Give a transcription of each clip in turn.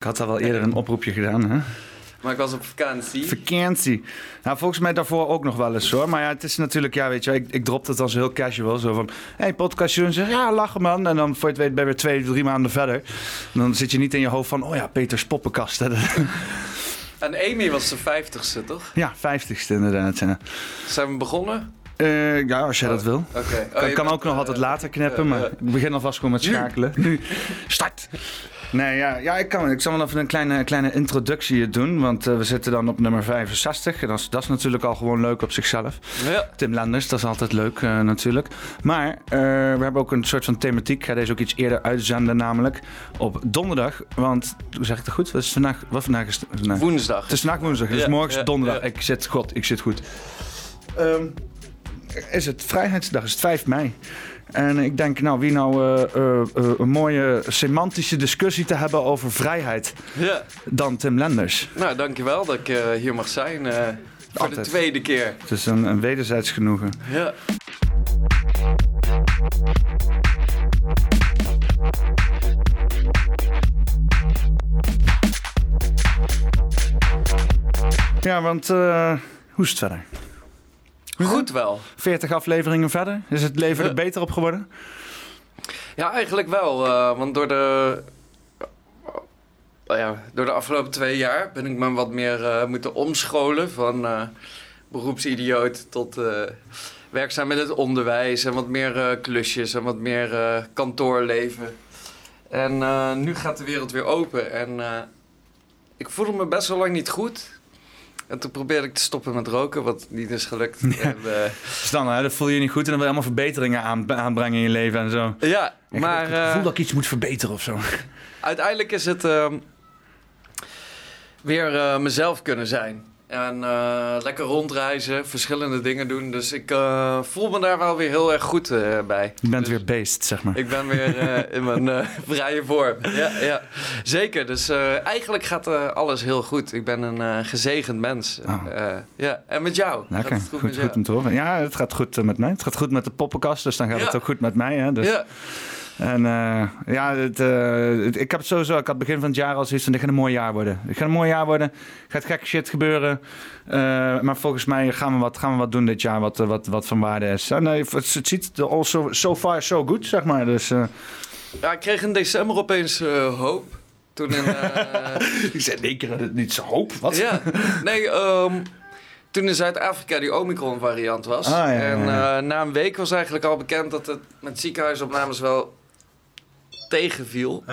Ik had al wel eerder een oproepje gedaan, hè? Maar ik was op vakantie. Vakantie. Nou, volgens mij daarvoor ook nog wel eens hoor. Maar ja, het is natuurlijk, ja, weet je, ik, ik drop het als heel casual. Zo van, hé, hey, podcast doen. Zeg, ja, lachen man. En dan voor je het weet ben je weer twee, drie maanden verder. En dan zit je niet in je hoofd van, oh ja, Peters poppenkast. Hè? En Amy was de vijftigste, toch? Ja, vijftigste inderdaad. Ja. Zijn we begonnen? Uh, ja, als jij dat wil. Oké. Okay. Oh, kan, kan ook nog altijd later knippen, maar ik begin alvast gewoon met schakelen. Nu. Start! Nee, ja, ja ik kan. Ik zal wel even een kleine, kleine introductie doen. Want uh, we zitten dan op nummer 65. En dat is, dat is natuurlijk al gewoon leuk op zichzelf. Ja. Tim Lenders, dat is altijd leuk uh, natuurlijk. Maar uh, we hebben ook een soort van thematiek. Ik ga deze ook iets eerder uitzenden, namelijk op donderdag. Want, hoe zeg ik het goed? Wat is vandaag? Wat vandaag is vandaag? Woensdag. Het is vandaag woensdag. Dus Ja, morgen is ja, donderdag. Ik zit, god, ik zit goed. Ehm, is het Vrijheidsdag? Is het 5 mei? En ik denk, nou, wie nou eh, eh, eh, een mooie semantische discussie te hebben over vrijheid Ja. dan Tim Lenders. Nou, dankjewel dat ik hier mag zijn. voor Altijd. de tweede keer. Het is een, een wederzijds genoegen. Ja. Ja, want hoe is het verder? Goed wel. 40 afleveringen verder? Is het leven er beter op geworden? Ja, eigenlijk wel. eh, want door de, eh, ja, door de afgelopen twee jaar ben ik me wat meer eh, moeten omscholen. Van eh, beroepsidioot tot werkzaam in het onderwijs. En wat meer klusjes en wat meer kantoorleven. En nu gaat de wereld weer open. En ik voelde me best wel lang niet goed. En toen probeerde ik te stoppen met roken, wat niet is gelukt. En, eh, Dus dan, hè, dat voel je je niet goed en dan wil je allemaal verbeteringen aan, aanbrengen in je leven en zo. ja, Ik maar... het gevoel eh, dat ik iets moet verbeteren of zo. uiteindelijk is het ehm, weer eh, mezelf kunnen zijn. En eh, lekker rondreizen, verschillende dingen doen. Dus ik eh, voel me daar wel weer heel erg goed eh, bij. Je bent Dus weer beest, zeg maar. Ik ben weer in mijn vrije vorm. Ja, ja. Zeker. Dus eigenlijk gaat alles heel goed. Ik ben een gezegend mens. Oh. Eh, ja. En met jou? Lekker, Gaat het goed, met goed, jou? om te horen. Ja, het gaat goed met mij. Het gaat goed met de poppenkast, dus dan gaat Ja. het ook goed met mij. Hè? Dus, Ja. En eh, ja, het, eh, het- ik heb het sowieso, ik had begin van het jaar al zoiets van, dit gaat een mooi jaar worden. Het gaat een mooi jaar worden, gaat gek shit gebeuren. Eh, maar volgens mij gaan we, wat, gaan we wat doen dit jaar wat, wat, wat van waarde is. En eh, het, het ziet er al so, so far so good, zeg maar. Dus ja, ik kreeg in december opeens hoop. Toen in... ik zei, nee, keer het niet zo hoop. Wat? Ja, nee, ehm, toen in Zuid-Afrika die Omicron-variant was. Ah, ja, ja, en ja. na een week was eigenlijk al bekend dat het met ziekenhuisopnames wel tegenviel.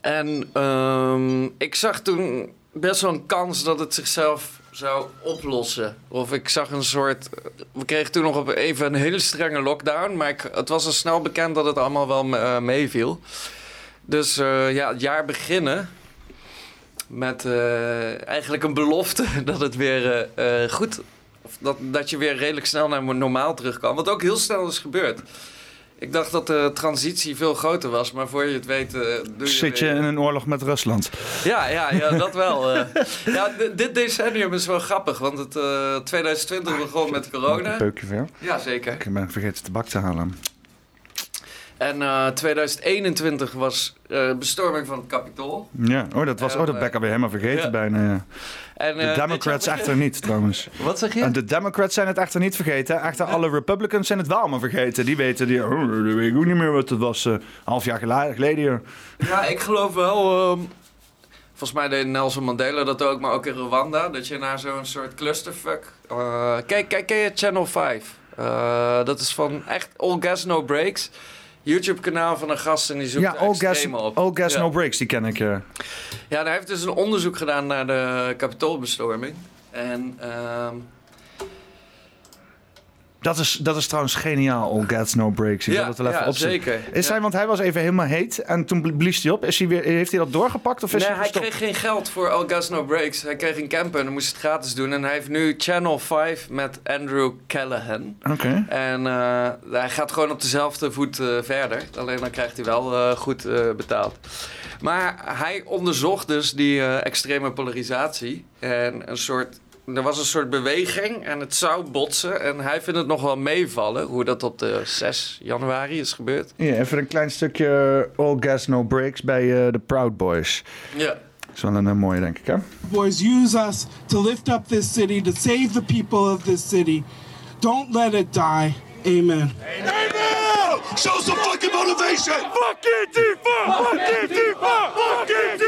En ehm, ik zag toen best wel een kans dat het zichzelf zou oplossen. Of ik zag een soort... We kregen toen nog op even een hele strenge lockdown. Maar ik, het was al snel bekend dat het allemaal wel eh, meeviel. Dus eh, ja, het jaar beginnen met eh, eigenlijk een belofte dat het weer goed... Of dat, dat je weer redelijk snel naar normaal terug kan. Wat ook heel snel is gebeurd. Ik dacht dat de transitie veel groter was, maar voor je het weet... eh, doe je Zit je weer- in een oorlog met Rusland? ja, ja, ja, dat wel. eh. ja, dit decennium is wel grappig, want het eh 2020 begon met corona. Peukje veel. Ja, zeker. Ik ben vergeten tabak te halen. En eh 2021 was eh bestorming van het Capitool. Ja, oh, dat was, oh, dat eh, ben ik alweer helemaal vergeten ja. bijna. Ja. En, De eh, Democrats jaar- echter niet, trouwens. Wat zeg je? De Democrats zijn het echter niet vergeten. Echter, alle Republicans zijn het wel allemaal vergeten. Die weten, die, oh, weet ik ook niet meer wat het was. eh, een half jaar geleden. Ja, ik geloof wel. ehm, volgens mij deed Nelson Mandela dat ook, maar ook in Rwanda. Dat je naar zo'n soort clusterfuck. eh, kijk, kijk, ken je Channel 5? Eh, dat is van echt All Gas No Breaks. YouTube-kanaal van een gast en die zoekt Ja, All Gas, op. all gas ja. No Breaks, die ken ik. ja. Ja, hij heeft dus een onderzoek gedaan naar de kapitoolbestorming. En ehm, Dat is, dat is trouwens geniaal, All Gas No Breaks. Ik wil ja, het wel even ja zeker. Is Ja. hij, want hij was even helemaal heet en toen blies hij op. Is hij weer, heeft hij dat doorgepakt of is Nee, hij hij gestopt? kreeg geen geld voor All Gas No Breaks. Hij kreeg een camper en dan moest het gratis doen. En hij heeft nu Channel 5 met Andrew Callahan. Oké. En eh, hij gaat gewoon op dezelfde voet eh, verder. Alleen dan krijgt hij wel eh, goed betaald. Maar hij onderzocht dus die extreme polarisatie. En een soort er was een soort beweging en het zou botsen. En hij vindt het nog wel meevallen hoe dat op de 6 januari is gebeurd. Ja, even een klein stukje All Gas No Breaks bij uh, de Proud Boys. Ja. Dat is wel een uh, mooie, denk ik, hè? Boys, use us to lift up this city, to save the people of this city. Don't let it die. Amen. Amen! Show some fucking motivation! Fuck Antifa! Fuck Antifa! Fuck Antifa!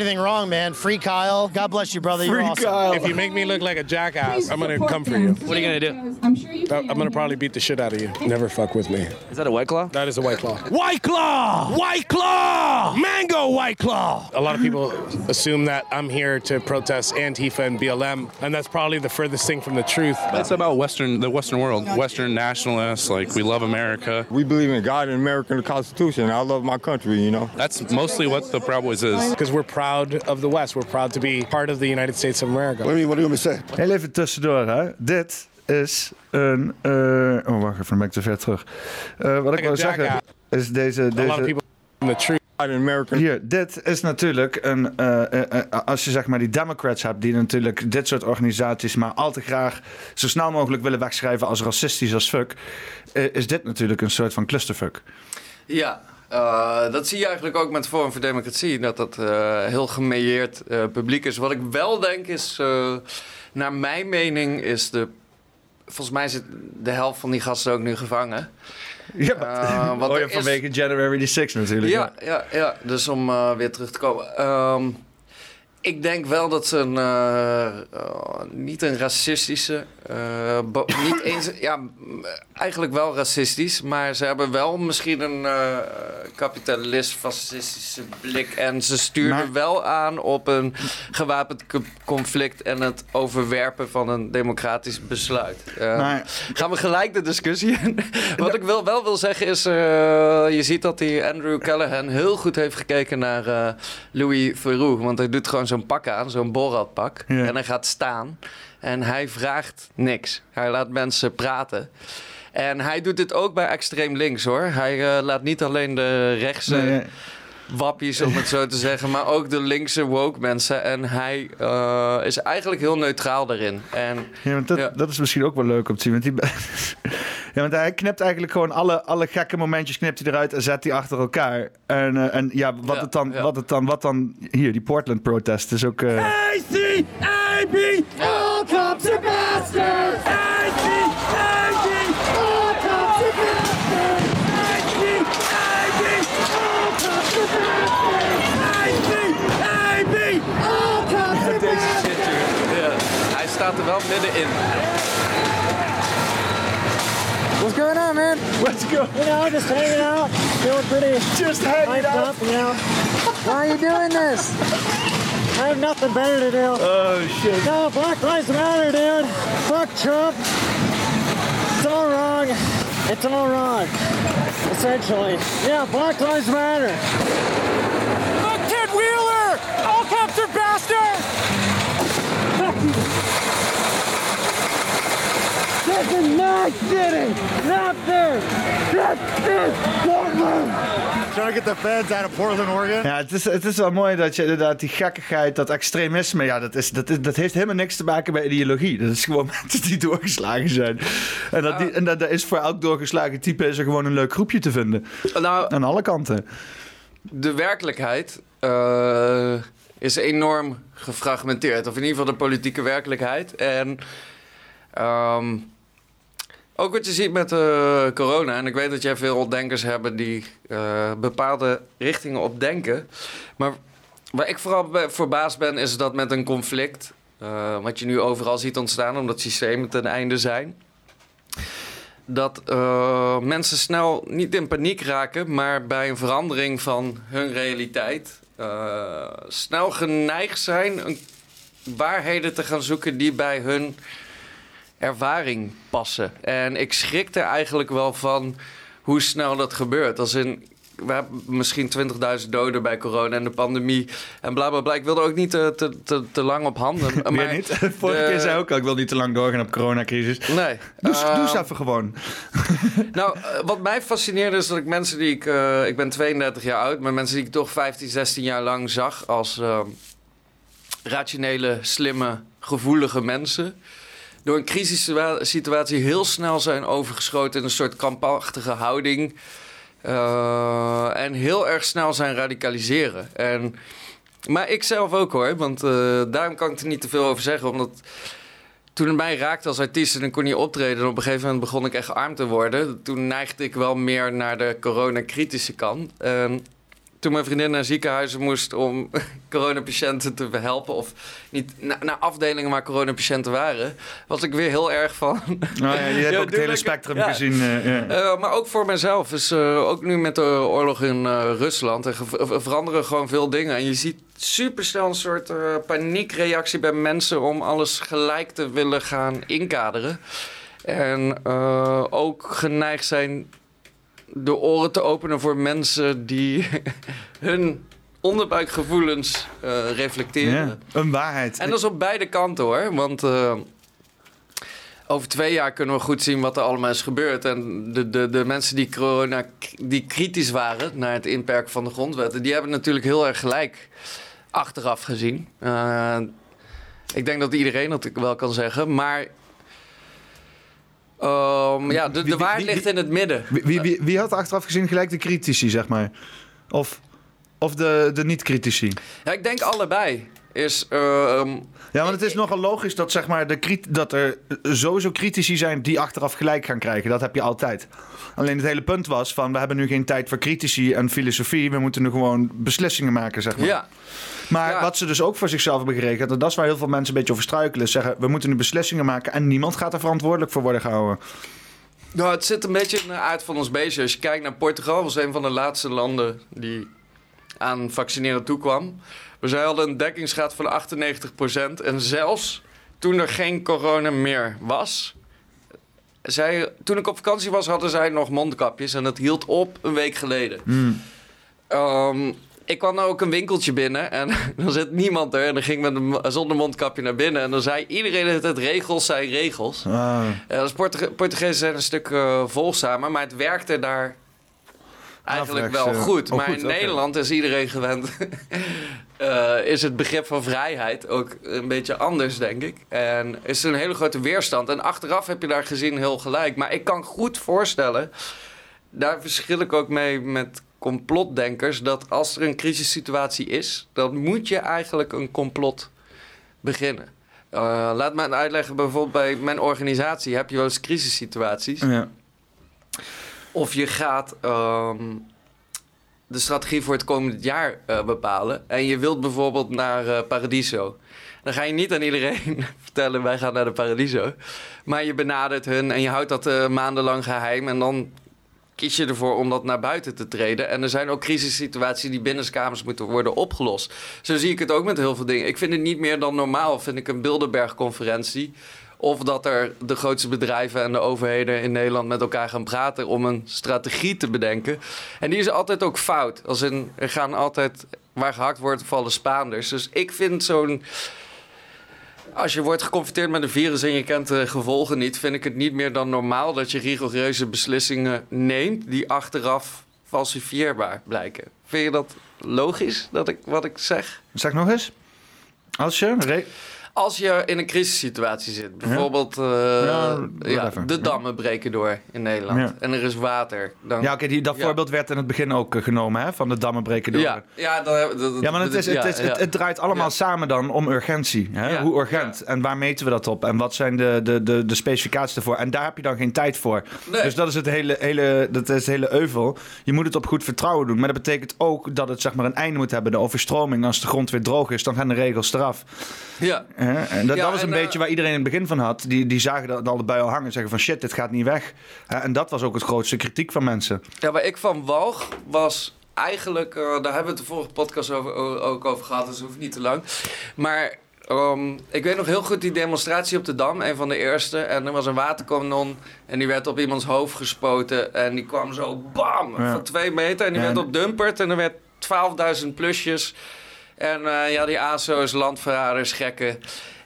Anything wrong, man. Free Kyle. God bless you, brother. You're awesome. Kyle. If you make me look like a jackass, I'm gonna come for you. What are you gonna do? I'm sure you uh, I- I'm gonna probably beat the shit out of you. Never fuck with me. Is that a white claw? That is a white claw. White Claw! White Claw! Mango White Claw! A lot of people assume that I'm here to protest Antifa and BLM, and that's probably the furthest thing from the truth. It's about Western, the Western world, Western nationalists. Like we love America. We believe in God and American Constitution. I love my country, you know. That's mostly what the Proud Boys is. Because we're proud of the West. We're proud to be part of the United States of America. What do you, what do you want me to say? Heel even tussendoor, hè. Dit is een... eh, oh, wacht even, dan ben ik te ver terug. Eh, wat ik wil zeggen is deze... A lot of deze people the hier, dit is natuurlijk een... eh, als je zeg maar die Democrats hebt... die natuurlijk dit soort organisaties... maar al te graag zo snel mogelijk willen wegschrijven... als racistisch als fuck... eh, is dit natuurlijk een soort van clusterfuck. Ja, eh, dat zie je eigenlijk ook met Forum voor Democratie. Dat dat eh, heel gemeilleerd eh, publiek is. Wat ik wel denk is, naar mijn mening is de... Volgens mij zit de helft van die gasten ook nu gevangen. Ja, want oh, ja, is- vanwege January the 6 natuurlijk. Ja, ja, ja. dus om weer terug te komen. Ehm, ik denk wel dat ze een, eh, eh, niet een racistische, bo- niet eens, ja, eigenlijk wel racistisch, maar ze hebben wel misschien een kapitalist-fascistische blik en ze stuurden Maar- wel aan op een gewapend co- conflict en het overwerpen van een democratisch besluit. Eh, Maar- Gaan we gelijk de discussie in? Wat ik wil, wel wil zeggen is, je ziet dat die Andrew Callahan heel goed heeft gekeken naar Louis Theroux. Want hij doet gewoon zo'n pak aan, zo'n Borat-pak. Ja. En hij gaat staan en hij vraagt niks. Hij laat mensen praten. En hij doet dit ook bij extreem links hoor. Hij eh, laat niet alleen de rechtse Nee, nee. Wappies, om het zo te zeggen, maar ook de linkse woke mensen. En hij eh, is eigenlijk heel neutraal daarin. En Ja, want dat, Ja. dat is misschien ook wel leuk om te zien. Want, die, ja, want hij knipt eigenlijk gewoon alle, alle gekke momentjes knipt hij eruit en zet die achter elkaar. En, eh, en ja, wat, Ja, het dan, ja. wat het dan, wat dan, hier, die Portland protest is ook... eh, A-C-A-B! All cops are bastards! Wel middenin. What's going on, man? What's going go! You know, just hanging out, feeling pretty Just hanging out! up, you know. Why are you doing this? I have nothing better to do. Oh shit. No, Black Lives Matter, dude. Fuck Trump. It's all wrong. It's all wrong. Essentially. Yeah, Black Lives Matter. Fuck Ted Wheeler! All cops are bastards! This is my city, not. This is Portland. Trying to get the feds out of Portland, Oregon. Ja, het is, het is wel mooi dat je inderdaad die gekkigheid, dat extremisme, ja, dat, is, dat, is, dat heeft helemaal niks te maken met ideologie. Dat is gewoon mensen die doorgeslagen zijn. En, dat, die, en dat, dat is voor elk doorgeslagen type is er gewoon een leuk groepje te vinden. Nou, Aan alle kanten. de werkelijkheid eh, is enorm gefragmenteerd. Of in ieder geval de politieke werkelijkheid. En ehm, ook wat je ziet met eh, corona. En ik weet dat jij veel ontdenkers hebt die eh, bepaalde richtingen opdenken. Maar waar ik vooral verbaasd ben, is dat met een conflict... eh, wat je nu overal ziet ontstaan, omdat systemen ten einde zijn... dat mensen snel niet in paniek raken, maar bij een verandering van hun realiteit snel geneigd zijn waarheden te gaan zoeken die bij hun ervaring passen. En ik schrik er eigenlijk wel van hoe snel dat gebeurt. Als in, we hebben misschien 20.000 doden bij corona en de pandemie. En bla bla bla. Ik wilde ook niet te, te, te, te lang op handen. Maar niet? Vorige de- keer zei ik ook al, ik wil niet te lang doorgaan op coronacrisis. Nee. Doe, eens Ehm, even gewoon. Nou, eh, wat mij fascineerde is dat ik mensen die ik... eh, ik ben 32 jaar oud, maar mensen die ik toch 15, 16 jaar lang zag... als eh, rationele, slimme, gevoelige mensen... door een crisissituatie heel snel zijn overgeschoten... in een soort krampachtige houding... eh, en heel erg snel zijn radicaliseren. En, maar ik zelf ook hoor, want eh, daarom kan ik er niet te veel over zeggen... omdat toen het mij raakte als artiest en ik kon niet optreden... en op een gegeven moment begon ik echt arm te worden. Toen neigde ik wel meer naar de coronakritische kant. Toen mijn vriendin naar ziekenhuizen moest om coronapatiënten te helpen... of niet na- naar afdelingen waar coronapatiënten waren... was ik weer heel erg van... Nou ja, je hebt Ja, ook het hele spectrum Ja. gezien. eh. Eh, maar ook voor mezelf. Dus, eh, ook nu met de oorlog in Rusland. Er veranderen gewoon veel dingen. En je ziet supersnel een soort paniekreactie bij mensen... om alles gelijk te willen gaan inkaderen. En ook geneigd zijn de oren te openen voor mensen... die hun onderbuikgevoelens eh, reflecteren. Ja, een waarheid. En dat is op beide kanten hoor. Want eh, over twee jaar kunnen we goed zien wat er allemaal is gebeurd. En de, de, de mensen die corona die kritisch waren naar het inperken van de grondwetten, die hebben natuurlijk heel erg gelijk achteraf gezien. Eh, ik denk dat iedereen dat wel kan zeggen. Maar ehm, ja, de, de waarheid ligt in het midden. Wie, wie, wie, wie had achteraf gezien gelijk de critici, zeg maar? Of, of de, de niet-critici? Ja, ik denk allebei. Is, ehm, Ja, want het is nogal logisch dat, zeg maar, de dat er sowieso critici zijn die achteraf gelijk gaan krijgen. Dat heb je altijd. Alleen het hele punt was van, we hebben nu geen tijd voor critici en filosofie. We moeten nu gewoon beslissingen maken, zeg maar. ja. Maar Ja. wat ze dus ook voor zichzelf hebben gerekend, en dat is waar heel veel mensen een beetje over struikelen, zeggen, we moeten nu beslissingen maken en niemand gaat er verantwoordelijk voor worden gehouden. Nou, het zit een beetje in de aard van ons beestje. Als je kijkt naar Portugal, was een van de laatste landen die aan vaccineren toekwam. Zij hadden een dekkingsgraad van 98%. En zelfs toen er geen corona meer was... Zij, toen ik op vakantie was, hadden zij nog mondkapjes. En dat hield op een week geleden. Ehm, ik kwam nou ook een winkeltje binnen en dan zit niemand er. En dan ging ik met een zonder mondkapje naar binnen. En dan zei iedereen het, het regels zijn regels. Ah. Ja, dus Portuge- Portugezen zijn een stuk eh, volgzamer, maar het werkte daar eigenlijk wel eh, goed. oh, maar goed, in. Nederland is iedereen gewend. eh, is het begrip van vrijheid ook een beetje anders, denk ik. En is er een hele grote weerstand. En achteraf heb je daar gezien heel gelijk. Maar ik kan goed voorstellen, daar verschil ik ook mee met complotdenkers, dat als er een crisissituatie is, dan moet je eigenlijk een complot beginnen. Eh, laat me uitleggen, bijvoorbeeld bij mijn organisatie heb je wel eens crisissituaties. Ja. Of je gaat ehm, de strategie voor het komende jaar eh, bepalen. En je wilt bijvoorbeeld naar eh, Paradiso. Dan ga je niet aan iedereen vertellen, wij gaan naar de Paradiso. Maar je benadert hun en je houdt dat maandenlang geheim. En dan kies je ervoor om dat naar buiten te treden. En er zijn ook crisissituaties die binnenskamers moeten worden opgelost. Zo zie ik het ook met heel veel dingen. Ik vind het niet meer dan normaal, vind ik een Bilderberg-conferentie. Of dat er de grootste bedrijven en de overheden in Nederland met elkaar gaan praten om een strategie te bedenken. En die is altijd ook fout. Als in, er gaan altijd, waar gehakt wordt, vallen Spaanders. Dus ik vind zo'n. Als je wordt geconfronteerd met een virus en je kent de gevolgen niet, vind ik het niet meer dan normaal dat je rigoureuze beslissingen neemt die achteraf falsifieerbaar blijken. Vind je dat logisch, dat ik, wat ik zeg? Zeg nog eens. Als je... Als je in een crisissituatie zit, bijvoorbeeld eh, Ja, ja, de dammen breken door in Nederland en er is water. Dan, Ja, oké, die dat voorbeeld werd in het begin ook eh, genomen, hè? Van de dammen breken door. ja, ja, dan, Ja, maar het, is, het, is, het, draait allemaal samen dan om urgentie. Hè? Hoe urgent? En waar meten we dat op? En wat zijn de, de, de, de specificaties ervoor? En daar heb je dan geen tijd voor. Nee. Dus dat is het hele, hele, dat is het hele euvel. Je moet het op goed vertrouwen doen. Maar dat betekent ook dat het zeg maar, een einde moet hebben. De overstroming, als de grond weer droog is, dan gaan de regels eraf. ja. Hè? En dat, Ja, dat was een en, eh, beetje waar iedereen in het begin van had. Die, die zagen dat al de bui al hangen en zeggen van shit, dit gaat niet weg. En dat was ook het grootste kritiek van mensen. Ja, waar ik van walg was eigenlijk, eh, daar hebben we het de vorige podcast over, ook over gehad, dus hoeft niet te lang. Maar Ehm, ik weet nog heel goed die demonstratie op de Dam, een van de eerste. En er was een waterkanon en die werd op iemands hoofd gespoten. En die kwam zo bam, Ja. van twee meter. En die Ja, werd op dumpert en er werd 12.000 plusjes. En eh, ja, die ASO's, landverraders, gekken.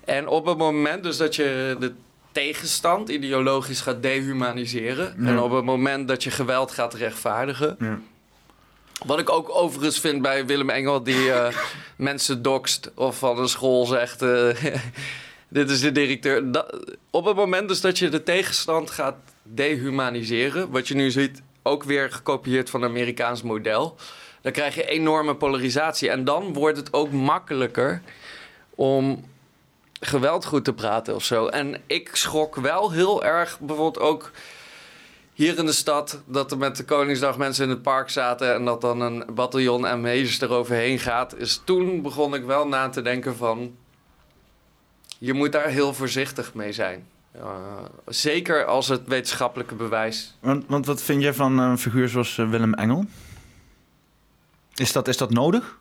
En op het moment dus dat je de tegenstand ideologisch gaat dehumaniseren... Ja. en op het moment dat je geweld gaat rechtvaardigen... Ja. Wat ik ook overigens vind bij Willem Engel, die eh, mensen doxt of van een school zegt: eh, Dit is de directeur. Dat- op het moment dus dat je de tegenstand gaat dehumaniseren, wat je nu ziet, ook weer gekopieerd van het Amerikaans model, dan krijg je enorme polarisatie. En dan wordt het ook makkelijker om geweld goed te praten of zo. En ik schrok wel heel erg, bijvoorbeeld ook hier in de stad, dat er met de Koningsdag mensen in het park zaten en dat dan een bataljon ME'ers eroverheen gaat, is toen begon ik wel na te denken van, je moet daar heel voorzichtig mee zijn. Uh, zeker als het wetenschappelijke bewijs. Want, want wat vind jij van een figuur zoals eh, Willem Engel? Is dat, is dat nodig?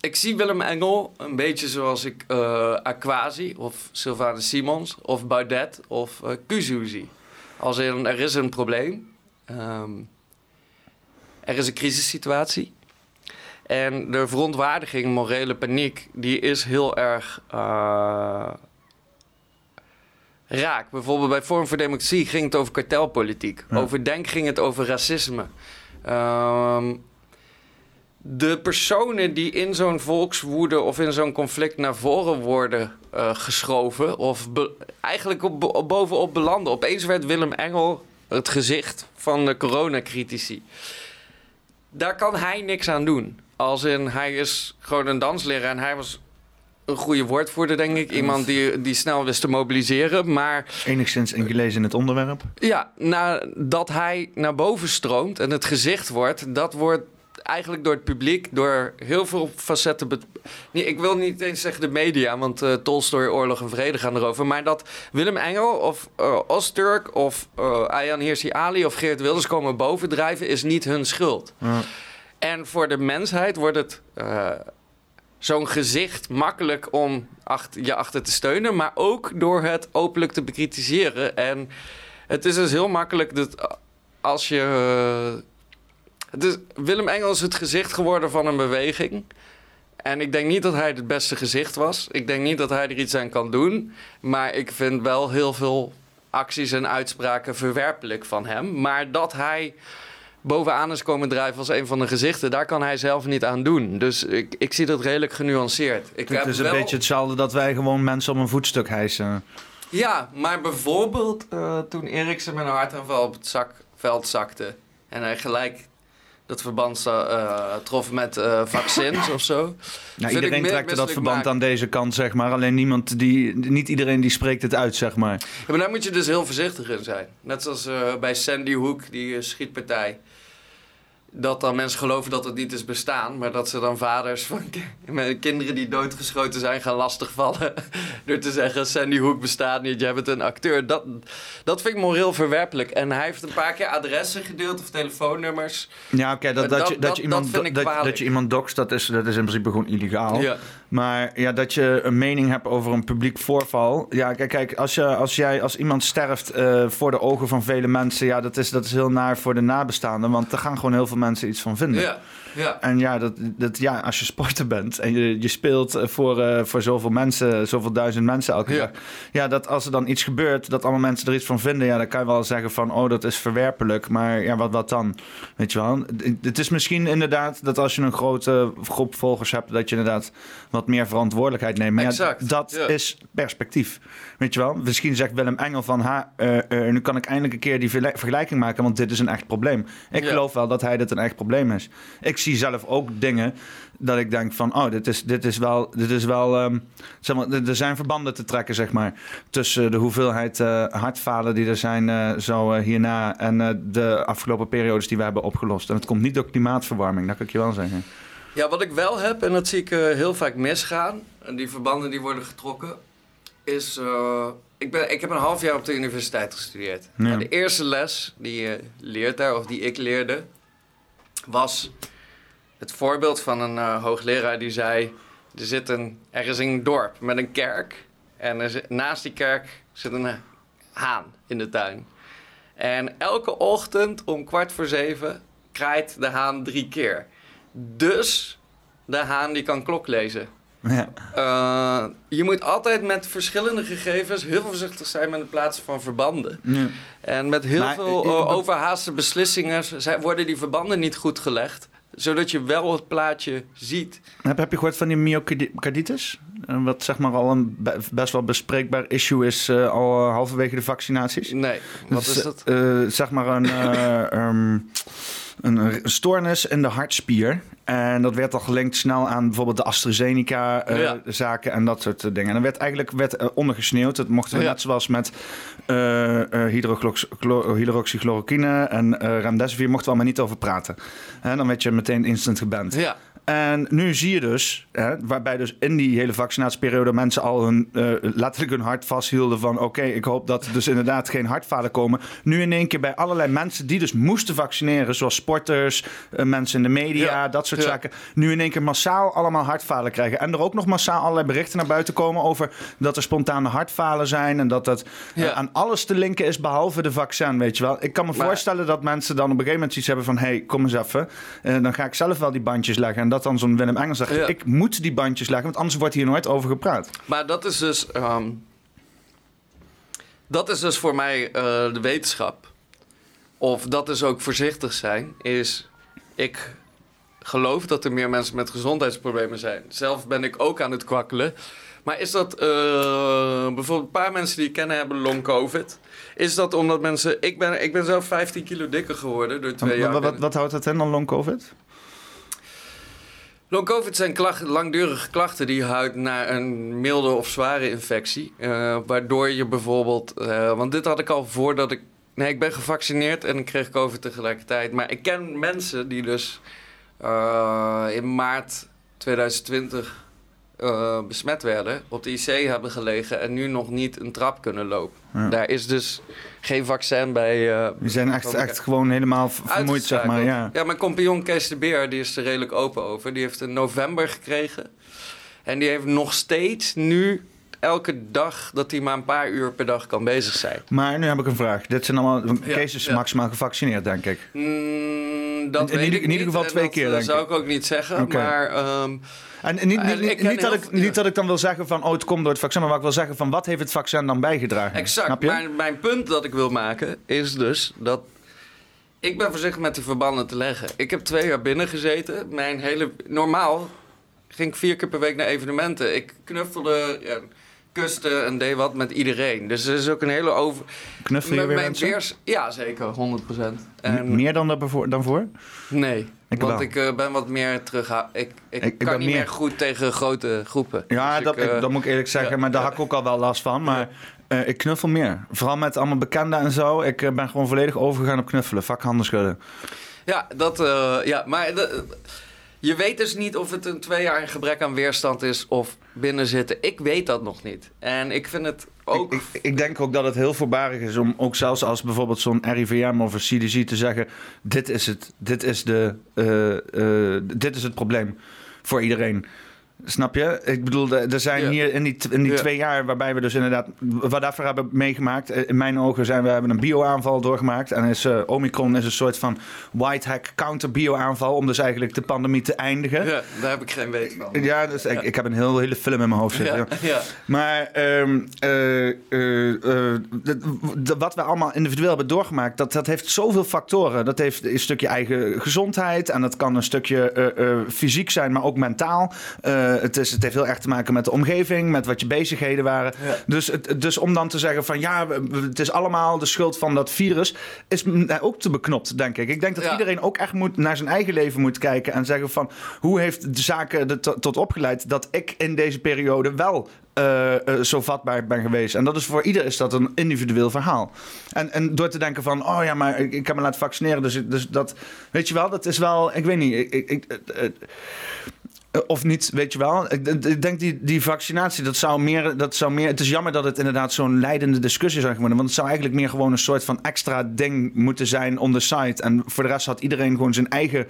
Ik zie Willem Engel een beetje zoals ik eh Aquasi of Sylvana Simons of Baudet of eh Kuzu zie. Als in, er is een probleem. Ehm, er is een crisissituatie. En de verontwaardiging, morele paniek, die is heel erg eh, raak. Bijvoorbeeld bij Vorm voor Democratie ging het over kartelpolitiek. Ja. Over Denk ging het over racisme. Ehm, de personen die in zo'n volkswoede of in zo'n conflict naar voren worden eh, geschoven, of eigenlijk op- bovenop belanden. Opeens werd Willem Engel het gezicht van de coronacritici. Daar kan hij niks aan doen. Als in, hij is gewoon een dansleraar en hij was een goede woordvoerder, denk ik. Iemand die, die snel wist te mobiliseren. Maar Enigszins ingelezen in het onderwerp. ja, nadat hij naar boven stroomt en het gezicht wordt, dat wordt eigenlijk door het publiek, door heel veel facetten. Nee, ik wil niet eens zeggen de media, want eh Tolstoy, Oorlog en Vrede gaan erover. Maar dat Willem Engel of eh Osturk of eh Ayaan Hirsi Ali of Geert Wilders komen bovendrijven, is niet hun schuld. Ja. En voor de mensheid wordt het zo'n gezicht makkelijk om je achter te steunen, maar ook door het openlijk te bekritiseren. En het is dus heel makkelijk dat als je. eh, is, Willem Engel is het gezicht geworden van een beweging. En ik denk niet dat hij het beste gezicht was. Ik denk niet dat hij er iets aan kan doen. Maar ik vind wel heel veel acties en uitspraken verwerpelijk van hem. Maar dat hij bovenaan is komen drijven als een van de gezichten, daar kan hij zelf niet aan doen. Dus ik, ik zie dat redelijk genuanceerd. Ik Het is een wel- beetje hetzelfde dat wij gewoon mensen op een voetstuk hijsen. Ja, maar bijvoorbeeld eh, toen Eriksen met een hartaanval op het zakveld zakte en hij gelijk dat verband eh, trof met eh, vaccins of zo. Ik iedereen meer trekt er dat verband maken. aan deze kant, zeg maar. Alleen niemand die, niet iedereen die spreekt het uit, zeg maar. Ja, maar daar moet je dus heel voorzichtig in zijn. Net zoals bij Sandy Hook, die schietpartij. Dat dan mensen geloven dat het niet is bestaan, maar dat ze dan vaders van met kinderen die doodgeschoten zijn gaan lastigvallen. Door te zeggen: Sandy Hook bestaat niet, jij bent een acteur. Dat, dat vind ik moreel verwerpelijk. En hij heeft een paar keer adressen gedeeld of telefoonnummers. Ja, oké, dat, Dat- dat, je, dat, dat- je iemand, dat je iemand doxt, dat is, dat is in principe gewoon illegaal. Ja. Maar ja, dat je een mening hebt over een publiek voorval. Ja, kijk, kijk als, je, als, jij, als iemand sterft eh, voor de ogen van vele mensen, ja, dat is, dat is heel naar voor de nabestaanden. Want er gaan gewoon heel veel mensen iets van vinden. Ja, ja. En ja, dat, dat, ja, als je sporter bent en je, je speelt voor, eh, voor zoveel mensen, zoveel duizend mensen elke Ja. dag. Ja, dat als er dan iets gebeurt, dat allemaal mensen er iets van vinden, ja, dan kan je wel zeggen van, oh, dat is verwerpelijk. Maar ja, wat, wat dan? Weet je wel? Het- is misschien inderdaad dat als je een grote groep volgers hebt, dat je inderdaad wat meer verantwoordelijkheid neemt. Maar ja, Exact, dat ja. is perspectief. Weet je wel? Misschien zegt Willem Engel van, ha, eh, eh, nu kan ik eindelijk een keer die vergelijking maken, want dit is een echt probleem. Ik geloof wel dat hij dit een echt probleem is. Ik zie zelf ook dingen dat ik denk van, oh, dit is, dit is wel, dit is wel, ehm, zeg maar, er zijn verbanden te trekken, zeg maar, tussen de hoeveelheid eh, hartfalen die er zijn eh, zo eh, hierna en de afgelopen periodes die we hebben opgelost. En het komt niet door klimaatverwarming, dat kan ik je wel zeggen. Ja, wat ik wel heb, en dat zie ik heel vaak misgaan, en die verbanden die worden getrokken, is. ik, ben, ik heb een half jaar op de universiteit gestudeerd. Ja. En de eerste les die je leert daar, of die ik leerde, was het voorbeeld van een eh, hoogleraar die zei: Er zit een, er is een dorp met een kerk. En er zit- naast die kerk zit een haan in de tuin. En elke ochtend om kwart voor zeven kraait de haan drie keer. Dus de haan die kan klok lezen. Ja. Eh, je moet altijd met verschillende gegevens heel voorzichtig zijn met het plaatsen van verbanden. Ja. En met heel Maar, veel eh, eh, overhaaste beslissingen worden die verbanden niet goed gelegd. Zodat je wel het plaatje ziet. Heb, heb je gehoord van die myocarditis? Eh, Wat zeg maar al een be- best wel bespreekbaar issue is eh, al eh, halverwege de vaccinaties. Nee, wat Dus, is dat? zeg maar een, eh, ehm, een, een stoornis in de hartspier. En dat werd al gelinkt snel aan bijvoorbeeld de AstraZeneca-zaken Ja. en dat soort eh, dingen. En dan werd eigenlijk werd, eh, ondergesneeuwd. Het mocht Ja. net zoals met chlo- hydroxychloroquine en remdesivir mochten we allemaal niet over praten. En dan werd je meteen instant geband. Ja, En nu zie je dus, hè, waarbij dus in die hele vaccinatieperiode mensen al hun, eh, letterlijk hun hart vasthielden van oké, ik hoop dat er dus inderdaad geen hartfalen komen. Nu in één keer bij allerlei mensen die dus moesten vaccineren, zoals sporters, eh, mensen in de media, Ja, dat soort ja. zaken, nu in één keer massaal allemaal hartfalen krijgen. En er ook nog massaal allerlei berichten naar buiten komen over dat er spontane hartfalen zijn en dat dat eh, aan alles te linken is behalve de vaccin, weet je wel. Ik kan me Maar- voorstellen dat mensen dan op een gegeven moment iets hebben van hé, hey, kom eens even. Dan ga ik zelf wel die bandjes leggen. Dat dan zo'n Willem Engels zegt, Ja. ik moet die bandjes leggen, want anders wordt hier nooit over gepraat. maar dat is dus. ehm, dat is dus voor mij eh, de wetenschap. Of dat is ook voorzichtig zijn. Is. Ik geloof dat er meer mensen met gezondheidsproblemen zijn. Zelf ben ik ook aan het kwakkelen. Maar is dat eh, bijvoorbeeld een paar mensen die ik ken hebben long covid? Is dat omdat mensen. Ik ben, ik ben zelf 15 kilo dikker geworden door twee jaar. wat, wat, wat houdt dat in dan, long covid? Long COVID zijn langdurige klachten die houdt naar een milde of zware infectie. eh, waardoor je bijvoorbeeld. eh, want dit had ik al voordat ik. Nee, ik ben gevaccineerd en ik kreeg COVID tegelijkertijd. Maar ik ken mensen die dus eh, in maart 2020 eh, besmet werden, op de IC hebben gelegen en nu nog niet een trap kunnen lopen. Ja. Daar is dus geen vaccin bij. eh, Die zijn echt, echt gewoon helemaal vermoeid, zeg maar. Ja. ja, mijn compagnon Kees de Beer, die is er redelijk open over. Die heeft in november gekregen. En die heeft nog steeds nu elke dag dat hij maar een paar uur per dag kan bezig zijn. Maar nu heb ik een vraag. Dit zijn allemaal... Ja, Kees is ja. maximaal gevaccineerd, denk ik. Mm, dat In weet in ieder geval twee dat, keer, eh, denk zou ik. ik ook niet zeggen. Maar ehm, En niet, niet, dat heel ik, veel- niet dat ik dan wil zeggen van... oh, het komt door het vaccin. Maar wat ik wil zeggen van... wat heeft het vaccin dan bijgedragen? Exact. Snap je? Maar mijn punt dat ik wil maken is dus dat. Ik ben voorzichtig met die verbanden te leggen. Ik heb twee jaar binnen gezeten. Mijn hele. Normaal ging ik vier keer per week naar evenementen. Ik knuffelde, ja, kuste en deed wat met iedereen. Dus er is ook een hele over. Knuffel je Met weer mijn mensen? peers- ja, zeker, 100%. En, Meer dan, daarvoor, dan voor? nee, Ik want wel. ik eh, ben wat meer terug. Ik, ik, ik kan ben niet meer- meer goed tegen grote groepen. Ja, Dus dat, ik, eh, dat moet ik eerlijk zeggen. ja, maar daar ja. had ik ook al wel last van. Maar eh, ik knuffel meer. Vooral met allemaal bekenden en zo. Ik ben gewoon volledig overgegaan op knuffelen. Vakhanden schudden. Ja, dat, ja maar je weet dus niet of het een twee jaar gebrek aan weerstand is of binnenzitten. Ik weet dat nog niet. En ik vind het ook... Ik, ik, ik denk ook dat het heel voorbarig is om ook zelfs als bijvoorbeeld zo'n RIVM of een CDC te zeggen: dit is het, dit is de, eh, eh, dit is het probleem voor iedereen. Snap je? Ik bedoel, er zijn Ja. hier in die, in die Ja. twee jaar waarbij we dus inderdaad wat daarvoor hebben meegemaakt. eh, In mijn ogen zijn we hebben een bio-aanval doorgemaakt. En is, eh, Omicron is een soort van white hack counter bio-aanval om dus eigenlijk de pandemie te eindigen. ja, daar heb ik geen weet van. Ja, dus ik, ik heb een heel, hele film in mijn hoofd zitten. Ja. Maar ehm, eh, wat we allemaal individueel hebben doorgemaakt, dat, dat heeft zoveel factoren. Dat heeft een stukje eigen gezondheid en dat kan een stukje fysiek zijn, maar ook mentaal. Het, is, het heeft heel erg te maken met de omgeving, met wat je bezigheden waren. Ja. Dus, het, dus om dan te zeggen van ja, het is allemaal de schuld van dat virus, is m- ook te beknopt, denk ik. Ik denk dat Ja. iedereen ook echt moet naar zijn eigen leven moet kijken en zeggen van hoe heeft de zaken er to- tot opgeleid dat ik in deze periode wel eh, eh, zo vatbaar ben geweest. En dat is voor ieder is dat een individueel verhaal. En, en door te denken van, oh ja, maar ik, ik heb me laten vaccineren, dus, dus dat, weet je wel, dat is wel, ik weet niet, ik, ik, eh, eh, Eh, Of niet, weet je wel. Ik, ik denk die, die vaccinatie, dat zou, meer, dat zou meer... Het is jammer dat het inderdaad zo'n leidende discussie zou worden. Want het zou eigenlijk meer gewoon een soort van extra ding moeten zijn on the site. En voor de rest had iedereen gewoon zijn eigen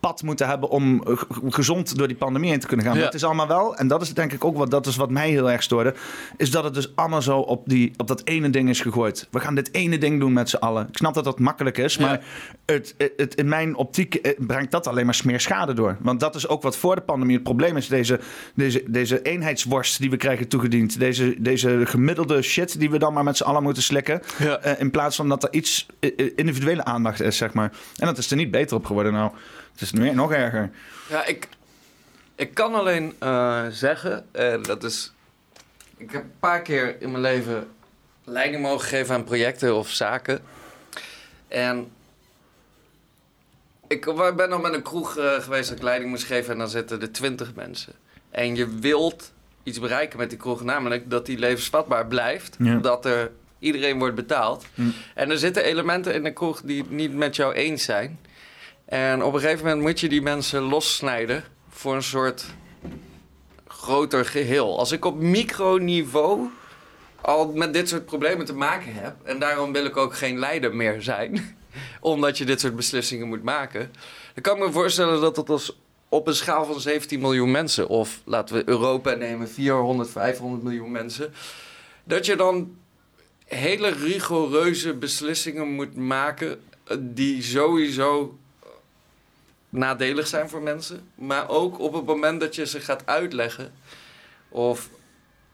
pad moeten hebben... om eh, gezond door die pandemie heen te kunnen gaan. Maar Ja. het is allemaal wel, en dat is denk ik ook wat, dat is wat mij heel erg stoorde... is dat het dus allemaal zo op, die, op dat ene ding is gegooid. We gaan dit ene ding doen met z'n allen. Ik snap dat dat makkelijk is, maar het, het, het- in mijn optiek eh, brengt dat alleen maar meer schade door. Want dat is ook wat voor de pandemie het probleem is. Deze, deze, deze eenheidsworst die we krijgen toegediend. Deze, deze gemiddelde shit die we dan maar met z'n allen moeten slikken. Ja. Eh, in plaats van dat er iets individuele aandacht is, zeg maar. En dat is er niet beter op geworden nou. Het is nu nog erger. Ja, ik, ik kan alleen eh, zeggen, en dat is... Ik heb een paar keer in mijn leven leiding mogen geven aan projecten of zaken. En ik ben nog met een kroeg eh, geweest dat ik leiding moest geven en dan zitten er twintig mensen. En je wilt iets bereiken met die kroeg, namelijk dat die levensvatbaar blijft. Ja. Dat er iedereen wordt betaald. Hm. En er zitten elementen in de kroeg die het niet met jou eens zijn. En op een gegeven moment moet je die mensen lossnijden voor een soort groter geheel. Als ik op microniveau al met dit soort problemen te maken heb, en daarom wil ik ook geen leider meer zijn, omdat je dit soort beslissingen moet maken, dan kan ik me voorstellen dat het als op een schaal van 17 miljoen mensen, of laten we Europa nemen, 400, 500 miljoen mensen, dat je dan hele rigoureuze beslissingen moet maken die sowieso nadelig zijn voor mensen. Maar ook op het moment dat je ze gaat uitleggen of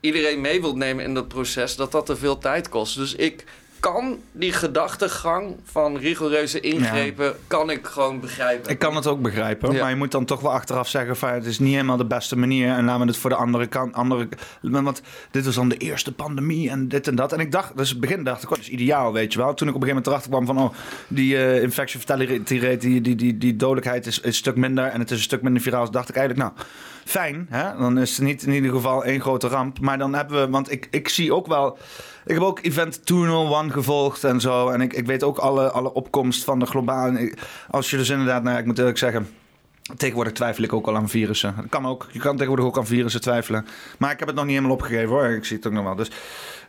iedereen mee wilt nemen in dat proces, dat dat te veel tijd kost. Dus ik kan die gedachtegang van rigoureuze ingrepen, kan ik gewoon begrijpen. Ik kan het ook begrijpen, Ja. maar je moet dan toch wel achteraf zeggen van het is niet helemaal de beste manier en laten we het voor de andere kant, andere, want dit was dan de eerste pandemie en dit en dat. En ik dacht, dus in het begin dacht ik, oh, dat is ideaal, weet je wel. Toen ik op een gegeven moment erachter kwam van, oh, die eh infection fatality rate, die, die, die, die dodelijkheid is, is een stuk minder en het is een stuk minder viraal, dacht ik eigenlijk, nou, fijn, hè? dan is het niet in ieder geval één grote ramp. Maar dan hebben we, want ik, ik zie ook wel, ik heb ook Event 201 gevolgd en zo. En ik, ik weet ook alle, alle opkomst van de globale. Als je dus inderdaad, nou ik moet eerlijk zeggen. Tegenwoordig twijfel ik ook al aan virussen. Dat kan ook. Je kan tegenwoordig ook aan virussen twijfelen. Maar ik heb het nog niet helemaal opgegeven hoor. Ik zie het ook nog wel. Dus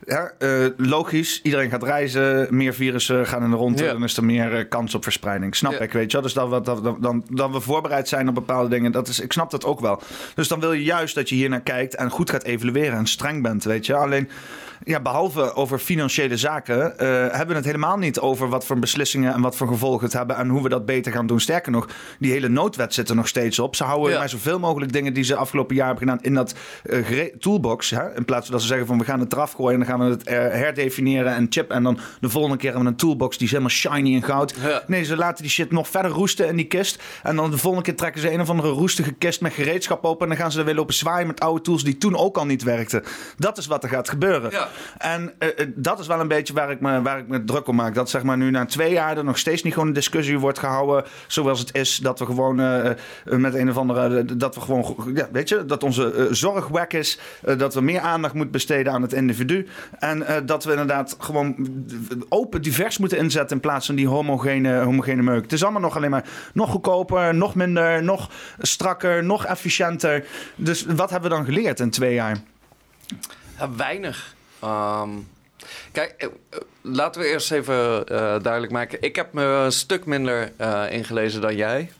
ja, eh, logisch. Iedereen gaat reizen. Meer virussen gaan in de ronde. Ja. Dan is er meer eh, kans op verspreiding. Snap Ja. ik, weet je wel. Dus dat we, dat, dan, dat we voorbereid zijn op bepaalde dingen. Dat is, ik snap dat ook wel. Dus dan wil je juist dat je hier naar kijkt. En goed gaat evalueren. En streng bent, weet je. Alleen, ja, behalve over financiële zaken. eh, hebben we het helemaal niet over wat voor beslissingen. En wat voor gevolgen het hebben. En hoe we dat beter gaan doen. Sterker nog, die hele noodwet zit er nog steeds op. Ze houden Ja. maar zoveel mogelijk dingen die ze afgelopen jaar hebben gedaan. in dat toolbox. Hè? In plaats van dat ze zeggen van we gaan het eraf gooien. Gaan we het eh, herdefiniëren en chip. En dan de volgende keer hebben we een toolbox die is helemaal shiny en goud. Ja. Nee, ze laten die shit nog verder roesten in die kist. En dan de volgende keer trekken ze een of andere roestige kist met gereedschap open. En dan gaan ze er weer lopen zwaaien met oude tools die toen ook al niet werkten. Dat is wat er gaat gebeuren. Ja. En eh, eh, dat is wel een beetje waar ik, me, waar ik me druk om maak. Dat zeg maar nu na twee jaar er nog steeds niet gewoon een discussie wordt gehouden. Zoals het is. Dat we gewoon met een of andere. dat we gewoon. Ja, weet je, dat onze eh, zorg is. dat we meer aandacht moeten besteden aan het individu. En eh, dat we inderdaad gewoon open, divers moeten inzetten. In plaats van die homogene, homogene meuk. Het is allemaal nog alleen maar nog goedkoper, nog minder, nog strakker, nog efficiënter. Dus wat hebben we dan geleerd in twee jaar? Ja, weinig. Ehm, kijk, eh, eh, laten we eerst even duidelijk maken. Ik heb me een stuk minder ingelezen dan jij.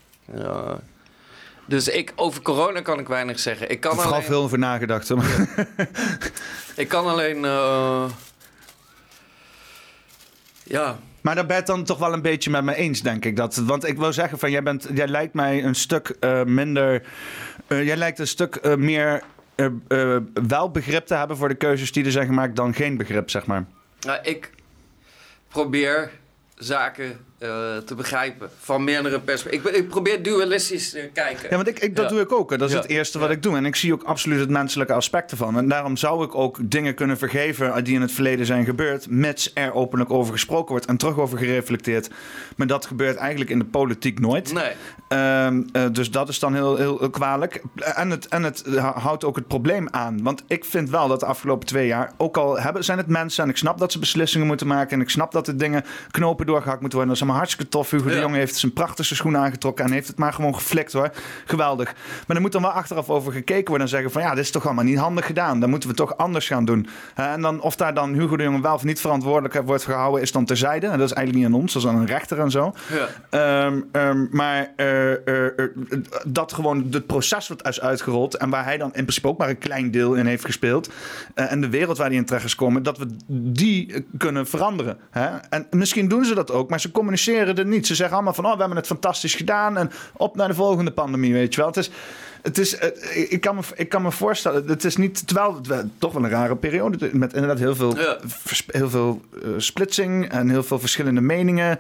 Dus ik, over corona kan ik weinig zeggen. Ik kan Vooral alleen, veel over nagedacht. ik kan alleen eh, ja, Maar daar ben je het dan toch wel een beetje met me eens, denk ik. Dat, want ik wil zeggen, van, jij, bent, jij lijkt mij een stuk eh, minder... eh, jij lijkt een stuk meer wel begrip te hebben voor de keuzes die er zijn gemaakt... dan geen begrip, zeg maar. Nou, ik probeer zaken eh, te begrijpen van meerdere perspectieven. Ik, ik probeer dualistisch te kijken. Ja, want ik, ik, dat Ja. doe ik ook. hè. Dat is Ja. het eerste wat ik doe. En ik zie ook absoluut het menselijke aspect ervan. En daarom zou ik ook dingen kunnen vergeven die in het verleden zijn gebeurd, mits er openlijk over gesproken wordt en terug over gereflecteerd. Maar dat gebeurt eigenlijk in de politiek nooit. Nee. Ehm, eh, dus dat is dan heel, heel, heel kwalijk. En het, en het houdt ook het probleem aan. Want ik vind wel dat de afgelopen twee jaar, ook al hebben, zijn het mensen en ik snap dat ze beslissingen moeten maken en ik snap dat er dingen knopen doorgehakt moeten worden, allemaal hartstikke tof. Hugo de. Jong heeft zijn prachtigste schoenen aangetrokken en heeft het maar gewoon geflikt hoor. Geweldig. Maar er moet dan wel achteraf over gekeken worden en zeggen van ja, dit is toch allemaal niet handig gedaan. Dan moeten we toch anders gaan doen. En dan of daar dan Hugo de Jong wel of niet verantwoordelijk wordt gehouden, is dan terzijde. En dat is eigenlijk niet aan ons, dat is aan een rechter en zo. Ja. Ehm, ehm, maar eh, eh, eh, dat gewoon het proces wat is uitgerold en waar hij dan in principe ook maar een klein deel in heeft gespeeld. en de wereld waar hij in terecht is gekomen, dat we die kunnen veranderen. Hè? En misschien doen ze dat ook, maar ze communiceren er niet. Ze zeggen allemaal van, oh, we hebben het fantastisch gedaan en op naar de volgende pandemie, weet je wel. Het is, het is, eh, ik, kan me, ik kan me voorstellen, het is niet, terwijl het wel- toch wel een rare periode met inderdaad heel veel, Ja. vers- heel veel eh, splitsing en heel veel verschillende meningen.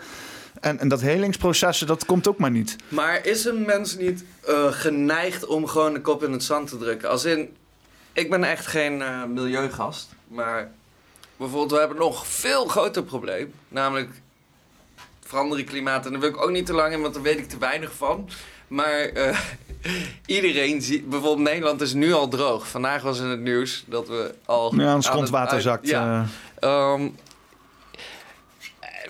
En, en dat helingsprocessen, dat komt ook maar niet. Maar is een mens niet eh, geneigd om gewoon de kop in het zand te drukken? Als in, ik ben echt geen eh, milieugast, maar bijvoorbeeld we hebben nog veel groter probleem, namelijk veranderen klimaat. En daar wil ik ook niet te lang in, want daar weet ik te weinig van. Maar eh, iedereen ziet, bijvoorbeeld Nederland is nu al droog. Vandaag was in het nieuws dat we al... Ja, ons grondwater zakt. Ja. eh. Ehm,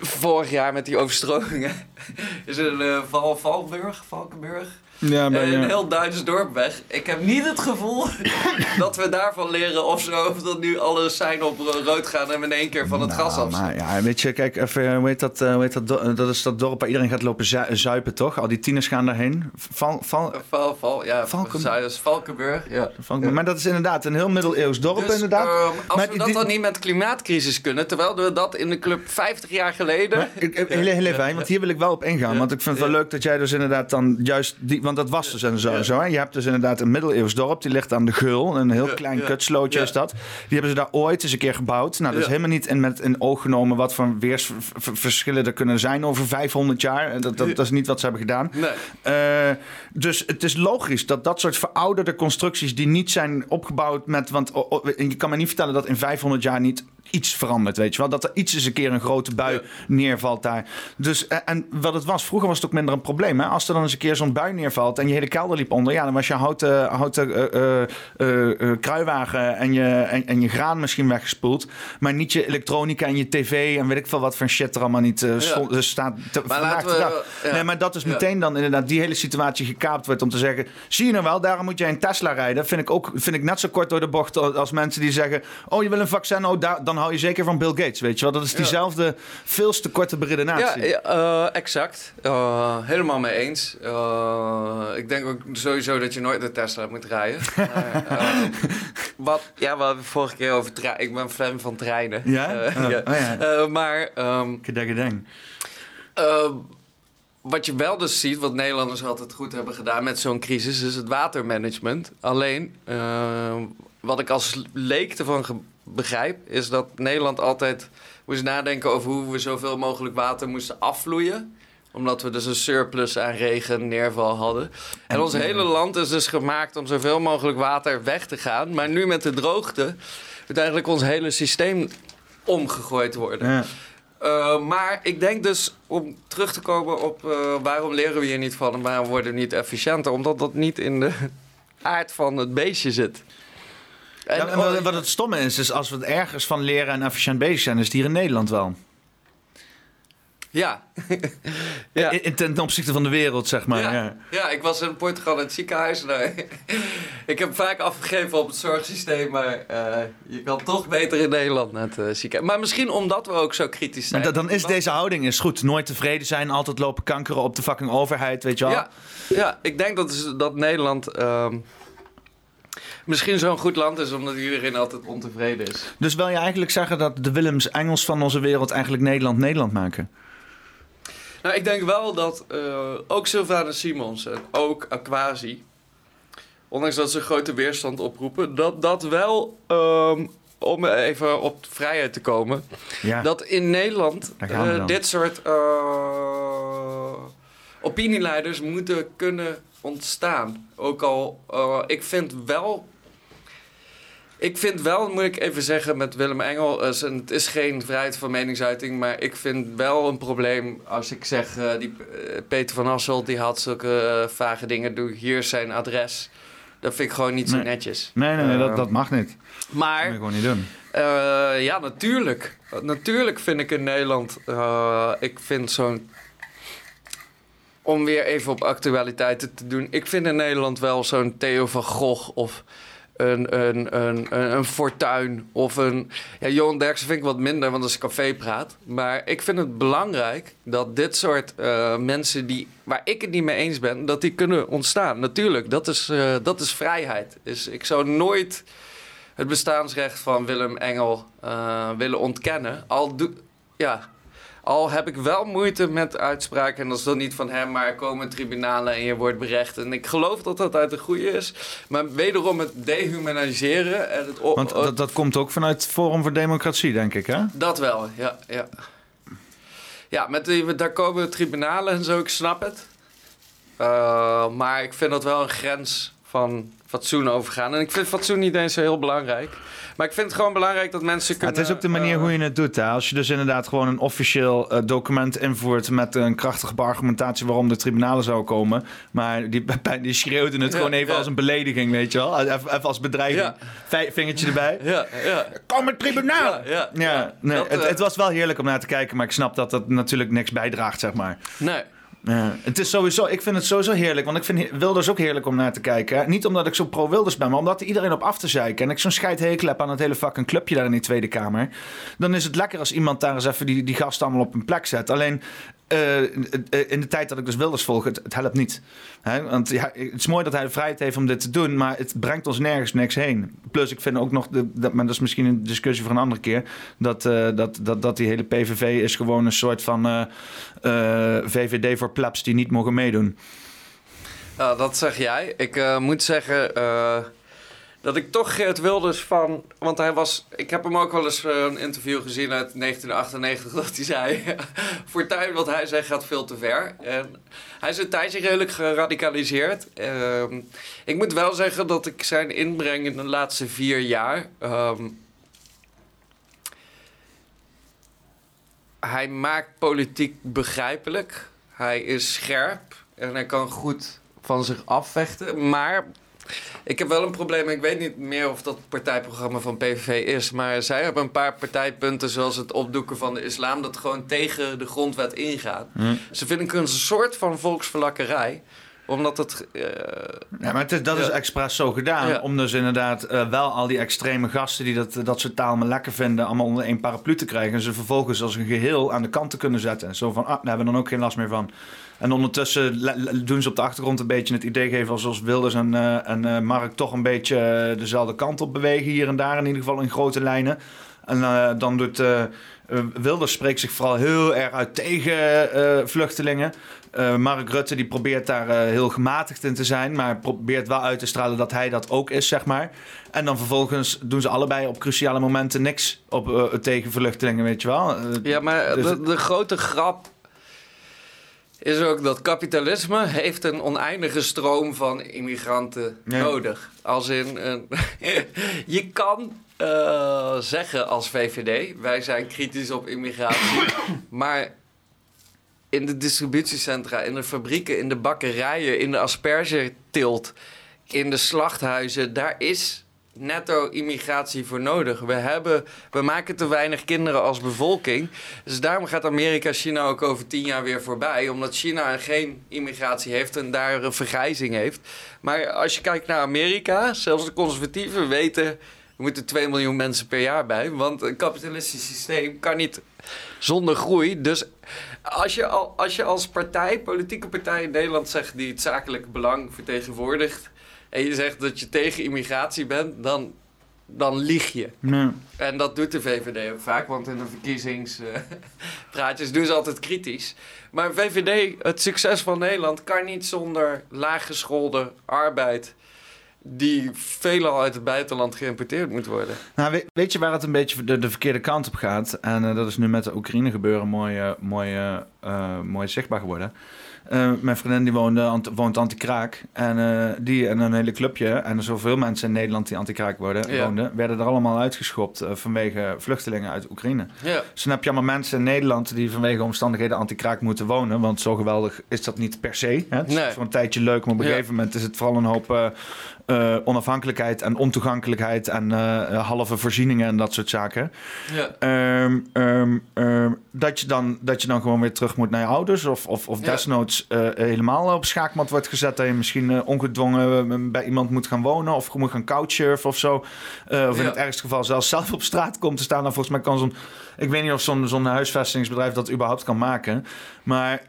vorig jaar met die overstromingen is er een eh, Val, Valburg, Valkenburg. Ja, Eh, een eh, heel Duits dorp weg. Ik heb niet het gevoel dat we daarvan leren of zo. Of dat nu alle zijn op ro- rood gaan en we in één keer van het nou, gas af. maar ja, weet je, kijk, even, hoe heet dat? eh, hoe heet dat, do- dat is dat dorp waar iedereen gaat lopen zu- zuipen, toch? Al die tieners gaan daarheen. Val, val, Val, val, ja, Valken- Valken... Valkenburg. Ja. Maar dat is inderdaad een heel middeleeuws dorp, Dus, inderdaad. ehm, als Maar we dat die- dan niet met klimaatcrisis kunnen, terwijl we dat in de club 50 jaar geleden. Maar ik, heel, heel even, want hier wil ik wel op ingaan. Want ik vind het wel leuk dat jij dus inderdaad dan juist... Die, want dat was dus en zo. Ja. zo hè. Je hebt dus inderdaad een middeleeuws dorp. Die ligt aan de Geul. Een heel klein kutslootje is dat. Die hebben ze daar ooit eens een keer gebouwd. Nou, dat is helemaal niet in, met in oog genomen... wat voor weersverschillen er kunnen zijn over 500 jaar. Dat, dat, dat is niet wat ze hebben gedaan. Nee. Eh, dus het is logisch dat dat soort verouderde constructies die niet zijn opgebouwd met. Want je kan me niet vertellen dat in 500 jaar niet iets verandert, weet je wel. Dat er iets eens een keer een grote bui Ja. neervalt daar. Dus, eh, en wat het was, vroeger was het ook minder een probleem. Hè? Als er dan eens een keer zo'n bui neervalt en je hele kelder liep onder, ja, dan was je houten, houten eh, eh, kruiwagen en je, en, en je graan misschien weggespoeld. Maar niet je elektronica en je tv en weet ik veel wat voor shit er allemaal niet stond- eh, staat. Te, Maar vandaag de we- dag. ja. Nee, maar dat is Ja. meteen dan inderdaad die hele situatie gekaapt wordt om te zeggen: zie je nou wel, daarom moet jij een Tesla rijden. Vind ik ook vind ik net zo kort door de bocht als mensen die zeggen: oh, je wil een vaccin, oh, daar, dan hou je zeker van Bill Gates, weet je wel? Dat is diezelfde veel te korte Ja, beredenatie. ja, eh, exact. Eh, helemaal mee eens. Eh, ik denk ook sowieso dat je nooit een Tesla moet rijden. Maar, wat, ja, we hadden vorige keer over treinen. Ik ben fan van treinen. Ja? Oh, ja. oh ja. Maar eh, wat je wel dus ziet, wat Nederlanders altijd goed hebben gedaan met zo'n crisis, is het watermanagement. Alleen, wat ik als leek ervan begrijp, is dat Nederland altijd moest nadenken over hoe we zoveel mogelijk water moesten afvloeien omdat we dus een surplus aan regen, neerval hadden. En ons hele land is dus gemaakt om zoveel mogelijk water weg te gaan. Maar nu met de droogte moet eigenlijk ons hele systeem omgegooid worden. Ja. Uh, maar ik denk dus, om terug te komen op uh, waarom leren we hier niet van en waarom worden we niet efficiënter, omdat dat niet in de aard van het beestje zit. En, en wat, wat, het stomme is, is als we het ergens van leren en efficiënt bezig zijn, is het hier in Nederland wel. Ja. ja. In, ten opzichte van de wereld, zeg maar. Ja, ja. ja ik was in Portugal in het ziekenhuis. Nou, ik heb vaak afgegeven op het zorgsysteem, maar uh, je kan toch beter in Nederland naar het uh, ziekenhuis. Maar misschien omdat we ook zo kritisch zijn. Maar dan is deze houding is goed. Nooit tevreden zijn, altijd lopen kankeren op de fucking overheid, weet je wel. Ja, ja ik denk dat, dat Nederland... Uh, misschien zo'n goed land is omdat iedereen altijd ontevreden is. Dus wil je eigenlijk zeggen dat de Willems Engels van onze wereld eigenlijk Nederland Nederland maken? Nou, ik denk wel dat uh, ook Sylvana Simons en ook Aquasi, ondanks dat ze grote weerstand oproepen, dat dat wel, um, om even op vrijheid te komen, ja. dat in Nederland uh, dit soort uh, opinieleiders moeten kunnen ontstaan. Ook al, ik vind wel ik vind wel, moet ik even zeggen, met Willem Engel... Uh, het is geen vrijheid van meningsuiting... maar ik vind wel een probleem als ik zeg... Uh, die, uh, Peter van Asselt die had zulke vage dingen... doe hier zijn adres. Dat vind ik gewoon niet nee. zo netjes. Nee, nee, nee dat, dat mag niet. Maar... Dat moet gewoon niet doen. ja, natuurlijk. Natuurlijk vind ik in Nederland... ik vind zo'n om weer even op actualiteiten te doen. Ik vind in Nederland wel zo'n Theo van Gogh of een, een, een, een, Fortuin of een... Ja, Johan Derksen vind ik wat minder, want dat is cafépraat. Maar ik vind het belangrijk dat dit soort eh, mensen die, waar ik het niet mee eens ben... dat die kunnen ontstaan. Natuurlijk, dat is, eh, dat is vrijheid. Dus ik zou nooit het bestaansrecht van Willem Engel eh, willen ontkennen. Al, ja, al heb ik wel moeite met uitspraken, en dat is dan niet van hem, maar er komen tribunalen en je wordt berecht. En ik geloof dat dat uit de goede is. Maar wederom het dehumaniseren en het... Want dat, dat komt ook vanuit Forum voor Democratie, denk ik, hè? dat wel, ja. Ja, ja met die, daar komen tribunalen en zo, ik snap het. Uh, maar ik vind dat wel een grens van fatsoen overgaan. En ik vind fatsoen niet eens zo heel belangrijk. Maar ik vind het gewoon belangrijk dat mensen Ja, kunnen... het is ook de manier eh, hoe je het doet. Hè? Als je dus inderdaad gewoon een officieel eh, document invoert met een krachtige argumentatie waarom de tribunalen zou komen. Maar die, die schreeuwden het Ja, gewoon even ja. als een belediging, weet je wel? Even, even als bedreiging. Vingertje erbij. Ja, ja. Kom het tribunaal! Ja, nee, Dat, het, eh, het was wel heerlijk om naar te kijken, maar ik snap dat dat natuurlijk niks bijdraagt, zeg maar. Nee. Het is sowieso, ik vind het sowieso heerlijk, want ik vind Wilders ook heerlijk om naar te kijken. Niet omdat ik zo pro-Wilders ben, maar omdat er iedereen op af te zeiken. En ik zo'n scheidhekel heb aan het hele fucking clubje daar in die Tweede Kamer. Dan is het lekker als iemand daar eens even die, die gasten allemaal op hun plek zet. Alleen eh, in de tijd dat ik dus Wilders volg, het, helpt niet. Want ja, het is mooi dat hij de vrijheid heeft om dit te doen, maar het brengt ons nergens niks heen. Plus, ik vind ook nog, de, dat, maar dat is misschien een discussie voor een andere keer, dat, eh, dat, dat, dat die hele PVV is gewoon een soort van eh, eh, VVD voor plebs die niet mogen meedoen. Nou, dat zeg jij. Ik eh, moet zeggen eh, dat ik toch Geert Wilders van... Want hij was... Ik heb hem ook wel eens eh, een interview gezien uit 1998... dat hij zei... Fortuyn, wat hij zegt, gaat veel te ver. En hij is een tijdje redelijk geradicaliseerd. Ehm, ik moet wel zeggen dat ik zijn inbreng in de laatste vier jaar... ehm, hij maakt politiek begrijpelijk. Hij is scherp en hij kan goed van zich afvechten. Maar ik heb wel een probleem. Ik weet niet meer of dat het partijprogramma van PVV is. Maar zij hebben een paar partijpunten, zoals het opdoeken van de islam, dat gewoon tegen de grondwet ingaat. Ze vinden het een soort van volksverlakkerij omdat het... eh, Ja, maar het is, dat is expres zo gedaan. Ja. Om dus inderdaad eh, wel al die extreme gasten die dat, dat soort taal maar lekker vinden, allemaal onder één paraplu te krijgen. En ze vervolgens als een geheel aan de kant te kunnen zetten. Zo van, ah, daar hebben we dan ook geen last meer van. En ondertussen doen ze op de achtergrond een beetje het idee geven alsof Wilders en, eh, en eh, Mark toch een beetje eh, dezelfde kant op bewegen. Hier en daar in ieder geval in grote lijnen. En dan doet Wilders spreekt zich vooral heel erg uit tegen vluchtelingen. Mark Rutte die probeert daar heel gematigd in te zijn, maar probeert wel uit te stralen dat hij dat ook is, zeg maar. En dan vervolgens doen ze allebei op cruciale momenten niks op, tegen vluchtelingen, weet je wel. Ja, maar dus- de, de grote grap is ook dat kapitalisme heeft een oneindige stroom van immigranten nodig. Als in, een, je kan eh, zeggen als VVD, wij zijn kritisch op immigratie, maar in de distributiecentra, in de fabrieken, in de bakkerijen, in de aspergeteelt, in de slachthuizen, daar is netto immigratie voor nodig. We, hebben, we maken te weinig kinderen als bevolking. Dus daarom gaat Amerika China ook over tien jaar weer voorbij. Omdat China geen immigratie heeft en daar een vergrijzing heeft. Maar als je kijkt naar Amerika, zelfs de conservatieven weten... er moeten 2 miljoen mensen per jaar bij. Want een kapitalistisch systeem kan niet zonder groei. Dus als je, al, als je als partij, politieke partij in Nederland zegt... die het zakelijk belang vertegenwoordigt... en je zegt dat je tegen immigratie bent, dan, dan lieg je. nee. En dat doet de VVD ook vaak, want in de verkiezingspraatjes doen ze altijd kritisch. Maar VVD, het succes van Nederland, kan niet zonder laaggeschoolde arbeid... die veelal uit het buitenland geïmporteerd moet worden. Nou, weet, weet je waar het een beetje de, de verkeerde kant op gaat? En eh, dat is nu met de Oekraïne gebeuren mooi, eh, mooi, eh, eh, mooi zichtbaar geworden. Eh, mijn vriendin die woonde, ant- woont anti-kraak. En eh, die en een hele clubje, en zoveel mensen in Nederland die anti-kraak worden, Ja. woonden, werden er allemaal uitgeschopt eh, vanwege vluchtelingen uit Oekraïne. Ja. Dus dan heb je allemaal mensen in Nederland die vanwege omstandigheden anti-kraak moeten wonen. Want zo geweldig is dat niet per se. Hè? Het is Nee. voor een tijdje leuk, maar op een Ja. gegeven moment is het vooral een hoop eh, eh, onafhankelijkheid en ontoegankelijkheid en eh, halve voorzieningen en dat soort zaken. Ja. Ehm, ehm, ehm, dat, je dan, dat je dan gewoon weer terug moet naar je ouders of, of, of Ja. desnoods eh, helemaal op schaakmat wordt gezet. Dat je misschien eh, ongedwongen eh, bij iemand moet gaan wonen of moet gaan couchsurfen of zo. Eh, of in Ja. het ergste geval zelfs zelf op straat komt te staan. Dan volgens mij kan zo'n... Ik weet niet of zo'n zo'n huisvestingsbedrijf dat überhaupt kan maken. Maar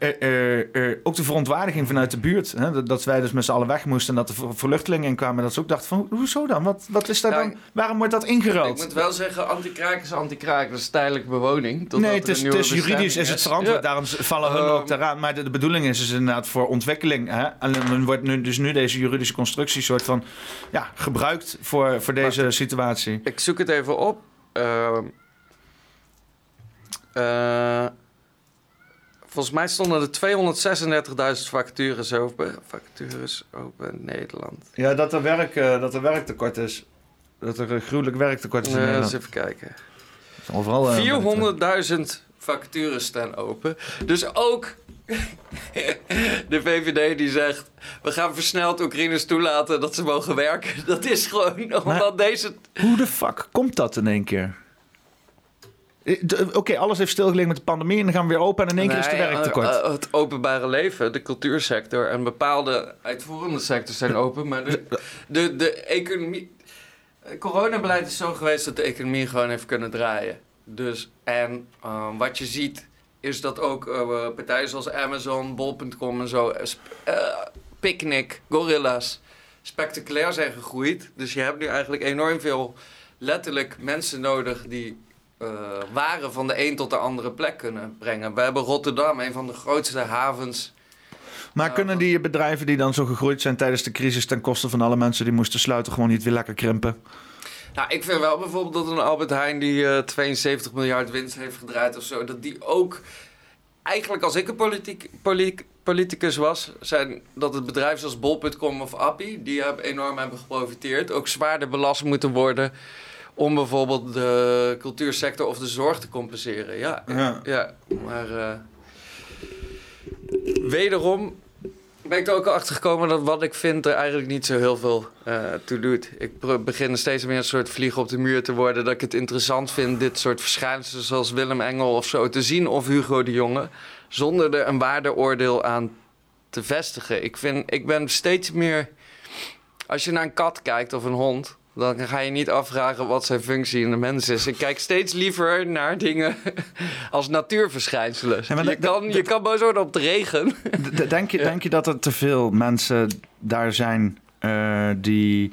ook de verontwaardiging vanuit de buurt. Hè, dat, dat wij dus met z'n allen weg moesten en dat er ver- verluchtelingen in kwamen. Dat ze ook dachten van, ho- hoezo dan? Wat, wat is daar Ja, dan? Waarom wordt dat ingeruild? Ik moet wel zeggen, anti-kraak is anti-kraak. Dat is tijdelijke bewoning. Nee, het is, het is juridisch is het verantwoord. Ja. Daarom vallen hun Ehm, ook daaraan. Maar de, de bedoeling is dus inderdaad voor ontwikkeling. Hè? En dan wordt nu, dus nu deze juridische constructie soort van ja, gebruikt voor, voor deze situatie. Ik zoek het even op. Ehm, eh, volgens mij stonden er 236.000 vacatures open. Vacatures open in Nederland. Ja, dat er, werk, eh, dat er werktekort is. Dat er een gruwelijk werktekort is in Eh, eens even kijken. Overal, eh, 400.000 vacatures staan open. Dus ook de VVD die zegt... we gaan versneld Oekraïners toelaten dat ze mogen werken. Dat is gewoon omdat deze... Hoe de fuck komt dat in één keer? Eh, de- Oké, alles heeft stilgelegen met de pandemie en dan gaan we weer open en in één keer is er werktekort. eh, eh, het openbare leven, de cultuursector en bepaalde uitvoerende sectors zijn open. Maar de, de, de economie. Coronabeleid is zo geweest dat de economie gewoon heeft kunnen draaien. Dus, en eh, wat je ziet, is dat ook eh, partijen zoals Amazon, Bol.com en zo, eh, eh, Picnic, Gorilla's, spectaculair zijn gegroeid. Dus je hebt nu eigenlijk enorm veel letterlijk mensen nodig die eh, waren van de een tot de andere plek kunnen brengen. We hebben Rotterdam, een van de grootste havens. maar kunnen die bedrijven die dan zo gegroeid zijn tijdens de crisis ten koste van alle mensen die moesten sluiten gewoon niet weer lekker krimpen? Nou, ik vind wel bijvoorbeeld dat een Albert Heijn die eh, 72 miljard winst heeft gedraaid of zo, dat die ook eigenlijk als ik een politiek, poli- politicus was, zijn dat het bedrijf zoals Bol.com of Appie, die enorm hebben geprofiteerd, ook zwaarder belast moeten worden om bijvoorbeeld de cultuursector of de zorg te compenseren. Ja, Ja. ja maar eh, wederom ben ik er ook al achter gekomen dat wat ik vind er eigenlijk niet zo heel veel eh, toe doet. Ik begin steeds meer een soort vlieg op de muur te worden. Dat ik het interessant vind dit soort verschijnselen zoals Willem Engel of zo te zien of Hugo de Jonge. Zonder er een waardeoordeel aan te vestigen. Ik, vind, ik ben steeds meer... Als je naar een kat kijkt of een hond... dan ga je niet afvragen wat zijn functie in de mens is. Ik kijk steeds liever naar dingen als natuurverschijnselen. Ja, je, kan, je kan boos worden op de regen. Denk je, denk je dat er te veel mensen daar zijn eh, die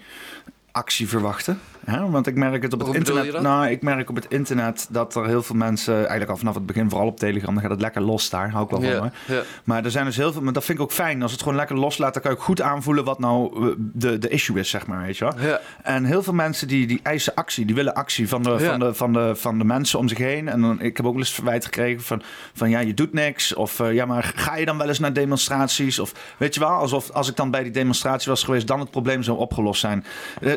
actie verwachten? Hè? Want ik merk het op het Hoe internet. Nou, ik merk op het internet dat er heel veel mensen, eigenlijk al vanaf het begin, vooral op Telegram, dan gaat het lekker los daar. Hou ik wel van. Ja. Maar er zijn dus heel veel, maar dat vind ik ook fijn. Als het gewoon lekker loslaat, dan kan ik goed aanvoelen wat nou eh, de, de issue is, zeg maar. Weet je wel? Ja. En heel veel mensen die, die eisen actie, die willen actie van de, van, de, van, de, van de mensen om zich heen. En dan, ik heb ook wel eens verwijt gekregen van, van ja, je doet niks. Of eh, ja, maar ga je dan wel eens naar demonstraties? Of weet je wel, alsof als ik dan bij die demonstratie was geweest, dan het probleem zou opgelost zijn. Eh,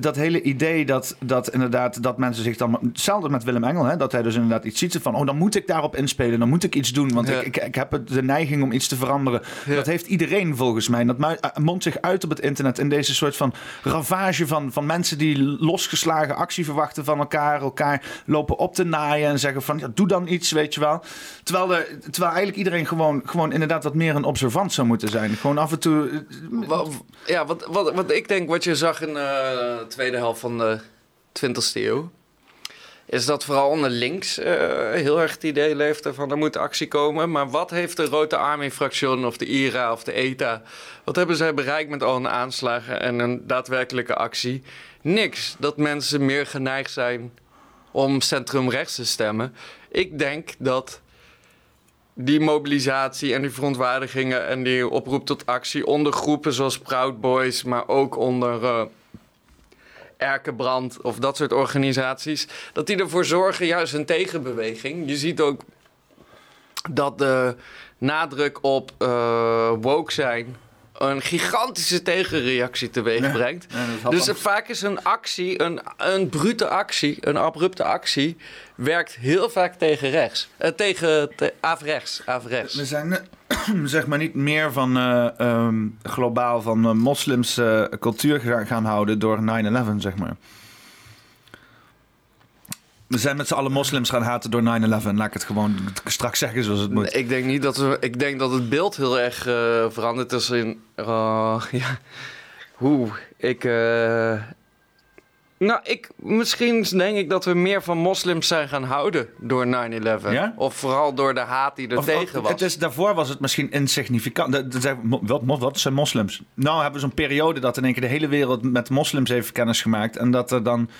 dat hele idee dat, dat inderdaad, dat mensen zich dan. Hetzelfde met Willem Engel, hè, dat hij dus inderdaad iets ziet van, oh, dan moet ik daarop inspelen, dan moet ik iets doen. Want Ja. ik, ik, ik heb de neiging om iets te veranderen. Ja. Dat heeft iedereen volgens mij. Dat eh, mondt zich uit op het internet in deze soort van ravage van, van mensen die losgeslagen actie verwachten van elkaar, elkaar lopen op te naaien en zeggen van ja, doe dan iets, weet je wel. Terwijl, er, terwijl eigenlijk iedereen gewoon, gewoon inderdaad wat meer een observant zou moeten zijn. Gewoon af en toe. eh, Ja, wat, wat, wat ik denk, wat je zag in eh, de tweede helft van de 20e eeuw, is dat vooral onder links eh, heel erg het idee leefde van er moet actie komen. Maar wat heeft de Rote Army-fractie of de IRA of de ETA, wat hebben zij bereikt met al hun aanslagen en een daadwerkelijke actie? Niks. Dat mensen meer geneigd zijn om centrumrechts te stemmen. Ik denk dat die mobilisatie en die verontwaardigingen en die oproep tot actie onder groepen zoals Proud Boys, maar ook onder eh Erkenbrand of dat soort organisaties, dat die ervoor zorgen juist een tegenbeweging. Je ziet ook dat de nadruk op eh, woke zijn een gigantische tegenreactie teweeg brengt. Ja, dus vaak is een actie, een, een brute actie, een abrupte actie, werkt heel vaak tegen rechts. Eh, tegen te, averechts. averechts. We zijn zeg maar niet meer van eh, ehm, globaal van eh, moslims eh, cultuur gaan, houden door 9-11, zeg maar. We zijn met z'n allen moslims gaan haten door 9-11. Laat ik het gewoon straks zeggen zoals het moet. Ik denk niet dat we. Ik denk dat het beeld heel erg veranderd is in. ja. Hoe ik. Nou, ik, misschien denk ik dat we meer van moslims zijn gaan houden door 9-11. Ja? Of vooral door de haat die er Of- tegen of- was. Het is, daarvoor was het misschien insignificant. Wat, wat zijn moslims? Nou hebben we zo'n periode dat in één keer de hele wereld met moslims heeft kennis gemaakt. En dat er dan...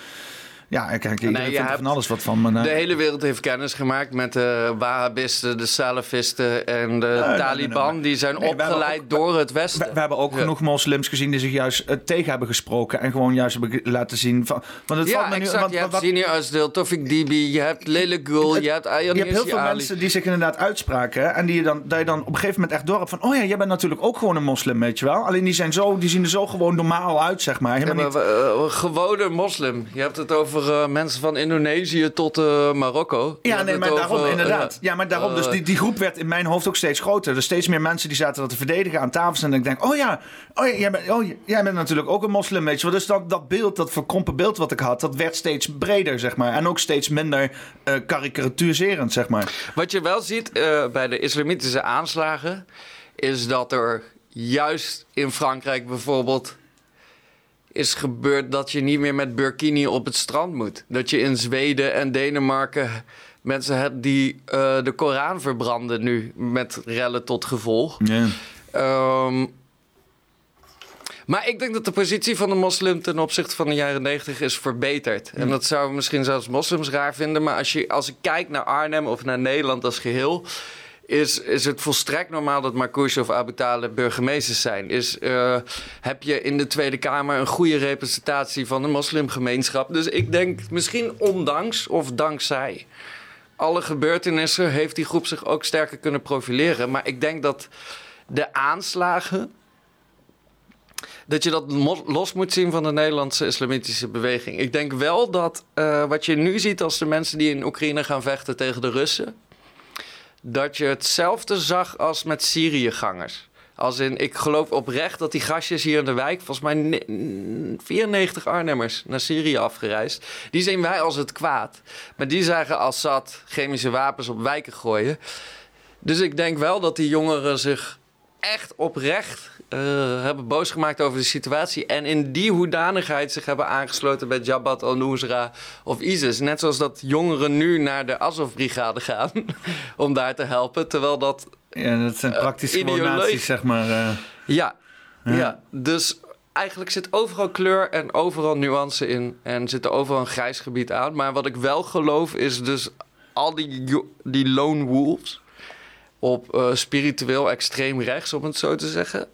Ja, kijk, iedereen Nee, vindt van alles wat van. Maar, nou, De hele wereld heeft kennis gemaakt met de Wahhabisten, de Salafisten en de nee, Taliban. Die zijn opgeleid ook- door het Westen. we, we hebben ook genoeg moslims gezien die zich juist eh, tegen hebben gesproken. En gewoon juist hebben laten zien van... Want het ja, valt me nu, exact. want- je hebt Asdeel, Tofik Dibi, je hebt Lele Gul, je hebt Ayaan je hebt heel veel Ali. mensen die zich inderdaad uitspraken. En die je dan, dat je dan op een gegeven moment echt door hebt van... Oh ja, jij bent natuurlijk ook gewoon een moslim, weet je wel. Alleen die, zijn zo, die zien er zo gewoon normaal uit, zeg maar. Ja, Helemaal maar, niet... eh, gewone moslim. Je hebt het over eh, mensen van Indonesië tot eh, Marokko. Ja, nee, maar daarom over, inderdaad. eh, ja, maar daarom. Dus eh, die, die groep werd in mijn hoofd ook steeds groter. Dus steeds meer mensen die zaten dat te verdedigen aan tafel. En ik denk, oh ja, oh ja jij, bent, oh, jij bent natuurlijk ook een moslim, weet je wel. Dus dat, dat beeld, dat verkrompen beeld wat ik had, dat werd steeds breder, zeg maar. En ook steeds minder eh karikaturiserend, zeg maar. Wat je wel ziet eh, bij de islamitische aanslagen... is dat er juist in Frankrijk bijvoorbeeld is gebeurd... dat je niet meer met burkini op het strand moet. Dat je in Zweden en Denemarken mensen hebt die eh, de Koran verbranden nu... met rellen tot gevolg. Ehm, maar ik denk dat de positie van de moslim ten opzichte van de jaren 90 is verbeterd. En dat zouden misschien zelfs moslims raar vinden. Maar als, je, als ik kijk naar Arnhem of naar Nederland als geheel. Is, is het volstrekt normaal dat Marcouche of Abu Talib burgemeesters zijn? Is, eh, heb je in de Tweede Kamer een goede representatie van de moslimgemeenschap? Dus ik denk misschien ondanks of dankzij alle gebeurtenissen heeft die groep zich ook sterker kunnen profileren. Maar ik denk dat de aanslagen. Dat je dat los moet zien van de Nederlandse islamitische beweging. Ik denk wel dat eh, wat je nu ziet als de mensen die in Oekraïne gaan vechten tegen de Russen. Dat je hetzelfde zag als met Syriëgangers. Als in, ik geloof oprecht dat die gastjes hier in de wijk, volgens mij ne- 94 Arnhemmers naar Syrië afgereisd. Die zien wij als het kwaad. Maar die zagen Assad chemische wapens op wijken gooien. Dus ik denk wel dat die jongeren zich echt oprecht eh, hebben boos gemaakt over de situatie. En in die hoedanigheid zich hebben aangesloten bij Jabhat al-Nusra of ISIS. Net zoals dat jongeren nu naar de Azov-brigade gaan om daar te helpen. Terwijl dat Ja, dat zijn praktisch gewoon ideologisch- nazi's, zeg maar. eh. ja, ja. dus eigenlijk zit overal kleur en overal nuance in. En zit er overal een grijs gebied aan. Maar wat ik wel geloof is dus al die, die lone wolves... op eh, spiritueel extreem rechts, om het zo te zeggen...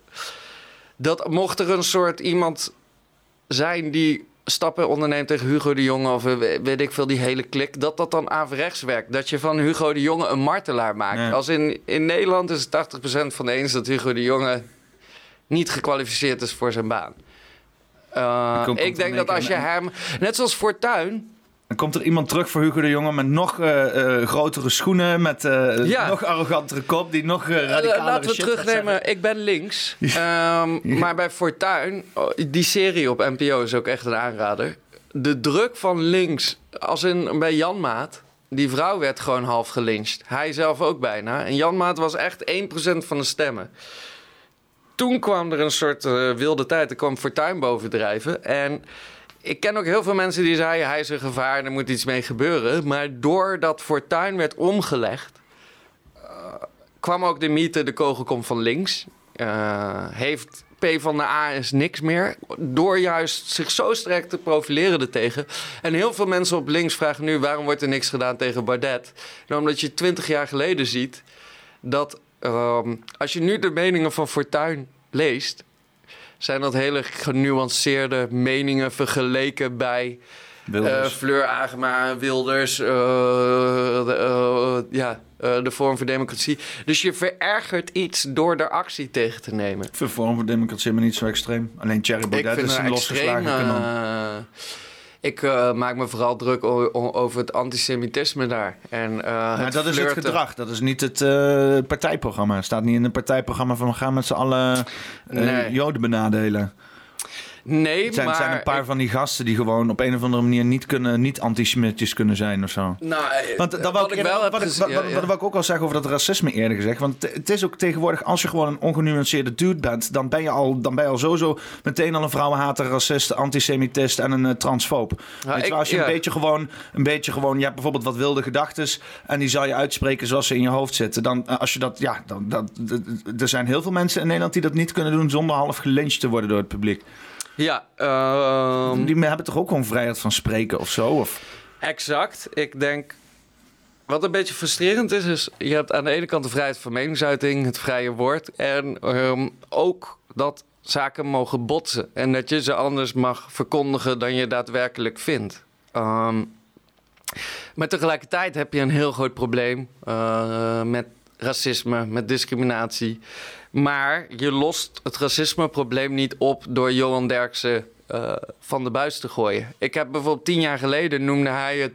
dat mocht er een soort iemand zijn die stappen onderneemt tegen Hugo de Jonge... of eh, we- weet ik veel, die hele klik... dat dat dan averechts werkt. Dat je van Hugo de Jonge een martelaar maakt. Als in, in Nederland is het 80% van de eens dat Hugo de Jonge niet gekwalificeerd is voor zijn baan. Uh, er ik denk dat als je hem, net zoals Fortuin, Dan komt er iemand terug voor Hugo de Jonge met nog eh, eh, grotere schoenen, met eh, Ja. nog arrogantere kop, die nog radicalere laten we shit terugnemen, ik ben links. Ehm, Maar bij Fortuin, oh, die serie op NPO is ook echt een aanrader. De druk van links, als in bij Jan Maat, die vrouw werd gewoon half gelyncht. Hij zelf ook bijna. En Jan Maat was echt 1% van de stemmen. Toen kwam er een soort wilde tijd. Er kwam Fortuin bovendrijven. En ik ken ook heel veel mensen die zeiden... hij is een gevaar, er moet iets mee gebeuren. Maar doordat Fortuin werd omgelegd... eh, kwam ook de mythe, de kogel komt van links. Eh, heeft P van de A is niks meer. Door juist zich zo sterk te profileren ertegen. En heel veel mensen op links vragen nu... waarom wordt er niks gedaan tegen Bardet? Nou, omdat je twintig jaar geleden ziet... dat ehm, als je nu de meningen van Fortuin leest... zijn dat hele genuanceerde meningen vergeleken bij... Wilders. eh, Fleur Agema, Wilders, eh, de, eh, ja, de Vorm voor Democratie. Dus je verergert iets door er actie tegen te nemen. Ik vind Forum voor Democratie maar niet zo extreem. Alleen Thierry Baudet is een losgeslagen kanon. Eh, ik eh, maak me vooral druk over het antisemitisme daar. En, eh, Maar dat is het gedrag, dat is niet het eh, partijprogramma. Het staat niet in het partijprogramma van we gaan met z'n allen eh, Nee. Joden benadelen. Nee, Het zijn, maar... zijn een paar ik- van die gasten die gewoon op een of andere manier niet, kunnen, niet antisemitisch kunnen zijn of zo. Nou, eh, Want dat wat ik, wel wat, ik, gezien- wat, ja, wat, ja. wat wou ik ook al zeggen over dat racisme eerder gezegd. Want het- is ook tegenwoordig, als je gewoon een ongenuanceerde dude bent, dan ben je al, dan ben je al sowieso meteen al een vrouwenhater, racist, antisemitist en een eh, transfoob. Ja, ik- wel, als je een beetje gewoon, een beetje gewoon, je hebt bijvoorbeeld wat wilde gedachten en die zal je uitspreken zoals ze in je hoofd zitten. Dan, eh, als je dat, ja, dan, dat, er zijn heel veel mensen in Nederland die dat niet kunnen doen zonder half gelyncht te worden door het publiek. Ja, ehm, Die hebben toch ook gewoon vrijheid van spreken of zo? Of? exact. Ik denk... Wat een beetje frustrerend is, is... Je hebt aan de ene kant de vrijheid van meningsuiting, het vrije woord. En ehm, ook dat zaken mogen botsen. En dat je ze anders mag verkondigen dan je daadwerkelijk vindt. Ehm, maar tegelijkertijd heb je een heel groot probleem eh, met racisme, met discriminatie. Maar je lost het racismeprobleem niet op door Johan Derksen eh, van de buis te gooien. Ik heb bijvoorbeeld tien jaar geleden noemde hij het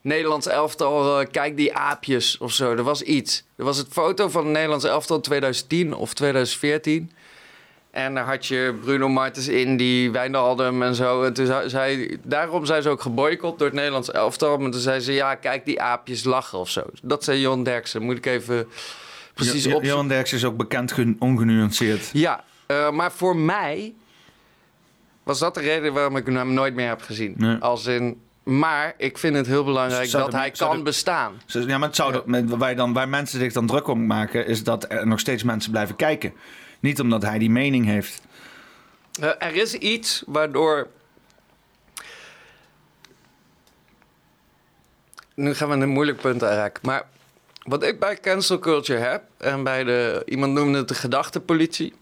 Nederlands elftal, eh, kijk die aapjes of zo. Er was iets. Er was het foto van het Nederlands elftal 2010 of 2014. En daar had je Bruno Martens in, die Wijnaldum en zo. En toen zei, daarom zijn ze ook geboycott door het Nederlands elftal. Maar toen zei ze, ja, kijk die aapjes lachen of zo. Dat zei Jon Derksen. Moet ik even precies op. Johan Derksen is ook bekend gen- ongenuanceerd. Ja, eh, maar voor mij was dat de reden waarom ik hem nooit meer heb gezien. Nee. Als in, maar ik vind het heel belangrijk dat hij kan de- bestaan. Ja, maar het zou waar, dan, waar mensen zich dan druk om maken, is dat er nog steeds mensen blijven kijken. Niet omdat hij die mening heeft. Eh, er is iets waardoor. Nu gaan we een moeilijk punt aanraken. Maar wat ik bij cancel culture heb, en bij de. iemand noemde het de gedachtenpolitie.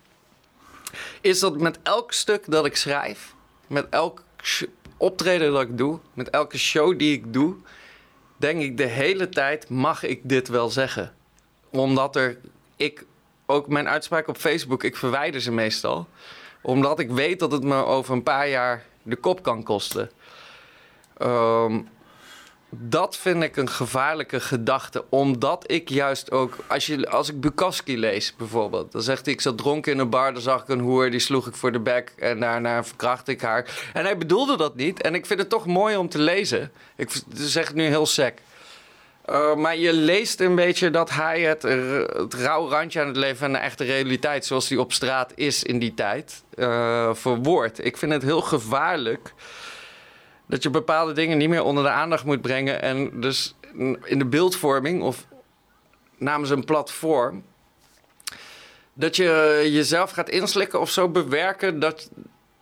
Is dat met elk stuk dat ik schrijf, met elk optreden dat ik doe, met elke show die ik doe, denk ik de hele tijd: mag ik dit wel zeggen? Omdat er. Ik, ook mijn uitspraak op Facebook, ik verwijder ze meestal omdat ik weet dat het me over een paar jaar de kop kan kosten. Ehm, dat vind ik een gevaarlijke gedachte. Omdat ik juist ook... Als, je, als ik Bukowski lees bijvoorbeeld... dan zegt hij... ik zat dronken in een bar, dan zag ik een hoer... die sloeg ik voor de bek en daarna verkracht ik haar. En hij bedoelde dat niet. En ik vind het toch mooi om te lezen. Ik zeg het nu heel sec. Uh, maar je leest een beetje dat hij het, het rauw randje aan het leven en de echte realiteit, zoals die op straat is in die tijd, uh, verwoordt. Ik vind het heel gevaarlijk dat je bepaalde dingen niet meer onder de aandacht moet brengen. En dus in de beeldvorming of namens een platform, dat je jezelf gaat inslikken of zo bewerken dat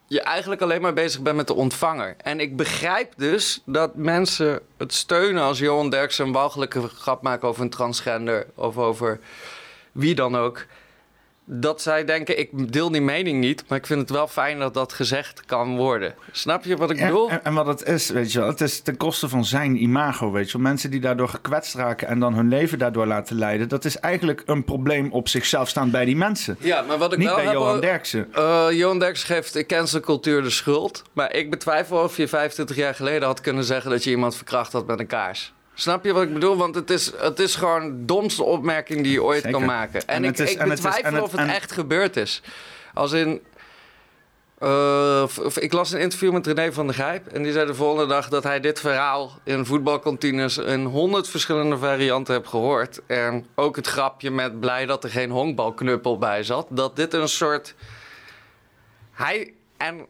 je eigenlijk alleen maar bezig bent met de ontvanger. En ik begrijp dus dat mensen het steunen als Johan Derksen een walgelijke grap maken over een transgender of over wie dan ook. Dat zij denken, ik deel die mening niet, maar ik vind het wel fijn dat dat gezegd kan worden. Snap je wat ik bedoel? En, en wat het is, weet je wel, het is ten koste van zijn imago, weet je wel. Mensen die daardoor gekwetst raken en dan hun leven daardoor laten leiden, dat is eigenlijk een probleem op zichzelf staan bij die mensen. Ja, maar wat ik Niet wel bij heb, Johan Derksen. Uh, Johan Derksen geeft de cancelcultuur de schuld. Maar ik betwijfel of je 25 jaar geleden had kunnen zeggen dat je iemand verkracht had met een kaars. Snap je wat ik bedoel? Want het is, het is gewoon de domste opmerking die je ooit Zeker. kan maken. En, En ik, is- ik betwijfel en of het en- echt gebeurd is. Als in... Uh, v- ik las een interview met René van der Grijp. En die zei de volgende dag dat hij dit verhaal in voetbalkantines in honderd verschillende varianten heeft gehoord. En ook het grapje met blij dat er geen honkbalknuppel bij zat. Dat dit een soort. Hij. En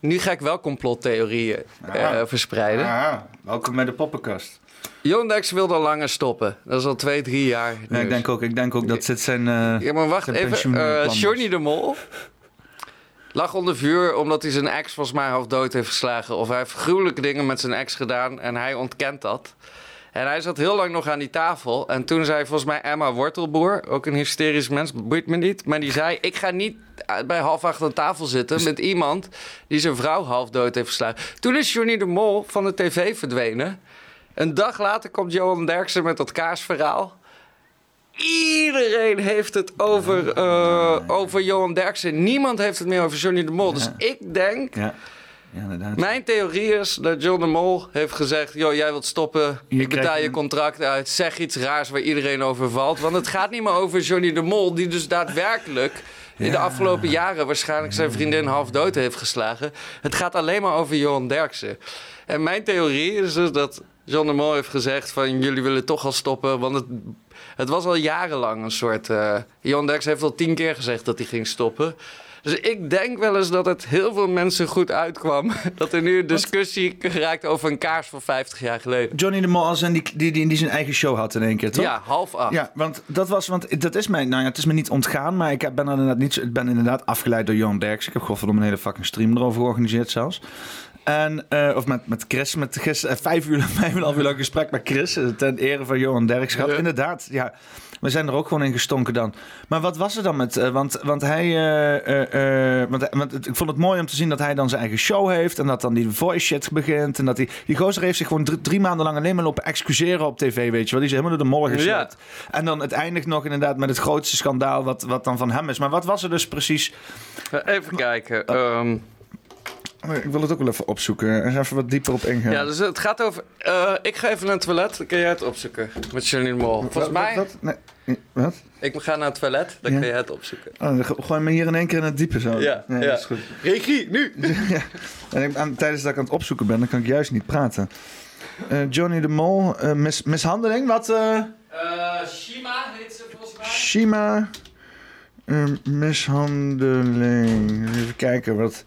nu ga ik wel complottheorieën uh, verspreiden. Ja, welkom bij de poppenkast. Derksen wilde langer stoppen. Dat is al twee, drie jaar. Ja, ik, denk ook, ik denk ook dat zit zijn. eh, Ja, maar wacht even. Uh. Johnny de Mol lag onder vuur omdat hij zijn ex volgens mij half dood heeft geslagen. Of hij heeft gruwelijke dingen met zijn ex gedaan en hij ontkent dat. En hij zat heel lang nog aan die tafel. En toen zei volgens mij Emma Wortelboer, ook een hysterisch mens, boeit me niet. Maar die zei, ik ga niet bij half acht aan tafel zitten met iemand die zijn vrouw half dood heeft geslagen. Toen is Johnny de Mol van de tv verdwenen. Een dag later komt Johan Derksen met dat kaarsverhaal. Iedereen heeft het over, uh, over Johan Derksen. Niemand heeft het meer over Johnny de Mol. Dus ik denk... Ja. Mijn theorie is dat John de Mol heeft gezegd... joh, jij wilt stoppen, ik betaal je een- contract uit... zeg iets raars waar iedereen over valt. Want het gaat niet meer over Johnny de Mol... die dus daadwerkelijk die de afgelopen jaren waarschijnlijk zijn vriendin half dood heeft geslagen. Het gaat alleen maar over Johan Derksen. En mijn theorie is dus dat John de Mol heeft gezegd van jullie willen toch al stoppen, want het, het was al jarenlang een soort... eh Johan Derksen heeft al tien keer gezegd dat hij ging stoppen. Dus ik denk wel eens dat het heel veel mensen goed uitkwam. Dat er nu een discussie geraakt over een kaars van 50 jaar geleden. Johnny de Mol als een die, die, die, die zijn eigen show had in één keer, toch? Ja, half acht. Ja, want dat was, want dat is mij, nou ja, het is me niet ontgaan, maar ik ben inderdaad niet, ik ben inderdaad afgeleid door Johan Derks. Ik heb godverdomme een hele fucking stream erover georganiseerd zelfs. En, eh, of met, met Chris, met Chris, eh, vijf uur, vijf en een half uur lang gesprek met Chris, eh, ten ere van Johan Derks gehad. Ja. Inderdaad, ja. We zijn er ook gewoon in gestonken dan. Maar wat was er dan met, want, want hij, want, want ik vond het mooi om te zien dat hij dan zijn eigen show heeft en dat dan die voice shit begint en dat die, die gozer heeft zich gewoon drie, drie maanden lang alleen maar lopen excuseren op tv, weet je wel. Die is helemaal door de mollen gesleept. En dan het eindigt nog inderdaad met het grootste schandaal wat, wat dan van hem is. Maar wat was er dus precies? Even kijken. ehm, Ik wil het ook wel even opzoeken. Er even wat dieper op ingaan. ja, dus het gaat over... eh, ik ga even naar het toilet, dan kun jij het opzoeken. Met Janine Mol. Volgens Wat- mij... Wat? Nee. Wat? Ik ga naar het toilet, dan Ja. kun jij het opzoeken. Oh, dan go- gooi me hier in één keer in het diepe zo. Ja, dat is goed. Regie, nu! ja. En ik- aan, tijdens dat ik aan het opzoeken ben, dan kan ik juist niet praten. Eh, Johnny de Mol, eh, mis, mishandeling, wat? eh Shima heet ze volgens mij. Shima, eh, mishandeling. Even kijken wat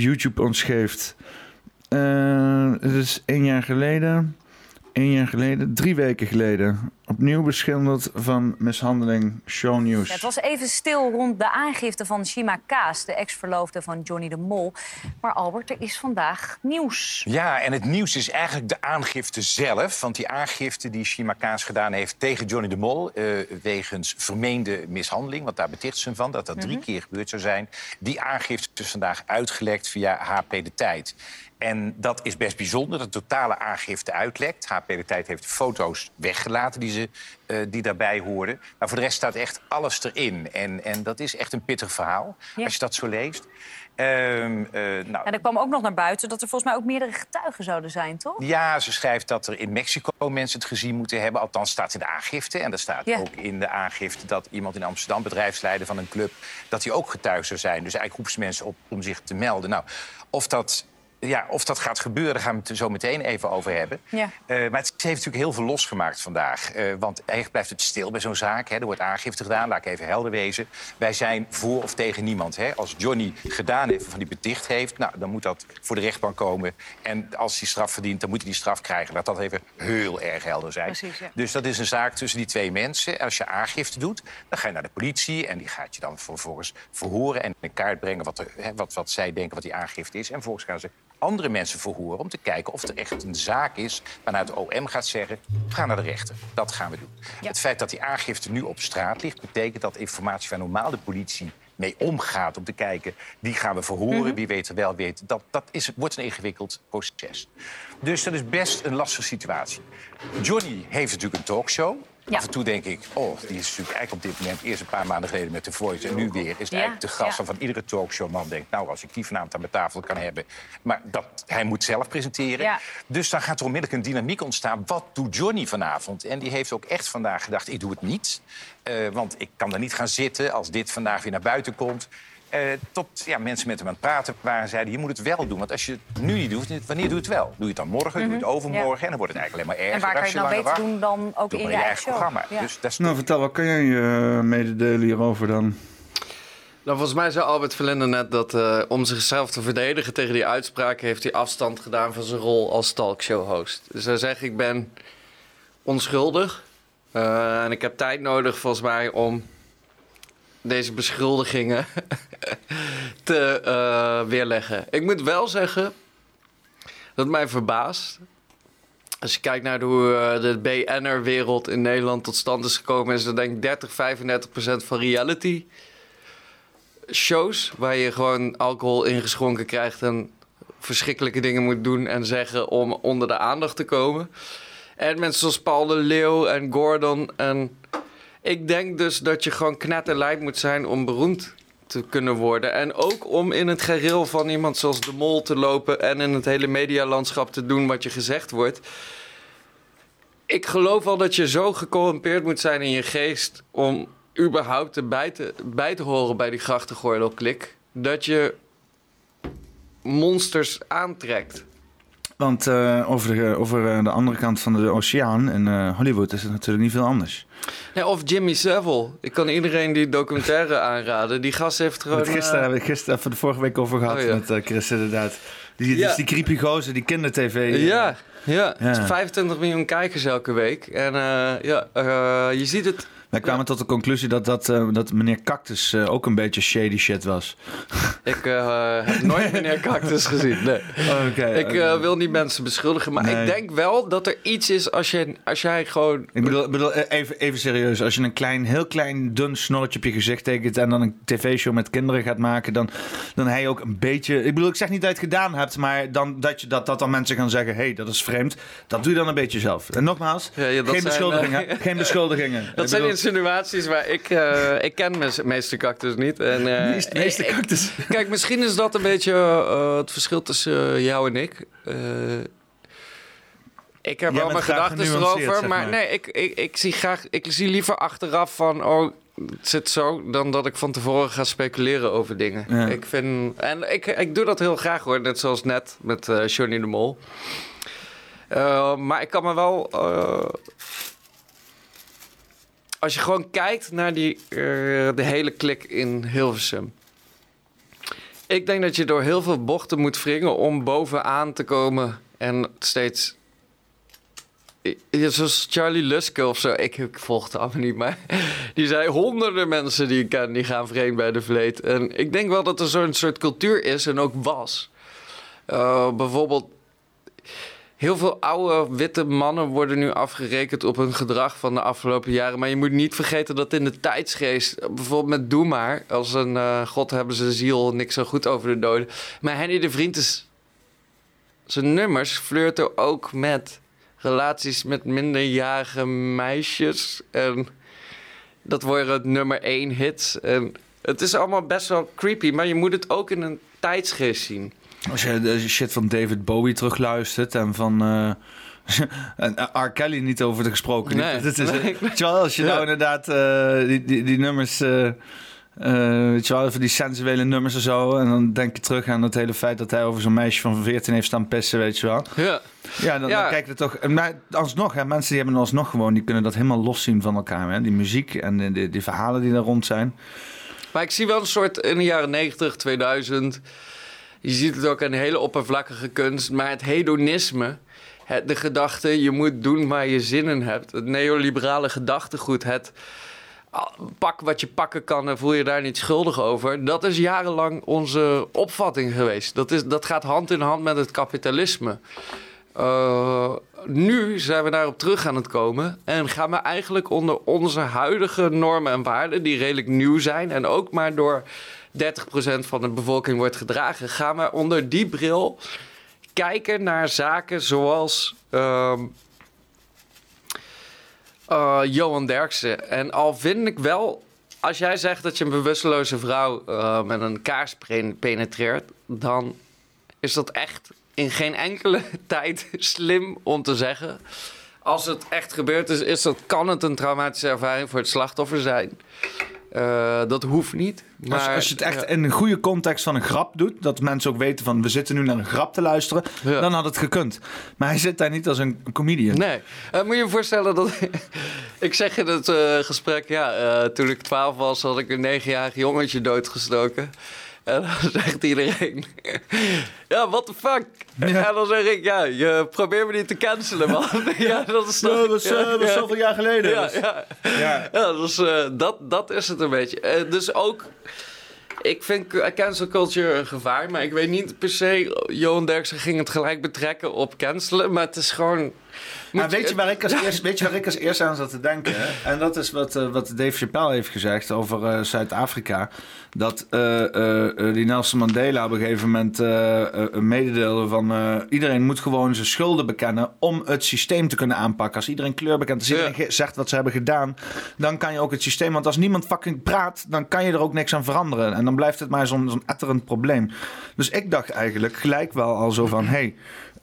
YouTube ons geeft. Eh, Het is één jaar geleden. Eén jaar geleden, drie weken geleden. Opnieuw beschilderd van mishandeling. Show News. Het was even stil rond de aangifte van Shima Kaas, de ex-verloofde van Johnny de Mol. Maar Albert, er is vandaag nieuws. Ja, en het nieuws is eigenlijk de aangifte zelf. Want die aangifte die Shima Kaas gedaan heeft tegen Johnny de Mol... eh, wegens vermeende mishandeling, want daar beticht ze hem van... dat dat drie keer gebeurd zou zijn. Die aangifte is vandaag uitgelekt via HP De Tijd. En dat is best bijzonder, dat totale aangifte uitlekt. HP De Tijd heeft foto's weggelaten die, ze, eh, die daarbij hoorden. Maar voor de rest staat echt alles erin. En, en dat is echt een pittig verhaal, Ja. als je dat zo leest. Eh, nou, En er kwam ook nog naar buiten dat er volgens mij ook meerdere getuigen zouden zijn, toch? Ja, ze schrijft dat er in Mexico mensen het gezien moeten hebben. Althans, staat in de aangifte. En er staat ook in de aangifte dat iemand in Amsterdam, bedrijfsleider van een club, dat hij ook getuige zou zijn. Dus eigenlijk roept ze mensen op om zich te melden. Nou, of dat. Ja, of dat gaat gebeuren, daar gaan we het er zo meteen even over hebben. Ja. Eh, maar het heeft natuurlijk heel veel losgemaakt vandaag. Eh, want eigenlijk blijft het stil bij zo'n zaak. Hè. Er wordt aangifte gedaan, laat ik even helder wezen. Wij zijn voor of tegen niemand. Hè. Als Johnny gedaan heeft of die beticht heeft... Nou, dan moet dat voor de rechtbank komen. En als hij straf verdient, dan moet hij die straf krijgen. Laat dat even heel erg helder zijn. Precies, ja. Dus dat is een zaak tussen die twee mensen. Als je aangifte doet, dan ga je naar de politie... en die gaat je dan vervolgens verhoren en in kaart brengen... wat, er, hè, wat, wat zij denken wat die aangifte is. En vervolgens gaan ze andere mensen verhoren om te kijken of er echt een zaak is waarna het OM gaat zeggen: ga naar de rechter. Dat gaan we doen. Het feit dat die aangifte nu op straat ligt, betekent dat informatie waar normaal de politie mee omgaat om te kijken wie gaan we verhoren, Mhm. wie weet er wel weet. Dat, dat is, wordt een ingewikkeld proces. Dus dat is best een lastige situatie. Johnny heeft natuurlijk een talkshow. Ja. Af en toe denk ik, oh, die is natuurlijk eigenlijk op dit moment... eerst een paar maanden geleden met The Voice en nu weer... is het Ja, eigenlijk de gast van iedere talkshowman denkt... nou, als ik die vanavond aan mijn tafel kan hebben... maar dat, hij moet zelf presenteren. Ja. Dus dan gaat er onmiddellijk een dynamiek ontstaan. Wat doet Johnny vanavond? En die heeft ook echt vandaag gedacht, ik doe het niet. Eh, want ik kan er niet gaan zitten als dit vandaag weer naar buiten komt... Eh, tot ja, mensen met hem aan het praten waren en zeiden... je moet het wel doen, want als je het nu niet doet, wanneer doe je het wel? Doe je het dan morgen, doe je het Mhm, overmorgen... ja. en dan wordt het eigenlijk alleen maar erger. En waar kan je het nou beter wacht. doen dan ook Doe in je je eigen show? programma. Ja. Dus dat is Nou, vertel, wat kan jij eh, mededelen hierover dan? Nou, volgens mij zei Albert Verlinde net dat eh, om zichzelf te verdedigen tegen die uitspraak... heeft hij afstand gedaan van zijn rol als talkshow-host. Dus hij zegt, ik ben onschuldig. eh, en ik heb tijd nodig, volgens mij, om deze beschuldigingen te eh, weerleggen. Ik moet wel zeggen dat mij verbaast... Als je kijkt naar hoe eh, de BN'er-wereld in Nederland tot stand is gekomen... is dat denk ik 30, 35 procent van reality shows waar je gewoon alcohol ingeschonken krijgt en verschrikkelijke dingen moet doen en zeggen om onder de aandacht te komen. En mensen zoals Paul de Leeuw en Gordon. En ik denk dus dat je gewoon knetterlijp moet zijn om beroemd te kunnen worden. En ook om in het gereel van iemand zoals de Mol te lopen en in het hele medialandschap te doen wat je gezegd wordt. Ik geloof wel dat je zo gecorrumpeerd moet zijn in je geest om überhaupt erbij te, bij te horen bij die grachtengordel-klik... dat je monsters aantrekt. Want eh, over, de, over eh, de andere kant van de oceaan in eh, Hollywood is het natuurlijk niet veel anders. Ja, of Jimmy Savile. Ik kan iedereen die documentaire aanraden. Die gast heeft gewoon... Met gisteren hebben we het gisteren even de vorige week over gehad Oh, ja. met Chris inderdaad. Die, Ja. dus die creepy gozer, die kindertv. Ja, ja. Ja. 25 miljoen kijkers elke week. En ja, je ziet het... Wij kwamen tot de conclusie dat, dat, eh, dat meneer Cactus eh, ook een beetje shady shit was. Ik eh, heb nooit meneer Cactus gezien. Nee. Ik wil niet mensen beschuldigen, maar Nee. ik denk wel dat er iets is als, je, als jij gewoon... Ik bedoel, bedoel even, even serieus. Als je een klein, heel klein, dun snorretje op je gezicht tekent... en dan een tv-show met kinderen gaat maken... dan, dan hij ook een beetje... Ik bedoel, ik zeg niet dat je het gedaan hebt... maar dan, dat, je, dat, dat dan mensen gaan zeggen... hé, hey, dat is vreemd. Dat doe je dan een beetje zelf. En nogmaals, Ja, ja, dat geen, zijn, beschuldigingen, geen beschuldigingen. Dat Ik zijn bedoel- insinuaties waar ik... eh, ik ken mes- meester Cactus niet. En, eh, ik- Cactus. Kijk, misschien is dat een beetje eh, het verschil tussen jou en ik. Ik heb Jij wel mijn gedachten erover, zeg maar, nee, ik, ik, ik zie graag, ik zie liever achteraf van, oh, het zit zo, dan dat ik van tevoren ga speculeren over dingen. Ja. Ik vind, en ik, ik doe dat heel graag hoor, net zoals net met Johnny de Mol. Maar ik kan me wel. Als je gewoon kijkt naar die, eh, de hele klik in Hilversum. Ik denk dat je door heel veel bochten moet wringen om bovenaan te komen en steeds. Zoals Charlie Luske of zo. Ik, ik volg het allemaal niet, maar die zei honderden mensen die ik ken, die gaan vreemd bij de vleet. En ik denk wel dat er zo'n soort cultuur is en ook was. Eh, bijvoorbeeld Heel veel oude witte mannen worden nu afgerekend op hun gedrag van de afgelopen jaren. Maar je moet niet vergeten dat in de tijdsgeest, bijvoorbeeld met Doe maar, als een eh, God hebben ze ziel, niks zo goed over de doden. Maar Henny de Vriend is. Zijn nummers flirten ook met relaties met minderjarige meisjes. En dat worden nummer één hits. En het is allemaal best wel creepy, maar je moet het ook in een tijdsgeest zien. Als je de shit van David Bowie terugluistert en van... eh en R. Kelly niet over de gesproken. Nee. Dit is, Nee. Wel, als je Ja. nou inderdaad eh, die, die, die nummers... eh, eh, weet je wel, even die sensuele nummers en zo. En dan denk je terug aan het hele feit dat hij over zo'n meisje van 14 heeft staan pissen, weet je wel. Ja. Ja, dan, Ja. dan kijk je toch. Maar alsnog, hè, mensen die hebben alsnog gewoon, die kunnen dat helemaal loszien van elkaar. Hè? Die muziek en die, die, die verhalen die daar rond zijn. Maar ik zie wel een soort in de jaren 90, 2000. Je ziet het ook de hele oppervlakkige kunst. Maar het hedonisme, het, de gedachte, je moet doen waar je zin in hebt. Het neoliberale gedachtegoed, het pak wat je pakken kan en voel je daar niet schuldig over. Dat is jarenlang onze opvatting geweest. Dat, is, dat gaat hand in hand met het kapitalisme. Eh, nu zijn we daarop terug aan het komen en gaan we eigenlijk onder onze huidige normen en waarden, die redelijk nieuw zijn en ook maar door 30% van de bevolking wordt gedragen, gaan we onder die bril kijken naar zaken zoals ehm, eh, Johan Derksen. En al vind ik wel, als jij zegt dat je een bewusteloze vrouw eh, met een kaars penetreert, dan is dat echt in geen enkele tijd slim om te zeggen. Als het echt gebeurd is, is dat, kan het een traumatische ervaring voor het slachtoffer zijn. Eh, dat hoeft niet. Maar, als, als je het echt ja. in een goede context van een grap doet, dat mensen ook weten van we zitten nu naar een grap te luisteren, Ja. dan had het gekund. Maar hij zit daar niet als een comedian. Nee. Eh, moet je je voorstellen dat... ik zeg in het eh, gesprek... Ja, toen ik 12 was, had ik een negenjarig jongetje doodgestoken. En dan zegt iedereen... ja, what the fuck? En dan zeg ik... Ja, je probeert me niet te cancelen, man. ja, dat is toch... Ja, dat is, eh, dat is zoveel jaar geleden. Ja, Dus- ja. Ja. Ja, dus eh, dat, dat is het een beetje. Eh, dus ook, ik vind cancel culture een gevaar, maar ik weet niet per se, Johan Derksen ging het gelijk betrekken op cancelen, maar het is gewoon... Maar weet je, waar ik als eerst, weet je waar ik als eerste aan zat te denken? En dat is wat, eh, wat Dave Chappelle heeft gezegd over eh, Zuid-Afrika. Dat eh, die Nelson Mandela op een gegeven moment eh, mededeelde van... iedereen moet gewoon zijn schulden bekennen om het systeem te kunnen aanpakken. Als iedereen kleur bekent, als iedereen zegt wat ze hebben gedaan... dan kan je ook het systeem... Want als niemand fucking praat, dan kan je er ook niks aan veranderen. En dan blijft het maar zo'n zo'n etterend probleem. Dus ik dacht eigenlijk gelijk wel al zo van... Hey,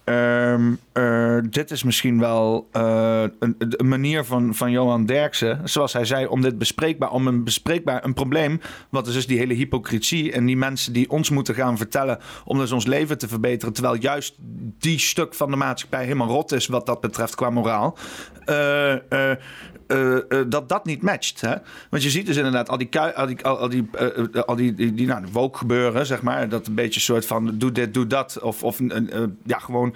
eh, dit is misschien wel eh, een, manier van, van Johan Derksen, zoals hij zei, om dit bespreekbaar, om een bespreekbaar een probleem, wat is dus die hele hypocrisie en die mensen die ons moeten gaan vertellen om dus ons leven te verbeteren, terwijl juist die stuk van de maatschappij helemaal rot is wat dat betreft qua moraal. eh, eh, eh, eh, dat dat niet matcht. Hè? Want je ziet dus inderdaad al die, al die, al, die, eh, eh, al die, die nou, woke gebeuren, zeg maar. Dat een beetje soort van doe dit, doe dat. Of, of eh, ja, gewoon...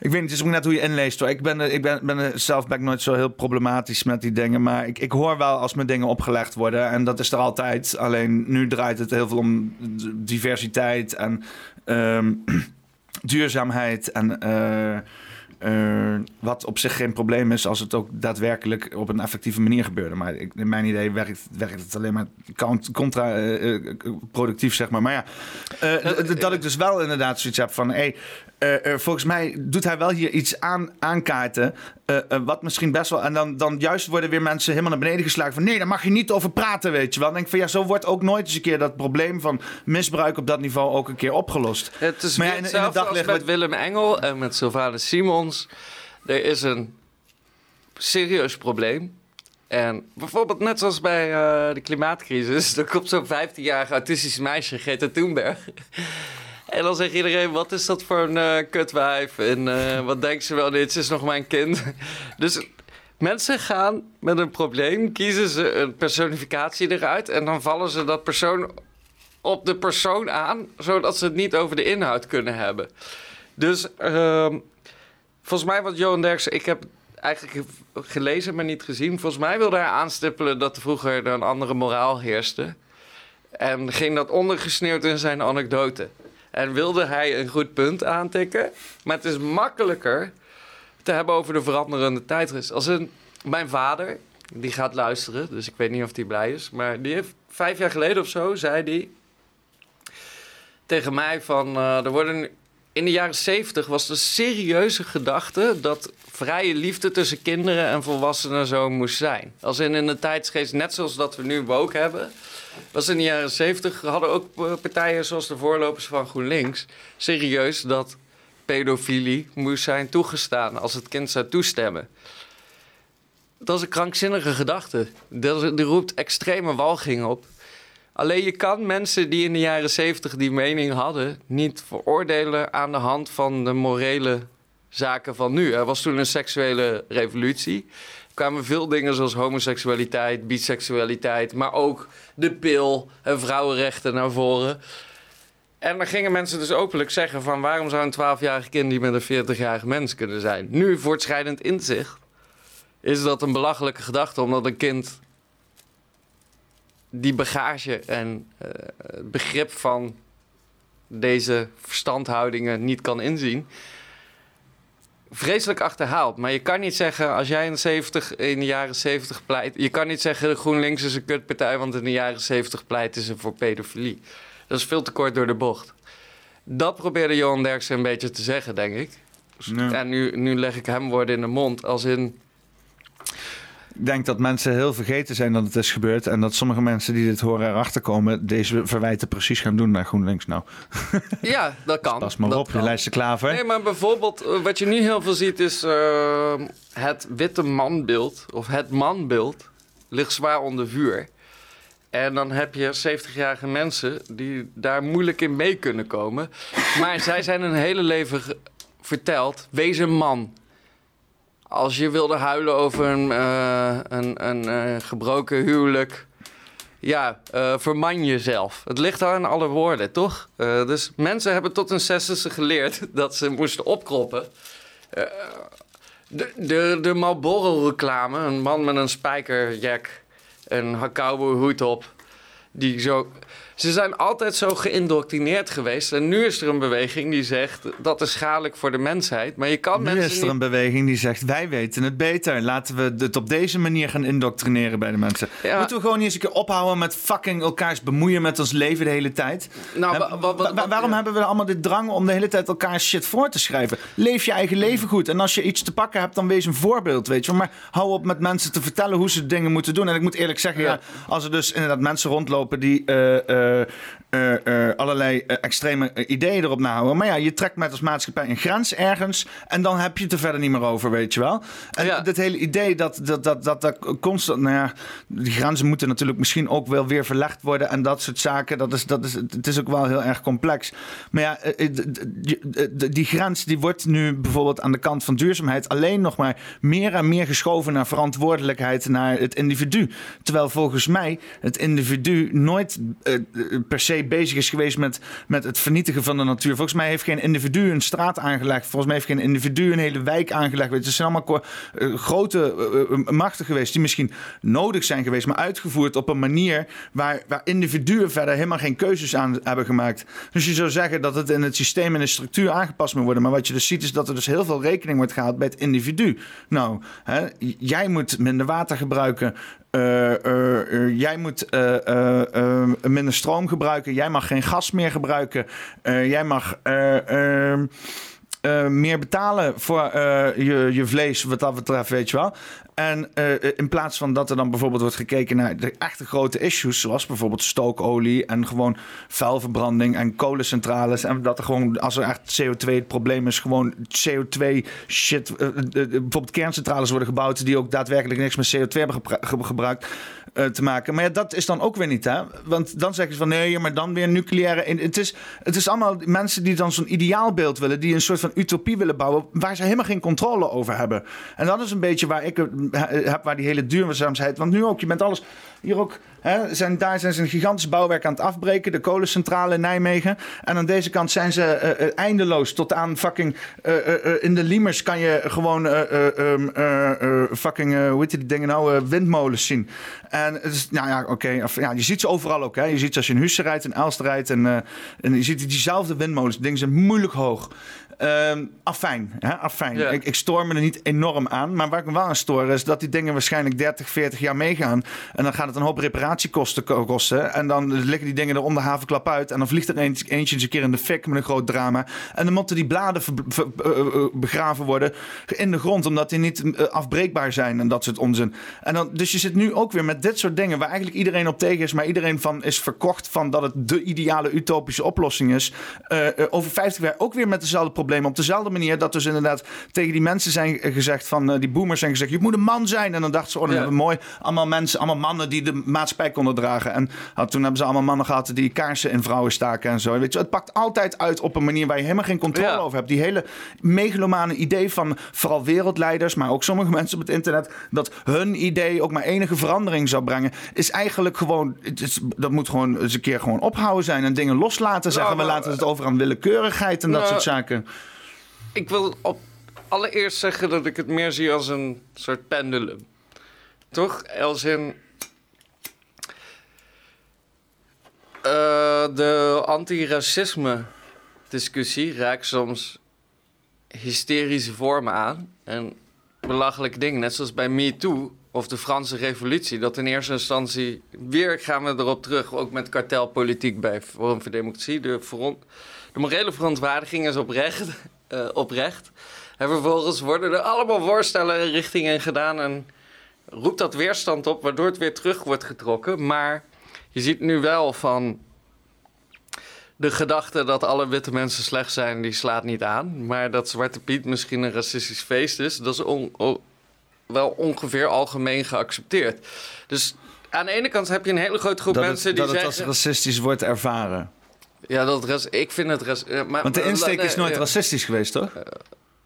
Ik weet niet, het is ook net hoe je inleest hoor. Ik ben, eh, ik ben, ben eh, zelf ben ik nooit zo heel problematisch met die dingen. Maar ik, ik hoor wel als me dingen opgelegd worden. En dat is er altijd. Alleen nu draait het heel veel om diversiteit en ehm, duurzaamheid. En eh, eh, wat op zich geen probleem is als het ook daadwerkelijk op een effectieve manier gebeurde. Maar ik, in mijn idee werkt, werkt het alleen maar contra-productief, zeg maar. Maar ja, eh, dat ik dus wel inderdaad zoiets heb van... Hey, eh, eh, volgens mij doet hij wel hier iets aan, aankaarten. eh, wat misschien best wel. En dan, dan juist worden weer mensen helemaal naar beneden geslagen. Van nee, daar mag je niet over praten, weet je wel. Dan denk ik van ja, zo wordt ook nooit eens een keer dat probleem van misbruik op dat niveau ook een keer opgelost. Het is Maar ja, in- in met Willem Engel en met Sylvanus Simons. Er is een serieus probleem. En bijvoorbeeld net zoals bij de klimaatcrisis... er komt zo'n 15-jarig autistisch meisje, Greta Thunberg... En dan zegt iedereen, wat is dat voor een eh, kutwijf? En eh, wat denkt ze wel, dit is nog mijn kind. Dus mensen gaan met een probleem, kiezen ze een personificatie eruit... en dan vallen ze dat persoon op de persoon aan... zodat ze het niet over de inhoud kunnen hebben. Dus ehm, volgens mij wat Johan Derksen... Ik heb eigenlijk gelezen, maar niet gezien. Volgens mij wilde hij aanstippelen dat vroeger er een andere moraal heerste. En ging dat ondergesneeuwd in zijn anekdote. En wilde hij een goed punt aantikken. Maar het is makkelijker te hebben over de veranderende tijdgeest. Als een, mijn vader, die gaat luisteren, dus ik weet niet of hij blij is. Maar die heeft vijf jaar geleden of zo, zei hij tegen mij van... eh, er worden in de jaren zeventig was de serieuze gedachte... dat vrije liefde tussen kinderen en volwassenen zo moest zijn. Als in in de tijdsgeest, net zoals dat we nu woke hebben... was in de jaren zeventig... hadden ook eh, partijen zoals de voorlopers van GroenLinks... serieus dat pedofilie moest zijn toegestaan... als het kind zou toestemmen. Dat is een krankzinnige gedachte. Die roept extreme walging op. Alleen je kan mensen die in de jaren zeventig die mening hadden... niet veroordelen aan de hand van de morele zaken van nu. Er was toen een seksuele revolutie. Kwamen veel dingen zoals homoseksualiteit, biseksualiteit... maar ook de pil en vrouwenrechten naar voren. En dan gingen mensen dus openlijk zeggen van... waarom zou een 12-jarig kind niet met een 40-jarig mens kunnen zijn? Nu, voortschrijdend inzicht, is dat een belachelijke gedachte... omdat een kind die bagage en eh, begrip van deze verstandhoudingen niet kan inzien. Vreselijk achterhaald. Maar je kan niet zeggen, als jij in de, 70, in de jaren 70 pleit. Je kan niet zeggen, GroenLinks is een kutpartij, want in de jaren 70 pleiten ze voor pedofilie. Dat is veel te kort door de bocht. Dat probeerde Johan Derksen een beetje te zeggen, denk ik. En nu, nu leg ik hem woorden in de mond. Als in, denk dat mensen heel vergeten zijn dat het is gebeurd. En dat sommige mensen die dit horen erachter komen, deze verwijten precies gaan doen naar GroenLinks. Nou, ja, dat kan. pas maar Dat op, je lijst klaver. Nee, maar bijvoorbeeld, eh, wat je nu heel veel ziet is eh, het witte manbeeld, of het manbeeld, ligt zwaar onder vuur. En dan heb je 70-jarige mensen die daar moeilijk in mee kunnen komen. Maar zij zijn een hele leven verteld, wees een man. Als je wilde huilen over een, eh, een, een eh, gebroken huwelijk, ja, eh, verman jezelf. Het ligt al in alle woorden, toch? Dus mensen hebben tot hun zestigste geleerd dat ze moesten opkroppen. De, de, de Marlboro-reclame, een man met een spijkerjack, een cowboyhoed op, die zo... Ze zijn altijd zo geïndoctrineerd geweest. En nu is er een beweging die zegt dat is schadelijk voor de mensheid. Maar je kan Nu mensen is er niet... een beweging die zegt: wij weten het beter. Laten we het op deze manier gaan indoctrineren bij de mensen. Ja. Moeten we gewoon eens een keer ophouden met fucking elkaars bemoeien met ons leven de hele tijd? Nou, Hè, wa- wa- wa- wa- waarom hebben we allemaal dit drang om de hele tijd elkaar shit voor te schrijven? Leef je eigen leven goed. En als je iets te pakken hebt, dan wees een voorbeeld, weet je. Maar hou op met mensen te vertellen hoe ze dingen moeten doen. En ik moet eerlijk zeggen, ja. als er dus inderdaad mensen rondlopen lopen die eh, eh, eh, eh, allerlei eh, extreme eh, ideeën erop nahouden. Maar ja, je trekt met als maatschappij een grens ergens en dan heb je het er verder niet meer over, weet je wel. En dit hele idee dat dat, dat, dat, dat constant, nou ja, die grenzen moeten natuurlijk misschien ook wel weer verlegd worden en dat soort zaken. Dat is, dat is, het is ook wel heel erg complex. Maar ja, die grens die wordt nu bijvoorbeeld aan de kant van duurzaamheid alleen nog maar meer en meer geschoven naar verantwoordelijkheid naar het individu. Terwijl volgens mij het individu nooit per se bezig is geweest met, met het vernietigen van de natuur. Volgens mij heeft geen individu een straat aangelegd. Volgens mij heeft geen individu een hele wijk aangelegd. Het zijn allemaal eh, grote eh, eh, machten geweest die misschien nodig zijn geweest, maar uitgevoerd op een manier waar, waar individuen verder helemaal geen keuzes aan hebben gemaakt. Dus je zou zeggen dat het in het systeem en de structuur aangepast moet worden. Maar wat je dus ziet is dat er dus heel veel rekening wordt gehaald bij het individu. Nou, hè, jij moet minder water gebruiken. Eh, eh, eh, jij moet minder stroom gebruiken. Jij mag geen gas meer gebruiken. Jij mag. eh, ehm, eh, meer betalen voor je, je vlees, wat dat betreft, weet je wel. En eh, in plaats van dat er dan bijvoorbeeld wordt gekeken naar de echte grote issues, zoals bijvoorbeeld stookolie en gewoon vuilverbranding en kolencentrales. En dat er gewoon, als er echt CO2 het probleem is, gewoon CO2 shit. eh, eh, eh, bijvoorbeeld kerncentrales worden gebouwd die ook daadwerkelijk niks met CO2 hebben gebru- ge- gebruikt eh, te maken. Maar ja, dat is dan ook weer niet, hè? Want dan zeggen ze van nee, maar dan weer nucleaire. Het is, het is allemaal mensen die dan zo'n ideaalbeeld willen, die een soort van utopie willen bouwen, waar ze helemaal geen controle over hebben. En dat is een beetje waar ik het heb, waar die hele duurzaamheid. Want nu ook, je bent alles. Hier ook, hè, zijn, daar zijn ze een gigantisch bouwwerk aan het afbreken, de kolencentrale in Nijmegen. En aan deze kant zijn ze eh, eh, eindeloos tot aan fucking. eh, eh, eh, in de Liemers kan je gewoon eh, eh, ehm, eh, eh, fucking, eh, hoe heet die dingen nou, eh, windmolens zien. En is, nou ja, oké. ja, je ziet ze overal ook. Hè. Je ziet ze als je in Hussen rijdt, in Elst rijdt. En, eh, en je ziet diezelfde windmolens. Dingen zijn moeilijk hoog. Ehm afijn, hè? afijn. Ik, ik stoor me er niet enorm aan. Maar waar ik me wel aan stoor is dat die dingen waarschijnlijk 30, 40 jaar meegaan. En dan gaat het een hoop reparatiekosten ko- kosten. En dan liggen die dingen er om de havenklap uit. En dan vliegt er eentje, eentje eens een keer in de fik met een groot drama. En dan moeten die bladen ver- ver- eh, eh, begraven worden in de grond. Omdat die niet eh, afbreekbaar zijn en dat soort onzin. En dan, dus je zit nu ook weer met dit soort dingen waar eigenlijk iedereen op tegen is. Maar iedereen van is verkocht van dat het de ideale utopische oplossing is. Eh, eh, over 50 jaar ook weer met dezelfde problemen. Op dezelfde manier dat dus inderdaad tegen die mensen zijn gezegd van eh, die boomers zijn gezegd: je moet een man zijn. En dan dachten ze: oh, dan Ja. hebben we mooi allemaal mensen, allemaal mannen die de maatschappij konden dragen. En ah, toen hebben ze allemaal mannen gehad die kaarsen in vrouwen staken en zo. Weet je, het pakt altijd uit op een manier waar je helemaal geen controle Ja. over hebt. Die hele megalomane idee van vooral wereldleiders, maar ook sommige mensen op het internet, dat hun idee ook maar enige verandering zou brengen, is eigenlijk gewoon, het is, dat moet gewoon eens een keer gewoon ophouden zijn en dingen loslaten. Zeggen Nou, we laten het over aan willekeurigheid en dat soort zaken. Ik wil op allereerst zeggen dat ik het meer zie als een soort pendulum. Toch? Als in. eh, de antiracisme discussie raakt soms hysterische vormen aan. En belachelijke dingen. Net zoals bij MeToo of de Franse Revolutie. Dat in eerste instantie. Weer gaan we erop terug. Ook met kartelpolitiek bij Forum voor Democratie. De, de morele verontwaardiging is oprecht. Eh, oprecht. En vervolgens worden er allemaal voorstellen en richtingen gedaan. En roept dat weerstand op, waardoor het weer terug wordt getrokken. Maar je ziet nu wel van. De gedachte dat alle witte mensen slecht zijn, die slaat niet aan. Maar dat Zwarte Piet misschien een racistisch feest is, dat is on- wel ongeveer algemeen geaccepteerd. Dus aan de ene kant heb je een hele grote groep Dat mensen het, die dat het zeggen... als racistisch wordt ervaren. Ja, dat ik vind het... Eh, maar, Want de insteek is nooit racistisch geweest, toch?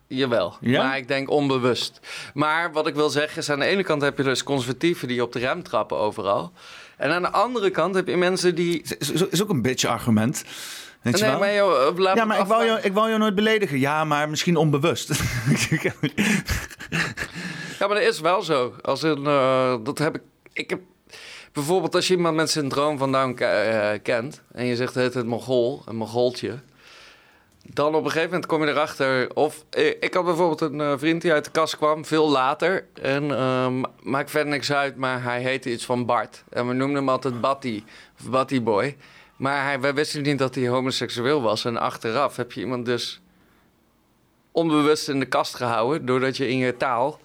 Jawel, Ja? maar ik denk onbewust. Maar wat ik wil zeggen is, aan de ene kant heb je dus conservatieven die op de rem trappen overal. En aan de andere kant heb je mensen die... Is, is- is ook een beetje argument. Weet nee, wel? maar joh, eh, laat ja, maar ik wou, jou, ik wou jou nooit beledigen. Ja, maar misschien onbewust. Ja, maar dat is wel zo. Als een, eh, dat heb ik. Ik heb bijvoorbeeld als je iemand met syndroom van Down eh, kent en je zegt het het Mongool, een Mongooltje. Dan op een gegeven moment kom je erachter. Of eh, ik had bijvoorbeeld een eh, vriend die uit de kast kwam, veel later. En ehm, maakt verder niks uit, maar hij heette iets van Bart. En we noemden hem altijd Batty, of Batty Boy. Maar hij, wij wisten niet dat hij homoseksueel was. En achteraf heb je iemand dus onbewust in de kast gehouden, doordat je in je taal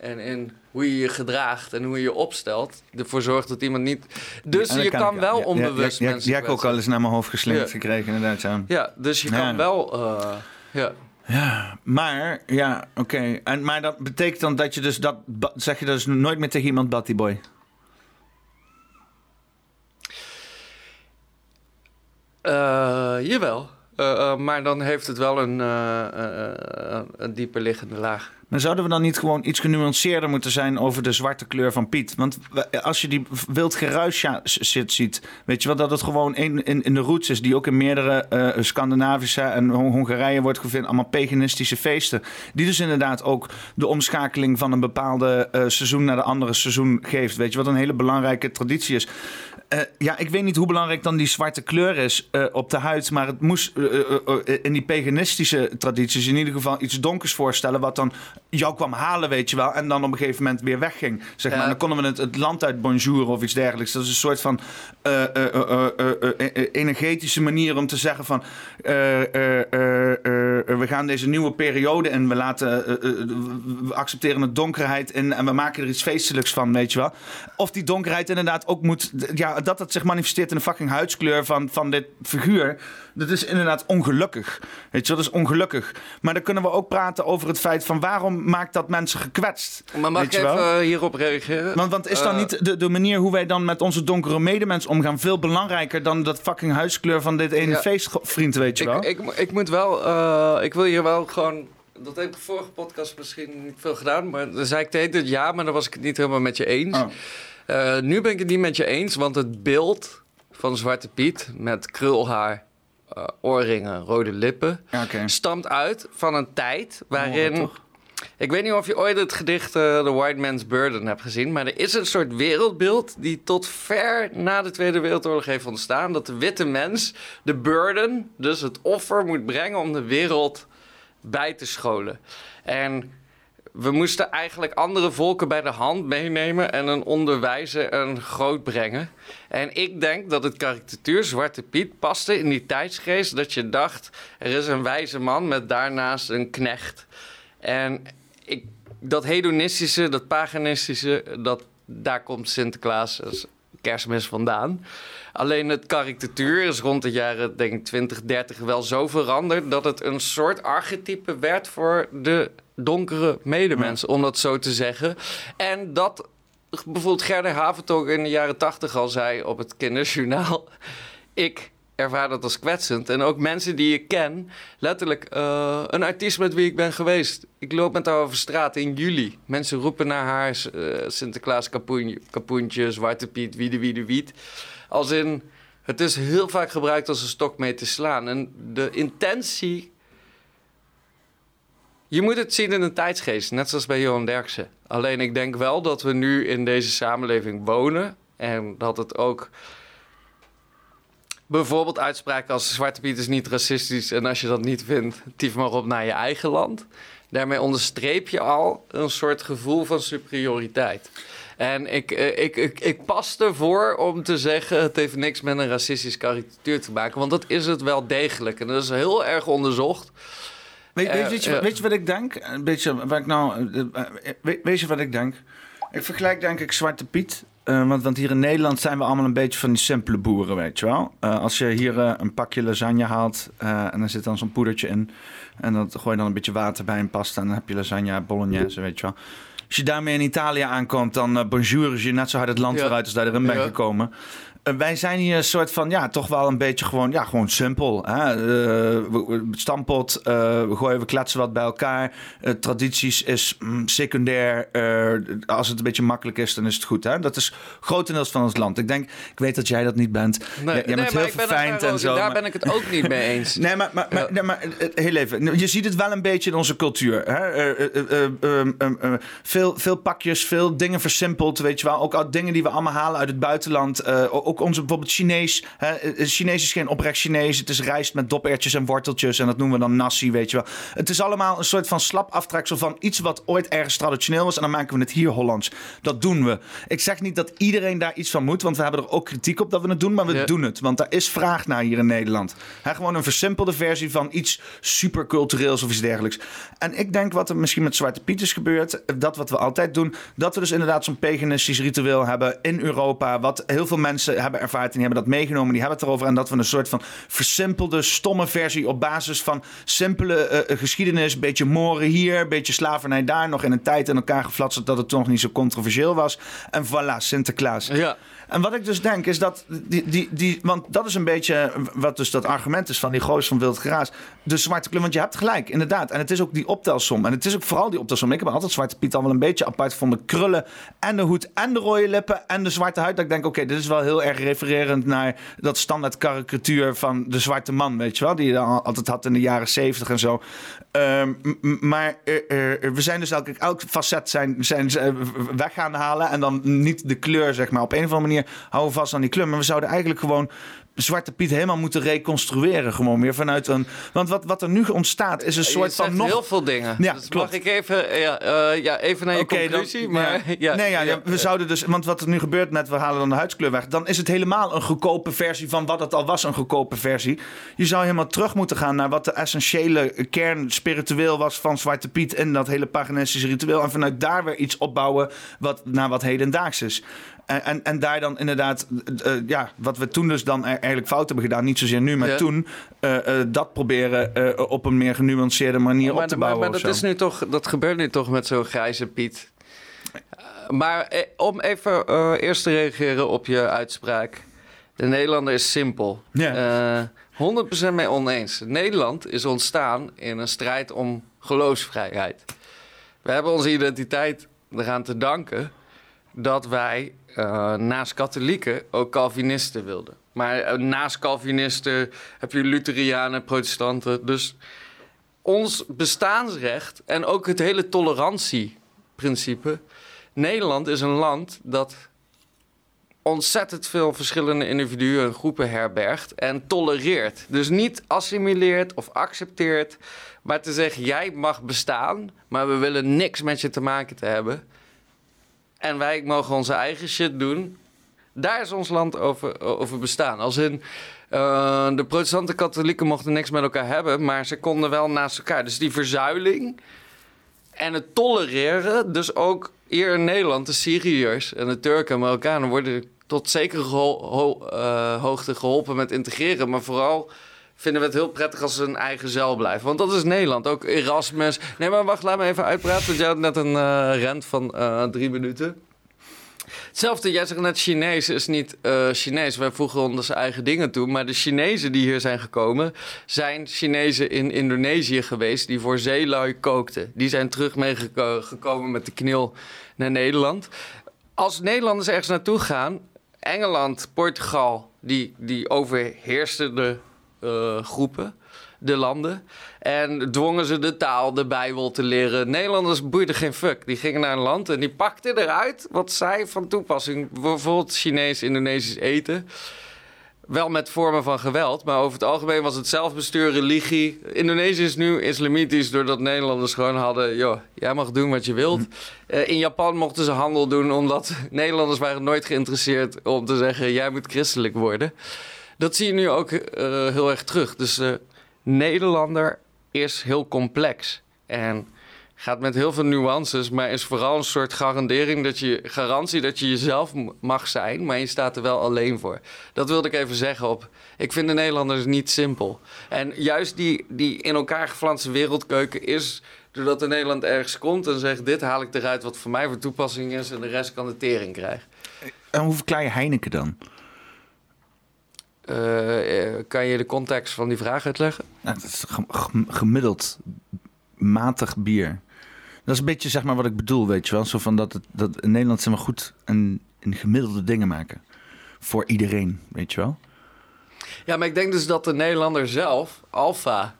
en in hoe je je gedraagt en hoe je je opstelt, ervoor zorgt dat iemand niet. Dus En je kan wel ja. onbewust Ja, mensen ja, ik ook al eens naar mijn hoofd geslingerd Ja. gekregen, inderdaad. Ja. Ja, dus je kan wel. eh, ja. Ja, maar, ja, oké. En Maar dat betekent dan dat je dus dat, zeg je dus nooit meer tegen iemand Batty Boy? Eh, jawel. Eh, maar dan heeft het wel een, een dieper liggende laag. Maar zouden we dan niet gewoon iets genuanceerder moeten zijn over de zwarte kleur van Piet? Want als je die wild geruis ziet, weet je wel dat het gewoon in, in, de roots is, die ook in meerdere eh, Scandinavische en Hon- Hongarije wordt gevonden, allemaal paganistische feesten. Die dus inderdaad ook de omschakeling van een bepaalde eh, seizoen naar de andere seizoen geeft. Weet je wat een hele belangrijke traditie is. Eh, ja, ik weet niet hoe belangrijk dan die zwarte kleur is eh, op de huid. Maar het moest eh, eh, eh, in die paganistische tradities in ieder geval iets donkers voorstellen. Wat dan jou kwam halen, weet je wel. En dan op een gegeven moment weer wegging. Zeg maar. Dan konden we het, het land uit bonjour of iets dergelijks. Dat is een soort van eh, eh, eh, eh, eh, eh, eh, energetische manier om te zeggen van... eh, eh, eh, eh, we gaan deze nieuwe periode en we laten... eh, eh, we accepteren de donkerheid in en we maken er iets feestelijks van, weet je wel. Of die donkerheid inderdaad ook moet... Ja, dat het zich manifesteert in de fucking huidskleur van, van dit figuur... Dat is inderdaad ongelukkig. Weet je, wel, dat is ongelukkig. Maar dan kunnen we ook praten over het feit van waarom maakt dat mensen gekwetst? Maar mag ik even eh, hierop reageren? Want, want is dan Eh, niet de, de manier hoe wij dan met onze donkere medemens omgaan veel belangrijker dan dat fucking huidskleur van dit ene Ja. feestvriend, weet je wel? Ik, ik, ik moet wel, eh, ik wil hier wel gewoon. Dat heb ik de vorige podcast misschien niet veel gedaan. Maar dan zei ik tegen het ja, maar dan was ik het niet helemaal met je eens. Oh. Eh, nu ben ik het niet met je eens, want het beeld van Zwarte Piet met krulhaar, eh, oorringen, rode lippen, stamt uit van een tijd waarin. Ik weet niet of je ooit het gedicht eh, The White Man's Burden hebt gezien, maar er is een soort wereldbeeld die tot ver na de Tweede Wereldoorlog heeft ontstaan. Dat de witte mens de burden, dus het offer, moet brengen om de wereld bij te scholen. En we moesten eigenlijk andere volken bij de hand meenemen en een onderwijzen en grootbrengen. En ik denk dat het karikatuur Zwarte Piet paste in die tijdsgeest dat je dacht, er is een wijze man met daarnaast een knecht. En ik, dat hedonistische, dat paganistische, dat, daar komt Sinterklaas als kerstmis vandaan. Alleen het karikatuur is rond de jaren denk ik 20, 30 wel zo veranderd... dat het een soort archetype werd voor de donkere medemens, om dat zo te zeggen. En dat bijvoorbeeld Gerda Haventog in de jaren 80 al zei op het kinderjournaal... ik ervaar dat als kwetsend. En ook mensen die ik ken, letterlijk eh, een artiest met wie ik ben geweest. Ik loop met haar over straat in juli. Mensen roepen naar haar eh, Sinterklaas kapoen, kapoentje, Zwarte Piet, wie de wie de wiet. Als in, het is heel vaak gebruikt als een stok mee te slaan. En de intentie... Je moet het zien in een tijdsgeest, net zoals bij Johan Derksen. Alleen ik denk wel dat we nu in deze samenleving wonen... en dat het ook bijvoorbeeld uitspraken als Zwarte Piet is niet racistisch en als je dat niet vindt, tief maar op naar je eigen land. Daarmee onderstreep je al een soort gevoel van superioriteit. En ik, eh, ik, ik, ik pas ervoor om te zeggen: het heeft niks met een racistisch karikatuur te maken. Want dat is het wel degelijk. En dat is heel erg onderzocht. Weet, weet, Eh, weet je, ja. weet je wat ik denk? Een beetje wat ik nou. eh, eh, weet, je wat ik denk? Ik vergelijk denk ik Zwarte Piet. eh, want, want hier in Nederland zijn we allemaal een beetje van die simpele boeren, weet je wel. Eh, als je hier eh, een pakje lasagne haalt eh, en er zit dan zo'n poedertje in. En dan gooi je dan een beetje water bij en pasta en dan heb je lasagne bolognese, weet je wel. Als je daarmee in Italië aankomt, dan eh bonjour je net zo hard het land Ja. weer uit als dat je erin bent Ja. gekomen. Eh, wij zijn hier een soort van, ja, toch wel een beetje gewoon, ja, gewoon simpel. Hè? We- we- stampot, eh, we gooien, we kletsen wat bij elkaar. Tradities is mm, secundair. Als het een beetje makkelijk is, dan is het goed. Hè? Dat is grotendeels van ons land. Ik denk, ik weet dat jij dat niet bent. Nee, jij, jij nee, bent maar heel verfijnd en zo. Daar maar- ben ik het ook niet mee eens. Nee, maar, maar, maar, nee, maar heel even. Je ziet het wel een beetje in onze cultuur. Hè? Eh, eh, eh, eh, eh, eh, veel, veel pakjes, veel dingen versimpeld. Weet je wel. Ook al dingen die we allemaal halen uit het buitenland. ook ook onze bijvoorbeeld Chinees. Hè, eh, Chinees is geen oprecht Chinees. Het is rijst met dopertjes en worteltjes. En dat noemen we dan nasi, weet je wel. Het is allemaal een soort van slap aftreksel van iets wat ooit ergens traditioneel was. En dan maken we het hier Hollands. Dat doen we. Ik zeg niet dat iedereen daar iets van moet. Want we hebben er ook kritiek op dat we het doen. Maar we Ja. doen het. Want daar is vraag naar hier in Nederland. Hè, gewoon een versimpelde versie van iets supercultureels of iets dergelijks. En ik denk wat er misschien met Zwarte Piet is gebeurd. Dat wat we altijd doen. Dat we dus inderdaad zo'n paganistisch ritueel hebben in Europa. Wat heel veel mensen hebben ervaren. En die hebben dat meegenomen. Die hebben het erover. En dat we een soort van versimpelde, stomme versie op basis van simpele eh, geschiedenis. Beetje moren hier, beetje slavernij daar. Nog in een tijd in elkaar geflatst dat het toch niet zo controversieel was. En voilà, Sinterklaas. Ja. En wat ik dus denk is dat die, die, die want dat is een beetje wat dus dat argument is van die goos van wild geraas. De zwarte kleur, want je hebt gelijk, inderdaad. En het is ook die optelsom. En het is ook vooral die optelsom. Ik heb altijd Zwarte Piet al wel een beetje apart van de krullen en de hoed en de rode lippen en de zwarte huid. Dat ik denk, oké, dit is wel heel erg refererend naar dat standaard karikatuur van de zwarte man, weet je wel. Die je dan altijd had in de jaren zeventig en zo. Ehm, maar eh, eh, we zijn dus elk, elk facet zijn, zijn, zijn weg gaan halen. En dan niet de kleur, zeg maar. Op een of andere manier houden we vast aan die kleur. Maar we zouden eigenlijk gewoon Zwarte Piet helemaal moeten reconstrueren. Gewoon weer vanuit een... Want wat, wat er nu ontstaat is een soort van nog... heel veel dingen. Ja, Dus klopt. Mag ik even, ja, eh, ja, even naar je dan- conclusie? maar, ja, nee, ja, ja, we zouden dus, want wat er nu gebeurt met we halen dan de huidskleur weg, dan is het helemaal een goedkope versie van wat het al was, een goedkope versie. Je zou helemaal terug moeten gaan naar wat de essentiële kern spiritueel was van Zwarte Piet in dat hele paganistische ritueel. En vanuit daar weer iets opbouwen wat, naar wat hedendaags is. En, en, daar dan inderdaad, eh, eh, ja, wat we toen dus dan eigenlijk fout hebben gedaan, niet zozeer nu, maar Ja. toen, eh, dat proberen op een meer genuanceerde manier maar, op te maar- bouwen. maar of dat, is nu toch, dat gebeurt nu toch met zo'n grijze Piet. Maar eh, om even eerst te reageren op je uitspraak. De Nederlander is simpel. Eh, 100% mee oneens. Nederland is ontstaan in een strijd om geloofsvrijheid. We hebben onze identiteit eraan te danken dat wij eh, naast katholieken ook Calvinisten wilden. Maar eh, naast Calvinisten heb je Lutherianen, protestanten. Dus ons bestaansrecht en ook het hele tolerantieprincipe. Nederland is een land dat ontzettend veel verschillende individuen en groepen herbergt en tolereert. Dus niet assimileert of accepteert, maar te zeggen: jij mag bestaan, maar we willen niks met je te maken te hebben. En wij mogen onze eigen shit doen. Daar is ons land over, over bestaan. Als in. eh, de protestanten katholieken mochten niks met elkaar hebben, maar ze konden wel naast elkaar. Dus die verzuiling en het tolereren, dus ook hier in Nederland, de Syriërs en de Turken en Marokkanen worden tot zekere eh, hoogte geholpen met integreren. Maar vooral vinden we het heel prettig als ze een eigen zeil blijven. Want dat is Nederland. Ook Erasmus. Nee, maar wacht, laat me even uitpraten. Want jij had net een eh, rent van eh, drie minuten. Hetzelfde, jij zegt net Chinees is niet eh, Chinees. Wij voegen onze eigen dingen toe. Maar de Chinezen die hier zijn gekomen, zijn Chinezen in Indonesië geweest die voor zeelui kookten. Die zijn terug meegekomen met de knil naar Nederland. Als Nederlanders ergens naartoe gaan, Engeland, Portugal, die, die overheersten de groepen, de landen. En dwongen ze de taal, de Bijbel te leren. Nederlanders boeiden geen fuck. Die gingen naar een land en die pakten eruit wat zij van toepassing. Bijvoorbeeld Chinees, Indonesisch eten. Wel met vormen van geweld, maar over het algemeen was het zelfbestuur, religie. Indonesië is nu islamitisch doordat Nederlanders gewoon hadden... joh, jij mag doen wat je wilt. Eh, in Japan mochten ze handel doen omdat Nederlanders waren nooit geïnteresseerd... om te zeggen, jij moet christelijk worden. Dat zie je nu ook eh, heel erg terug. Dus eh, Nederlander is heel complex. En gaat met heel veel nuances, maar is vooral een soort garandering dat je, garantie dat je jezelf mag zijn, maar je staat er wel alleen voor. Dat wilde ik even zeggen op. Ik vind de Nederlanders niet simpel. En juist die, die in elkaar geflanste wereldkeuken is doordat de Nederland ergens komt en zegt: Dit haal ik eruit wat voor mij voor toepassing is, en de rest kan de tering krijgen. En hoe verklaar je Heineken dan? Eh, eh, kan je de context van die vraag uitleggen? Nou, dat is gem- gem- gemiddeld matig bier. Dat is een beetje zeg maar wat ik bedoel, weet je wel. Zo van dat, het, dat in Nederland zeg maar goed en, gemiddelde dingen maken. Voor iedereen, weet je wel. Ja, maar ik denk dus dat de Nederlander zelf Alfa,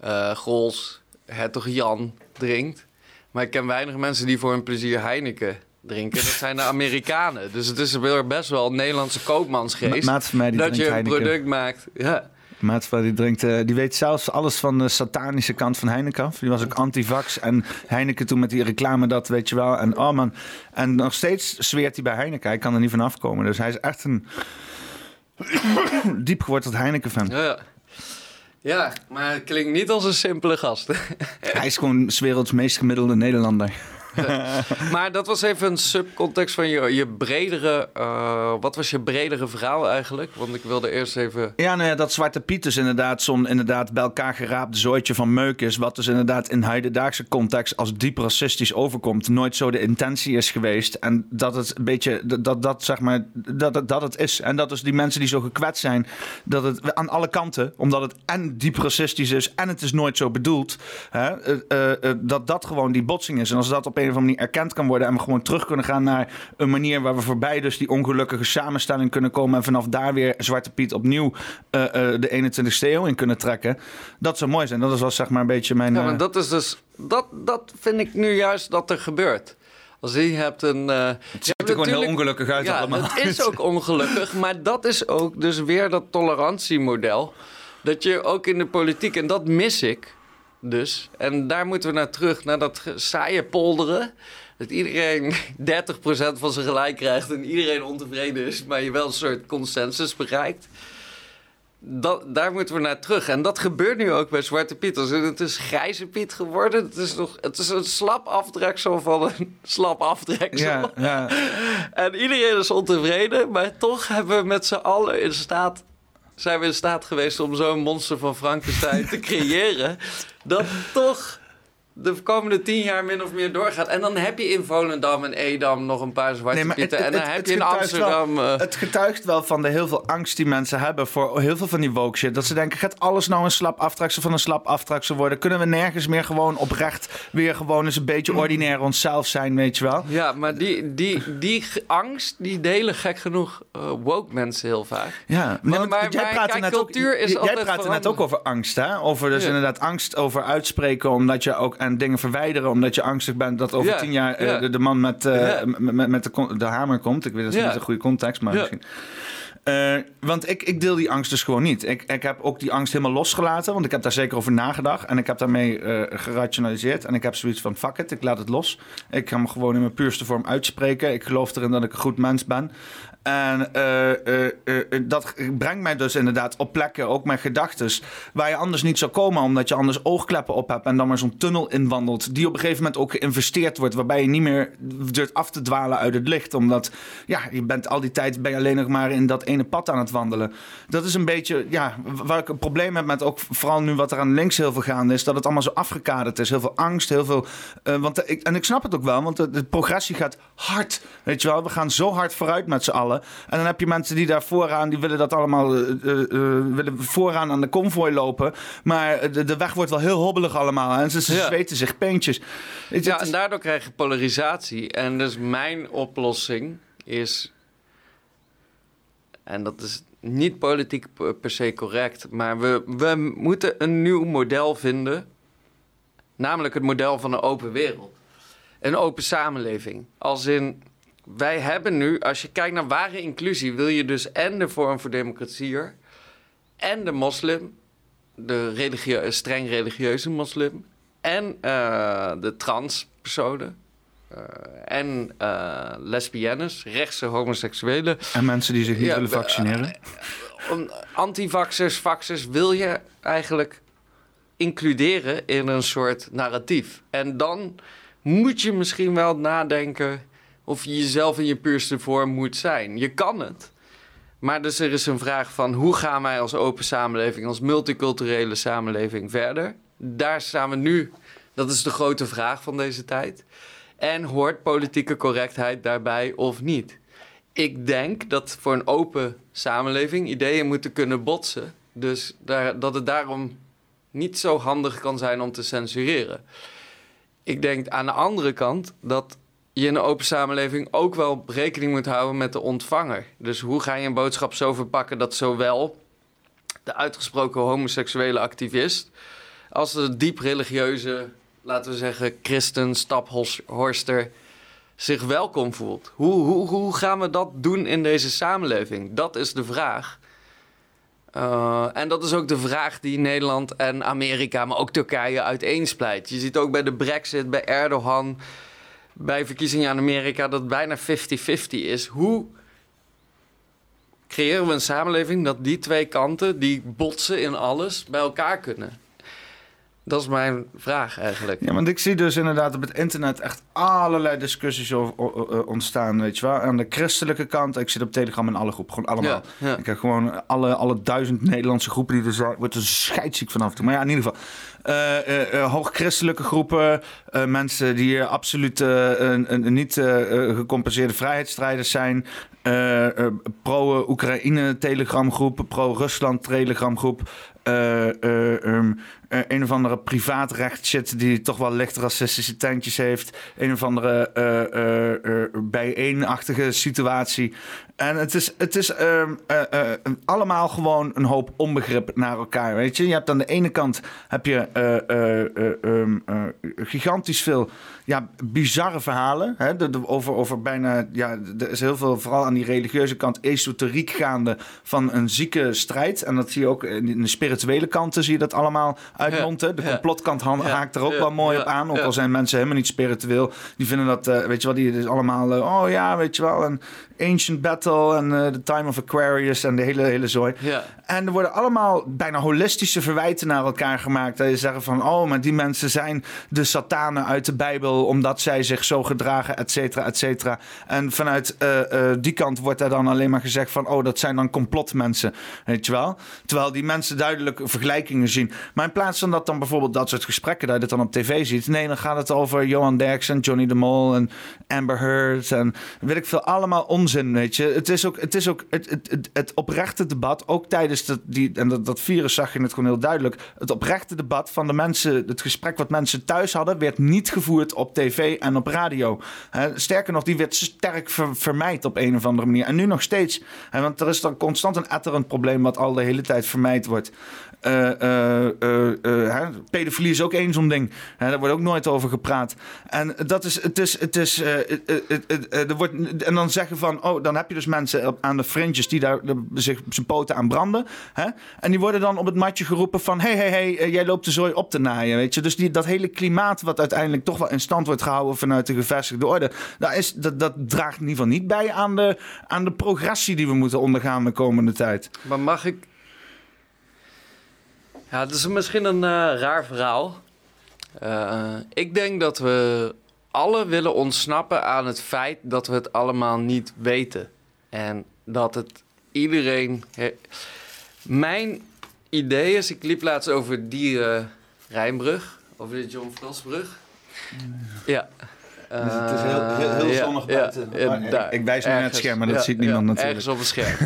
eh Grols, Hertog Jan drinkt. Maar ik ken weinig mensen die voor hun plezier Heineken drinken, dat zijn de Amerikanen. Dus het is best wel een Nederlandse koopmansgeest. Ma- maat van mij die dat drinkt je een Heineken. product maakt. Ja. Maat van die drinkt, eh, die weet zelfs alles van de satanische kant van Heineken af. Die was ook antivax en Heineken toen met die reclame dat, weet je wel. En oh man, en nog steeds zweert hij bij Heineken. Hij kan er niet van afkomen. Dus hij is echt een diep geworteld Heineken fan. Ja. ja, maar het klinkt niet als een simpele gast. Hij is gewoon 's werelds meest gemiddelde Nederlander. maar dat was even een subcontext van je, je bredere... eh, wat was je bredere verhaal eigenlijk? Want ik wilde eerst even... Ja, nou ja, dat Zwarte Piet dus inderdaad zo'n inderdaad bij elkaar geraapt zooitje van meuk is. Wat dus inderdaad in huidendaagse context als diep racistisch overkomt. Nooit zo de intentie is geweest. En dat het een beetje, dat, dat, dat zeg maar, dat, het- dat het is. En dat dus die mensen die zo gekwetst zijn, dat het aan alle kanten, omdat het en diep racistisch is en het is nooit zo bedoeld. Hè, eh, eh, dat dat gewoon die botsing is. En als dat op een of andere manier erkend kan worden en we gewoon terug kunnen gaan naar een manier waar we voorbij dus die ongelukkige samenstelling kunnen komen en vanaf daar weer Zwarte Piet opnieuw eh, eh, de 21ste eeuw in kunnen trekken. Dat zou mooi zijn. Dat is wel zeg maar een beetje mijn... Ja, eh, maar dat is dus... Dat, dat vind ik nu juist dat er gebeurt. Als je hebt een... eh, het ziet er gewoon heel ongelukkig uit ja, allemaal. Het is ook ongelukkig, maar dat is ook dus weer dat tolerantiemodel. Dat je ook in de politiek, en dat mis ik dus. En daar moeten we naar terug, naar dat saaie polderen. Dat iedereen 30% van zijn gelijk krijgt en iedereen ontevreden is, maar je wel een soort consensus bereikt. Dat, daar moeten we naar terug. En dat gebeurt nu ook bij Zwarte Piet. Dus het is grijze Piet geworden. Het is, nog, het is een slap aftreksel van een slap aftreksel. Ja, ja. En iedereen is ontevreden, maar toch hebben we met z'n allen in staat, zijn we in staat geweest om zo'n monster van Frankenstein te creëren. Dat toch de komende tien jaar min of meer doorgaat. En dan heb je in Volendam en Edam nog een paar zwarte Nee, maar het- pieten. en het- dan heb je in wel- Amsterdam... eh, Het getuigt wel van de heel veel angst die mensen hebben voor heel veel van die woke shit. Dat ze denken, gaat alles nou een slap aftreksel van een slap aftreksel worden? Kunnen we nergens meer gewoon oprecht weer gewoon eens een beetje ordinair onszelf zijn, weet je wel? Ja, maar die, die, die angst, die delen gek genoeg eh, woke mensen heel vaak. Ja, Maar- want maar- jij maar praatte kijk, net ook, is jij praatte net ook over angst, hè? Over dus Ja. inderdaad angst over uitspreken, omdat je ook en dingen verwijderen, omdat je angstig bent dat over Ja, tien jaar eh, ja. de, de man met, eh, met, met de, de hamer komt. Ik weet dat is Ja. niet een goede context, maar misschien. Eh, want ik, ik deel die angst dus gewoon niet. Ik, ik heb ook die angst helemaal losgelaten, want ik heb daar zeker over nagedacht. En ik heb daarmee gerationaliseerd. En ik heb zoiets van, fuck it, ik laat het los. Ik ga me gewoon in mijn puurste vorm uitspreken. Ik geloof erin dat ik een goed mens ben. En eh, eh, eh, dat brengt mij dus inderdaad op plekken, ook met gedachten, waar je anders niet zou komen, omdat je anders oogkleppen op hebt en dan maar zo'n tunnel inwandelt, die op een gegeven moment ook geïnvesteerd wordt, waarbij je niet meer durft af te dwalen uit het licht, omdat ja, je bent al die tijd ben alleen nog maar in dat ene pad aan het wandelen. Dat is een beetje, ja, waar ik een probleem heb met ook vooral nu wat er aan links heel veel gaande is, dat het allemaal zo afgekaderd is, heel veel angst, heel veel, want ik, en ik snap het ook wel, want de, de progressie gaat hard, weet je wel, we gaan zo hard vooruit met z'n allen. En dan heb je mensen die daar vooraan, die willen dat allemaal, eh, eh, eh, willen vooraan aan de konvooi lopen. Maar de, de weg wordt wel heel hobbelig allemaal. En ze, ze Ja. zweten zich peentjes. Ja, is- en daardoor krijg je polarisatie. En dus mijn oplossing is. En dat is niet politiek per per se correct, maar we, we moeten een nieuw model vinden. Namelijk het model van een open wereld. Een open samenleving. Als in, wij hebben nu, als je kijkt naar ware inclusie, wil je dus en de vorm voor democratie en de moslim, de religie- streng religieuze moslim, en eh, de transpersonen. eh, en eh, lesbiennes, rechtse homoseksuelen. En mensen die zich niet Ja, willen vaccineren. Om- Antivaxers, vaxers wil je eigenlijk includeren in een soort narratief. En dan moet je misschien wel nadenken of je jezelf in je puurste vorm moet zijn. Je kan het. Maar dus er is een vraag van hoe gaan wij als open samenleving, als multiculturele samenleving verder? Daar staan we nu. Dat is de grote vraag van deze tijd. En hoort politieke correctheid daarbij of niet? Ik denk dat voor een open samenleving ideeën moeten kunnen botsen. Dus daar, dat het daarom niet zo handig kan zijn om te censureren. Ik denk aan de andere kant dat je in een open samenleving ook wel rekening moet houden met de ontvanger. Dus hoe ga je een boodschap zo verpakken dat zowel de uitgesproken homoseksuele activist als de diep religieuze, laten we zeggen, christen, staphorster zich welkom voelt. Hoe, hoe, hoe gaan we dat doen in deze samenleving? Dat is de vraag. Uh, en dat is ook de vraag die Nederland en Amerika, maar ook Turkije uiteensplijt. Je ziet ook bij de Brexit, bij Erdogan, bij verkiezingen in Amerika dat bijna 50-50 is. Hoe creëren we een samenleving dat die twee kanten, die botsen in alles, bij elkaar kunnen? Dat is mijn vraag eigenlijk. Ja, want ik zie dus inderdaad op het internet echt allerlei discussies over, ontstaan, weet je wel. Aan de christelijke kant, ik zit op Telegram in alle groepen, gewoon allemaal. Ik heb gewoon alle, alle duizend Nederlandse groepen die er zijn, wordt er scheidsziek vanaf toe. Maar ja, in ieder geval. Uh, uh, hoogchristelijke groepen, mensen die absoluut niet gecompenseerde vrijheidsstrijders zijn, pro-Oekraïne telegramgroep, pro-Rusland telegramgroep, um, een of andere privaatrecht shit die toch wel licht racistische heeft. Een of andere uh, bijeenachtige situatie. En het is, het is um, allemaal gewoon een hoop onbegrip naar elkaar. Weet je, je hebt aan de ene kant heb je um, gigantisch veel ja, bizarre verhalen. Hè? Over, over bijna, ja, er is heel veel, vooral aan die religieuze kant, esoteriek gaande van een zieke strijd. En dat zie je ook in de spirituele kanten, zie je dat allemaal uitmonten. De complotkant haakt er ook wel mooi op aan. Ook al zijn mensen helemaal niet spiritueel. Die vinden dat, uh, weet je wel, die is allemaal, uh, oh ja, weet je wel, een Ancient Battle en uh, The Time of Aquarius en de hele, hele zooi. En er worden allemaal bijna holistische verwijten naar elkaar gemaakt. Dat je zeggen van, oh, maar die mensen zijn de satanen uit de Bijbel omdat zij zich zo gedragen, et cetera, et cetera. En vanuit die kant wordt er dan alleen maar gezegd van, oh, dat zijn dan complotmensen, weet je wel. Terwijl die mensen duidelijk vergelijkingen zien. Maar in plaats van dat dan bijvoorbeeld dat soort gesprekken, dat je het dan op tv ziet. Nee, dan gaat het over Johan Derks en Johnny de Mol en Amber Heard en weet ik veel. Allemaal onzin, weet je. Het is ook het, is ook het, het, het, oprechte debat, ook tijdens dat, die, en dat, dat virus zag je het gewoon heel duidelijk. Het oprechte debat van de mensen, het gesprek wat mensen thuis hadden, werd niet gevoerd op tv en op radio. sterker nog, die werd sterk vermijd op een of andere manier. En nu nog steeds. want er is dan constant een etterend probleem wat al de hele tijd vermijd wordt. Uh, uh, pedofilie is ook één zo'n ding. daar wordt ook nooit over gepraat. En dat is, het is, het is, er wordt, en dan zeggen van, oh, dan heb je dus mensen aan de fringes die daar zich zijn poten aan branden. En die worden dan op het matje geroepen van, hey, hey, hey, jij loopt de zooi op te naaien, weet je. Dus die, dat hele klimaat wat uiteindelijk toch wel in stand wordt gehouden vanuit de gevestigde orde, dat, is, dat, dat draagt in ieder geval niet bij aan de, aan de progressie die we moeten ondergaan de komende tijd. Maar mag ik ja, het is misschien een uh, raar verhaal. Uh, ik denk dat we alle willen ontsnappen aan het feit dat we het allemaal niet weten. En dat het iedereen. Mijn idee is, ik liep laatst over die uh, Rijnbrug, over de John Frostbrug. Ja. Dus het is heel, heel, heel zonnig ja, buiten. Ja, daar, ik, ik wijs naar het scherm, maar dat ziet niemand natuurlijk. Ergens op het scherm.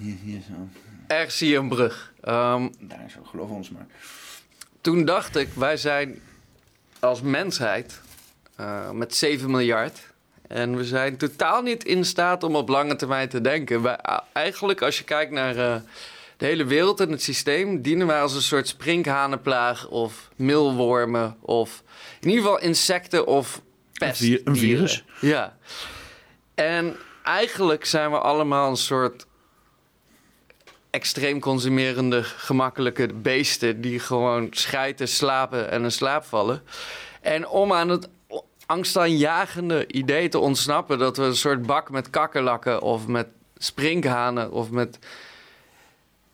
hier, hier zo. Ergens zie je een brug. Um, Daar is ook, geloof ons maar. Toen dacht ik, wij zijn als mensheid uh, met 7 miljard. En we zijn totaal niet in staat om op lange termijn te denken. Wij, eigenlijk, als je kijkt naar uh, de hele wereld en het systeem, dienen wij als een soort sprinkhanenplaag of milwormen of in ieder geval insecten of pest. Een virus? Ja. En eigenlijk zijn we allemaal een soort extreem consumerende, gemakkelijke beesten die gewoon schijten, slapen en in slaap vallen. En om aan het angstaanjagende idee te ontsnappen dat we een soort bak met kakkerlakken of met sprinkhanen of met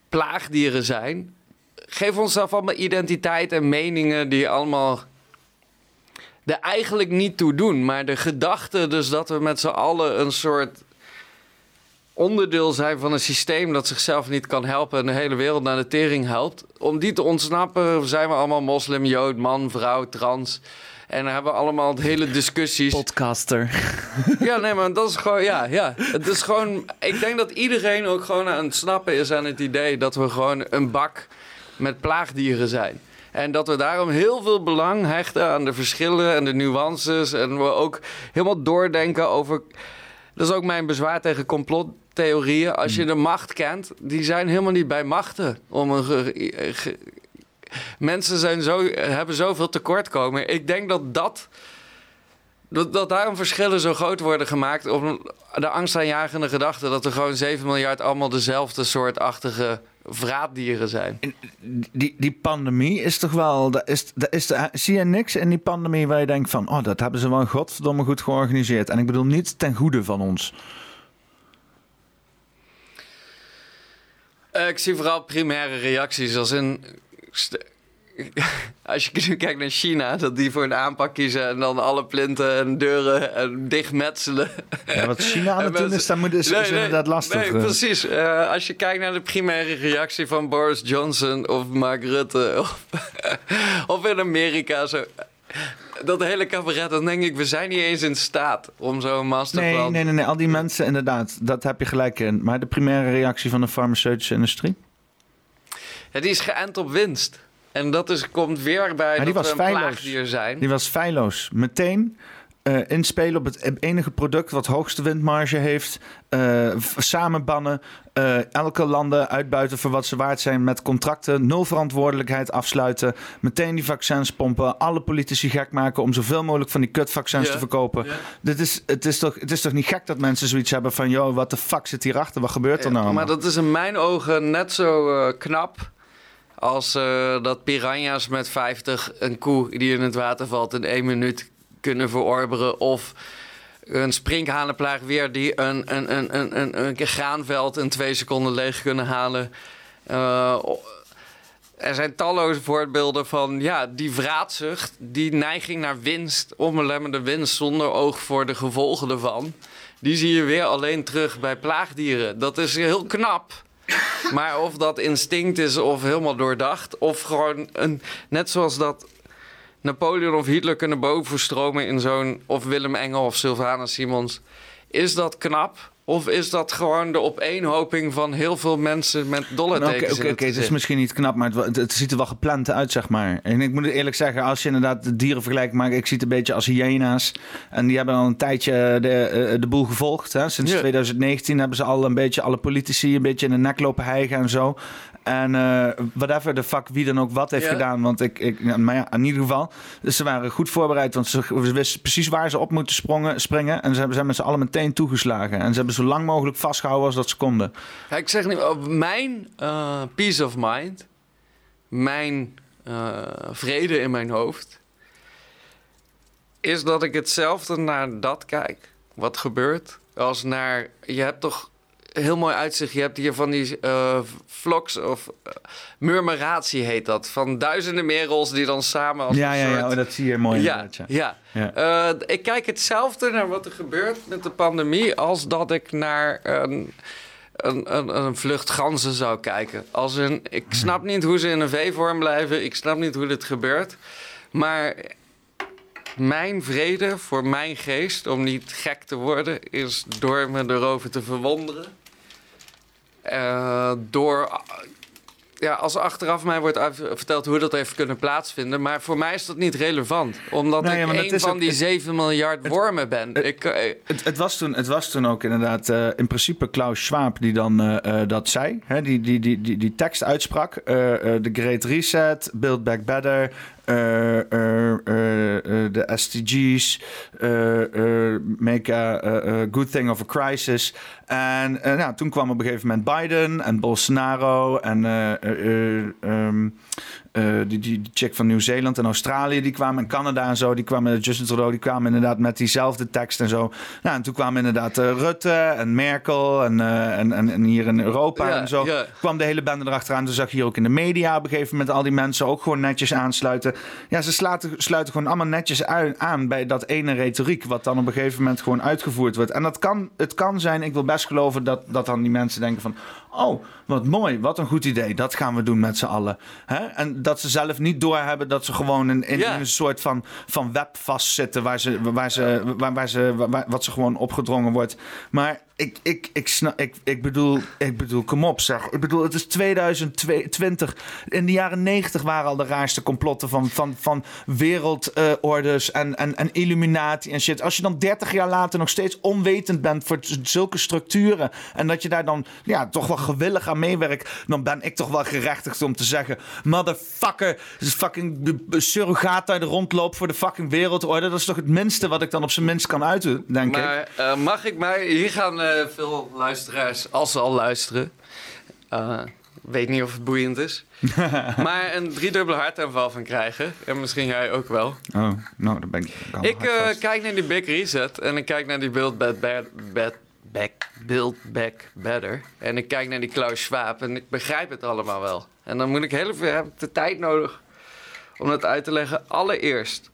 plaagdieren zijn, geef onszelf allemaal identiteit en meningen die allemaal er eigenlijk niet toe doen. Maar de gedachte dus dat we met z'n allen een soort onderdeel zijn van een systeem dat zichzelf niet kan helpen en de hele wereld naar de tering helpt. Om die te ontsnappen zijn we allemaal moslim, jood, man, vrouw, trans. En dan hebben we allemaal hele discussies. Podcaster. Ja, nee, maar dat is gewoon, ja, ja. Het is gewoon, ik denk dat iedereen ook gewoon aan het snappen is aan het idee dat we gewoon een bak met plaagdieren zijn. En dat we daarom heel veel belang hechten aan de verschillen en de nuances. En we ook helemaal doordenken over. Dat is ook mijn bezwaar tegen complot theorieën, als je hmm. de macht kent, die zijn helemaal niet bij machten. Om een Mensen zijn zo, hebben zoveel tekortkomen. Ik denk dat dat Dat, dat daarom verschillen zo groot worden gemaakt. Om de angstaanjagende gedachte dat er gewoon 7 miljard allemaal dezelfde soortachtige vraatdieren zijn. Die, die pandemie is toch wel. Dat is, dat is de, zie je niks in die pandemie waar je denkt van. Oh, dat hebben ze wel godverdomme goed georganiseerd. En ik bedoel niet ten goede van ons. Eh, ik zie vooral primaire reacties als in... st- Als je nu kijkt naar China, dat die voor een aanpak kiezen en dan alle plinten en deuren en dichtmetselen. Ja, wat China aan het doen is, dat moet, is, Nee, is inderdaad lastig. Nee, eh. precies. Eh, als je kijkt naar de primaire reactie van Boris Johnson of Mark Rutte of, of in Amerika zo. Dat hele cabaret, dan denk ik, we zijn niet eens in staat om zo'n masterplan... Nee, nee, nee, nee, al die mensen inderdaad, dat heb je gelijk in. Maar de primaire reactie van de farmaceutische industrie? Ja, die is geënt op winst. En dat is, komt weer bij Ja, die dat was feilloos. zijn. Die was feilloos. Meteen eh, inspelen op het enige product wat hoogste windmarge heeft. v- samenbannen. eh, elke landen uitbuiten voor wat ze waard zijn met contracten. Nul verantwoordelijkheid afsluiten. Meteen die vaccins pompen. Alle politici gek maken om zoveel mogelijk van die kutvaccins Ja, te verkopen. ja. Dit is, het, is toch, het is toch niet gek dat mensen zoiets hebben van... joh, wat de fuck zit hierachter? Wat gebeurt er nou? maar dat is in mijn ogen net zo knap als dat piranha's met 50 een koe die in het water valt in één minuut kunnen verorberen. Of een sprinkhanenplaag weer die een, een, een, een, een, een graanveld in twee seconden leeg kunnen halen. Eh, er zijn talloze voorbeelden van ja, die vraatzucht, die neiging naar winst, onbelemmerde winst zonder oog voor de gevolgen ervan. Die zie je weer alleen terug bij plaagdieren. Dat is heel knap. Maar of dat instinct is of helemaal doordacht, of gewoon een, net zoals dat Napoleon of Hitler kunnen bovenstromen in zo'n, of Willem Engel of Sylvana Simons. Is dat knap? Of is dat gewoon de opeenhoping van heel veel mensen met Nou, Oké, dollartekens oké, in oké, het het is misschien niet knap, maar het, het ziet er wel gepland uit, zeg maar. En ik moet eerlijk zeggen, als je inderdaad de dierenvergelijking maakt, ik zie het een beetje als hyena's. En die hebben al een tijdje de, eh, de boel gevolgd. Hè. Sinds Ja. 2019 hebben ze al een beetje alle politici een beetje in de nek lopen hijgen en zo. En eh whatever the fuck, wie dan ook wat heeft Ja. gedaan. Want ik, ik, maar ja, in ieder geval. Dus ze waren goed voorbereid, want ze ze wisten precies waar ze op moeten sprongen, springen. En ze hebben zijn met z'n allen meteen toegeslagen. En ze hebben zo lang mogelijk vastgehouden als dat ze konden. Ja, ik zeg niet, op mijn eh, peace of mind, mijn eh, vrede in mijn hoofd, is dat ik hetzelfde naar dat kijk, wat gebeurt, als naar, je hebt toch heel mooi uitzicht, je hebt hier van die eh vlogs of uh, murmuratie heet dat, van duizenden merels die dan samen als Ja, een ja, soort... ja, oh, dat zie je mooi Ja, ja. ja. Ja. Eh, ik kijk hetzelfde naar wat er gebeurt met de pandemie als dat ik naar een, een, een, een vlucht ganzen zou kijken. Als een, ik snap niet hoe ze in een V-vorm blijven. Ik snap niet hoe dit gebeurt. Maar mijn vrede voor mijn geest, om niet gek te worden, is door me erover te verwonderen. Eh, door ja, als achteraf mij wordt verteld hoe dat heeft kunnen plaatsvinden. Maar voor mij is dat niet relevant. Omdat Nee, ik een van die het- 7 miljard wormen ben. ik, eh, Het, was toen, het was toen ook inderdaad eh, in principe Klaus Schwab die dan dat zei. Hè, die, die, die, die, die tekst uitsprak. De Great Reset, Build Back Better, eh, de SDG's, Make a, a- Good Thing of a Crisis. En nou, toen kwam op een gegeven moment Biden en Bolsonaro en eh, eh, die, die, die chick van Nieuw-Zeeland en Australië, die kwamen en Canada en zo, die kwamen, Justin Trudeau, die kwamen inderdaad met diezelfde tekst en zo. Nou, en toen kwamen inderdaad eh, Rutte en Merkel en, eh, en, en, en hier in Europa Ja, en zo. ja. Kwam de hele bende erachteraan. Toen zag je hier ook in de media op een gegeven moment al die mensen ook gewoon netjes aansluiten. Ja, ze sluiten, sluiten gewoon allemaal netjes aan bij dat ene retoriek, wat dan op een gegeven moment gewoon uitgevoerd wordt. En dat kan, het kan zijn, ik wil best geloven dat, dat dan die mensen denken van, oh, wat mooi, wat een goed idee, dat gaan we doen met z'n allen. Hè? En dat ze zelf niet doorhebben dat ze gewoon in, in, een soort van, van web vastzitten waar ze, waar ze, waar, waar ze, waar- wat ze gewoon opgedrongen wordt. Maar ik, ik, ik, snap, ik, ik, bedoel, ik bedoel, kom op zeg. Ik bedoel, het is 2020. In de jaren 90 waren al de raarste complotten van, van, van wereldordes en, en, en Illuminati en shit. Als je dan 30 jaar later nog steeds onwetend bent voor zulke structuren. En dat je daar dan ja, toch wel gewillig aan meewerkt. Dan ben ik toch wel gerechtigd om te zeggen: Motherfucker, fucking surrogaat daar de rondloop voor de fucking wereldorde. Dat is toch het minste wat ik dan op zijn minst kan uiten, denk ik. Maar eh, mag ik mij... Hier gaan eh, veel luisteraars, als ze al luisteren... eh, weet niet of het boeiend is. maar een driedubbele hartaanval van krijgen. En misschien jij ook wel. Oh, nou, dan ben ik. dan Ik eh, kijk naar die Big Reset en ik kijk naar die Build Back, Back, Back, Back, Build Back Better. En ik kijk naar die Klaus Schwab en ik begrijp het allemaal wel. En dan moet ik heel veel, heb ik de tijd nodig om dat uit te leggen. Allereerst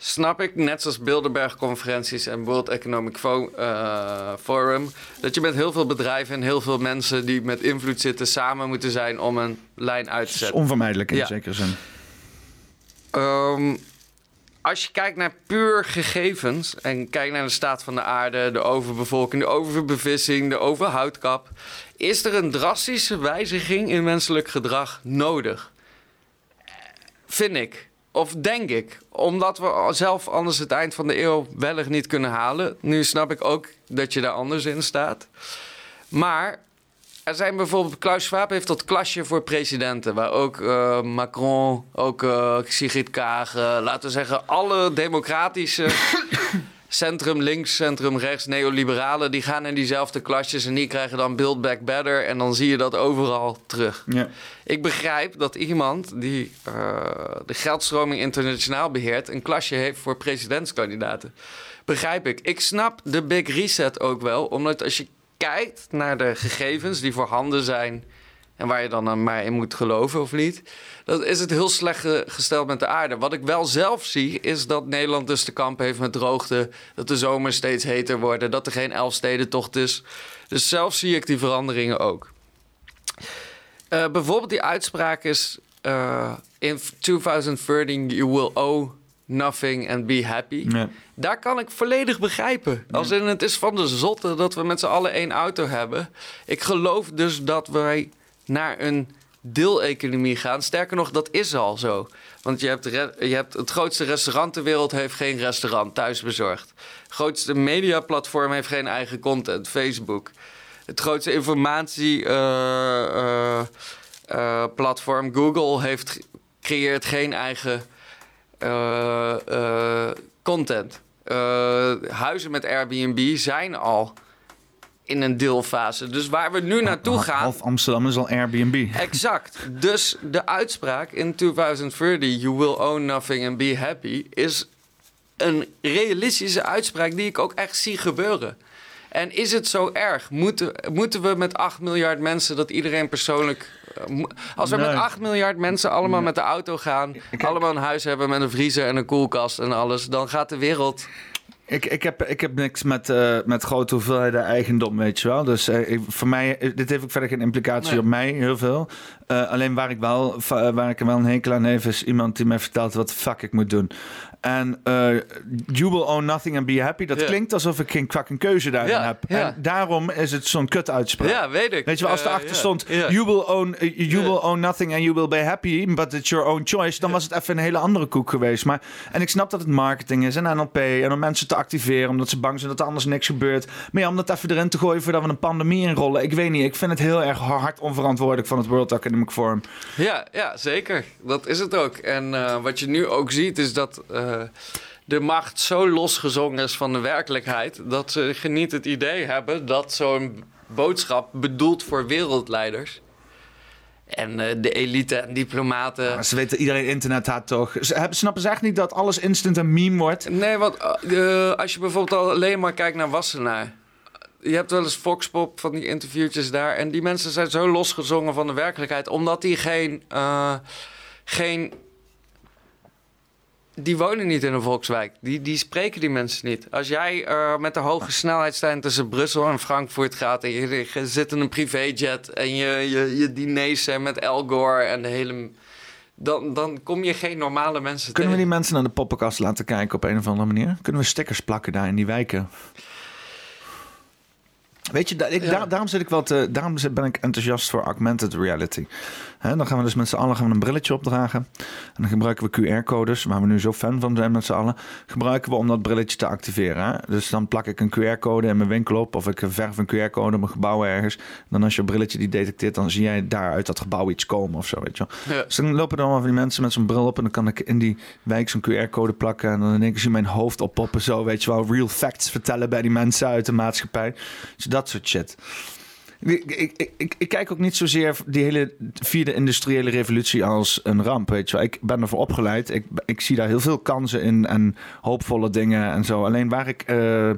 snap ik, net zoals Bilderberg-conferenties en World Economic Fo- eh, Forum, dat je met heel veel bedrijven en heel veel mensen die met invloed zitten samen moeten zijn om een lijn uit te Het is zetten. onvermijdelijk in Ja. zekere zin. Ehm, als je kijkt naar puur gegevens en kijkt naar de staat van de aarde, de overbevolking, de overbevissing, de overhoutkap, is er een drastische wijziging in menselijk gedrag nodig. Vind ik. Of denk ik. Omdat we zelf anders het eind van de eeuw wellicht niet kunnen halen. Nu snap ik ook dat je daar anders in staat. Maar er zijn bijvoorbeeld, Klaus Schwab heeft dat klasje voor presidenten, waar ook eh, Macron, ook eh, Sigrid Kaag, eh, laten we zeggen, alle democratische centrum links, centrum rechts, neoliberalen, die gaan in diezelfde klasjes en die krijgen dan Build Back Better en dan zie je dat overal terug. Ja. Ik begrijp dat iemand die eh, de geldstroming internationaal beheert, een klasje heeft voor presidentskandidaten. Begrijp ik. Ik snap de Big Reset ook wel, omdat als je kijkt naar de gegevens die voorhanden zijn en waar je dan maar in moet geloven of niet, dan is het heel slecht ge- gesteld met de aarde. Wat ik wel zelf zie, is dat Nederland dus te kampen heeft met droogte, dat de zomer steeds heter worden, dat er geen Elfstedentocht is. Dus zelf zie ik die veranderingen ook. Eh, bijvoorbeeld die uitspraak is... eh, in 2013 you will owe nothing and be happy. Daar kan ik volledig begrijpen. Als in het is van de zotte dat we met z'n allen één auto hebben. Ik geloof dus dat wij naar een deeleconomie gaan. Sterker nog, dat is al zo. Want je hebt, je hebt het grootste restaurant ter wereld heeft geen restaurant thuisbezorgd. Het grootste mediaplatform heeft geen eigen content, Facebook. Het grootste informatieplatform Google heeft creëert geen eigen eh, eh, content. Eh, huizen met Airbnb zijn al in een deelfase. Dus waar we nu naartoe gaan. Half Amsterdam is al Airbnb. Exact. Dus de uitspraak in 2030, you will own nothing and be happy, is een realistische uitspraak die ik ook echt zie gebeuren. En is het zo erg? Moeten, moeten we met 8 miljard mensen dat iedereen persoonlijk. eh, Als we Nee. met 8 miljard mensen allemaal met de auto gaan, allemaal een huis hebben met een vriezer en een koelkast en alles, dan gaat de wereld. Ik, ik, heb, ik heb niks met, eh, met grote hoeveelheden eigendom, weet je wel. Dus eh, ik- voor mij, eh, dit heeft ook verder geen implicatie Nee. op mij, heel veel. Alleen waar ik, wel, waar ik er wel een hekel aan heb, is iemand die mij vertelt wat de fuck ik moet doen. En eh, you will own nothing and be happy, dat Ja. klinkt alsof ik geen fucking keuze daarin Ja, heb. ja. En daarom is het zo'n kut uitspraak. Ja, weet ik. Weet je als Eh, erachter stond, will own, eh, you will own nothing and you will be happy, but it's your own choice, dan was het even een hele andere koek geweest. Maar, en ik snap dat het marketing is en NLP en om mensen te activeren, omdat ze bang zijn dat er anders niks gebeurt. Maar ja, om dat even erin te gooien voordat we een pandemie inrollen, ik weet niet, ik vind het heel erg hard onverantwoordelijk van het World Economic Forum. Ja, ja, zeker. Dat is het ook. En wat je nu ook ziet is dat eh, de macht zo losgezongen is van de werkelijkheid... dat ze niet het idee hebben dat zo'n boodschap bedoeld voor wereldleiders... en eh, de elite en diplomaten... Maar ze weten, iedereen internet had toch. Ze hebben, snappen ze echt niet dat alles instant een meme wordt? Nee, want eh, als je bijvoorbeeld al alleen maar kijkt naar Wassenaar... Je hebt wel eens Foxpop van die interviewtjes daar... en die mensen zijn zo losgezongen van de werkelijkheid... omdat die geen... geen die wonen niet in een volkswijk. Die, die spreken die mensen niet. Als jij eh, met de hoge snelheidslijn tussen Brussel en Frankfurt gaat... en je, je zit in een privéjet en je, je, je diners zijn met Al Gore en de hele... Dan, dan kom je geen normale mensen Kunnen we tegen. die mensen naar de poppenkast laten kijken op een of andere manier? Kunnen we stickers plakken daar in die wijken? Weet je, ik, daar- daarom, zit ik wel te, daarom ben ik enthousiast voor augmented reality. Dan gaan we dus met z'n allen gaan we een brilletje opdragen. En dan gebruiken we QR-codes, waar we nu zo fan van zijn met z'n allen. Gebruiken we om dat brilletje te activeren. Dus dan plak ik een QR-code in mijn winkel op. Of ik verf een QR-code op mijn gebouw ergens. Dan als je brilletje die detecteert, dan zie jij daar uit dat gebouw iets komen of zo. Weet je wel. Ja. Dus dan lopen er allemaal van die mensen met zo'n bril op. En dan kan ik in die wijk zo'n QR-code plakken. En dan in één keer zie mijn hoofd oppoppen. Zo, weet je wel. Real facts vertellen bij die mensen uit de maatschappij. Dus dat soort shit. Ik, ik, ik, ik, kijk ook niet zozeer die hele vierde industriële revolutie als een ramp. Weet je wel. Ik ben ervoor opgeleid. Ik, ik zie daar heel veel kansen in en hoopvolle dingen en zo. Alleen waar ik eh,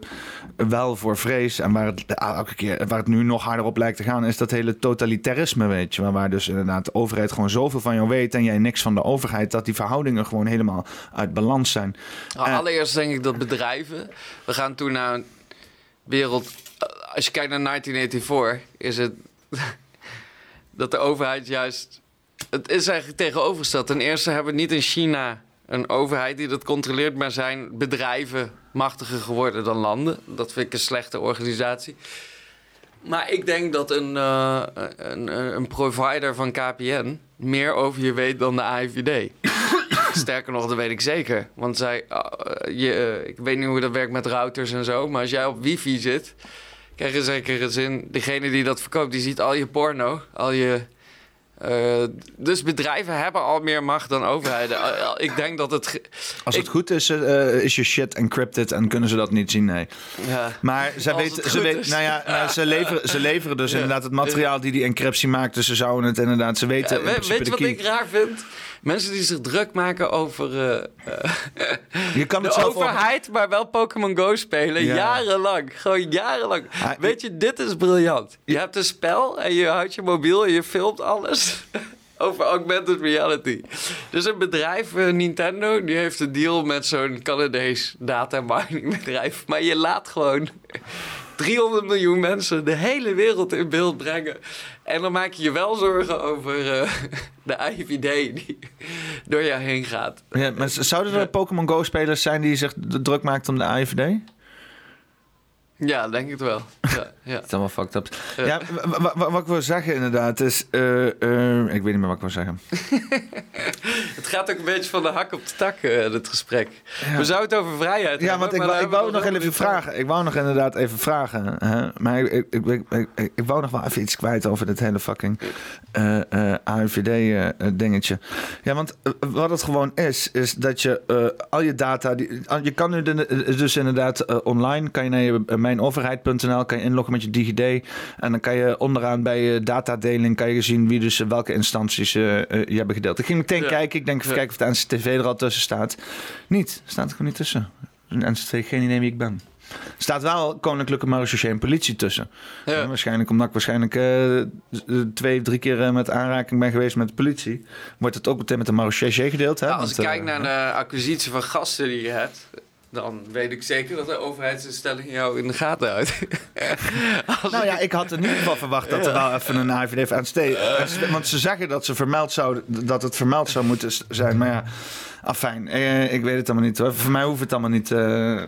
wel voor vrees en waar het, ah, elke keer, waar het nu nog harder op lijkt te gaan, is dat hele totalitarisme. Weet je wel. Waar dus inderdaad de overheid gewoon zoveel van jou weet en jij niks van de overheid. Dat die verhoudingen gewoon helemaal uit balans zijn. Nou, allereerst denk ik dat bedrijven. We gaan toen naar een wereld. Als je kijkt naar 1984, is het. dat de overheid juist. Het is eigenlijk tegenovergesteld. Ten eerste hebben we niet in China een overheid die dat controleert, maar zijn bedrijven machtiger geworden dan landen. Dat vind ik een slechte organisatie. Maar ik denk dat een, eh, een, een provider van KPN meer over je weet dan de AIVD. Sterker nog, dat weet ik zeker. Want zij, eh, je, eh, ik weet niet hoe dat werkt met routers en zo, maar als jij op wifi zit, krijg zeker een zin. Degene die dat verkoopt, die ziet al je porno, al je. eh, dus bedrijven hebben al meer macht dan overheden. Ik denk dat het. Als het ik- goed is, eh, is je shit encrypted en kunnen ze dat niet zien? Nee. Ja. Maar zij weet, het ze, weet, nou ja, nou, ze, leveren, ze leveren dus Ja. inderdaad het materiaal die die encryptie maakt. Dus ze zouden het inderdaad, ze weten Ja, weet, je wat key. ik raar vind? Mensen die zich druk maken over eh, eh, Je kan het de zelf overheid, maar wel Pokémon Go spelen. Ja. Jarenlang. Gewoon jarenlang. Ah, Weet je, dit is briljant. Je hebt een spel en je houdt je mobiel en je filmt alles. Over augmented reality. Dus een bedrijf, eh, Nintendo, die heeft een deal met zo'n Canadees data mining bedrijf. Maar je laat gewoon 300 miljoen mensen de hele wereld in beeld brengen. En dan maak je je wel zorgen over eh, de IVD die door jou heen gaat. Ja, maar zouden er Pokémon Go-spelers zijn die zich druk maakt om de AIVD? Ja, denk ik wel. Ja, ja. Dat is allemaal fucked up. Ja. Ja, wa- wa- wa- wat ik wil zeggen inderdaad is... eh, eh, ik weet niet meer wat ik wil zeggen. Het gaat ook een beetje van de hak op de tak, eh, dit gesprek. We zouden het over vrijheid Ja, hebben, want ik, maar wou- ik nog even vragen. Ik wou nog inderdaad even vragen. Hè? Maar ik, ik, ik, ik, ik, ik wou nog wel even iets kwijt over dit hele fucking eh eh AIVD-dingetje. ja, want wat het gewoon is, is dat je eh, al je data... Die, je kan nu de- dus inderdaad online... kan je naar je, mijnoverheid.nl... kan je inloggen met je DigiD... en dan kan je onderaan bij je datadeling... kan je zien wie dus welke instanties eh, eh, je hebben gedeeld. Ik ging meteen Ja. kijken. Ik denk even kijken of de NCTV er al tussen staat. Niet. Staat er gewoon niet tussen. NCTV, geen idee wie ik ben. Er staat wel Koninklijke Marechaussee en politie tussen. Ja. Waarschijnlijk omdat ik waarschijnlijk eh, twee, drie keer met aanraking ben geweest met de politie. Wordt het ook meteen met de Marechaussee gedeeld. Hè? Ja, als ik kijk naar de acquisitie van gasten die je hebt... dan weet ik zeker dat de overheidsinstelling jou in de gaten houdt. Nou ja, ik had in ieder geval verwacht dat er wel even een AVD. NCT Want ze zeggen dat, ze vermeld zou, dat het vermeld zou moeten zijn. Maar ja, afijn. Eh, ik weet het allemaal niet hoor. Voor mij hoeft het allemaal niet. eh.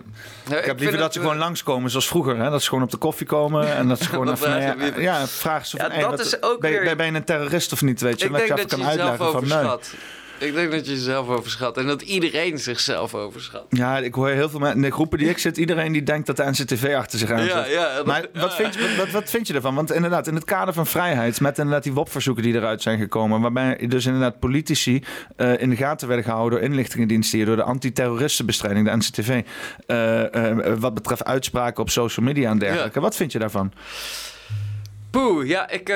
ik heb liever dat ze gewoon langskomen zoals vroeger. Hè? Dat ze gewoon op de koffie komen. En dat ze gewoon Dat even... ja, ja, vragen ze van... Ja, hey, dat wat- is ook ben, je- weer- ben je een terrorist of niet? Weet je? Ik dat denk je dat je kan uitleggen van... nee. Ik denk dat je jezelf overschat. En dat iedereen zichzelf overschat. Ja, ik hoor heel veel mensen in de groepen die ik zit, iedereen die denkt dat de NCTV achter zich aan Ja, zit. ja, dat- maar wat, vind je, wat, wat vind je ervan? Want inderdaad, in het kader van vrijheid, met inderdaad die WOP-verzoeken die eruit zijn gekomen, waarbij dus inderdaad politici eh, in de gaten werden gehouden door inlichtingendiensten hier, door de antiterroristenbestrijding, de NCTV, eh, eh, wat betreft uitspraken op social media en dergelijke. Wat vind je daarvan? Poeh, ja, ik.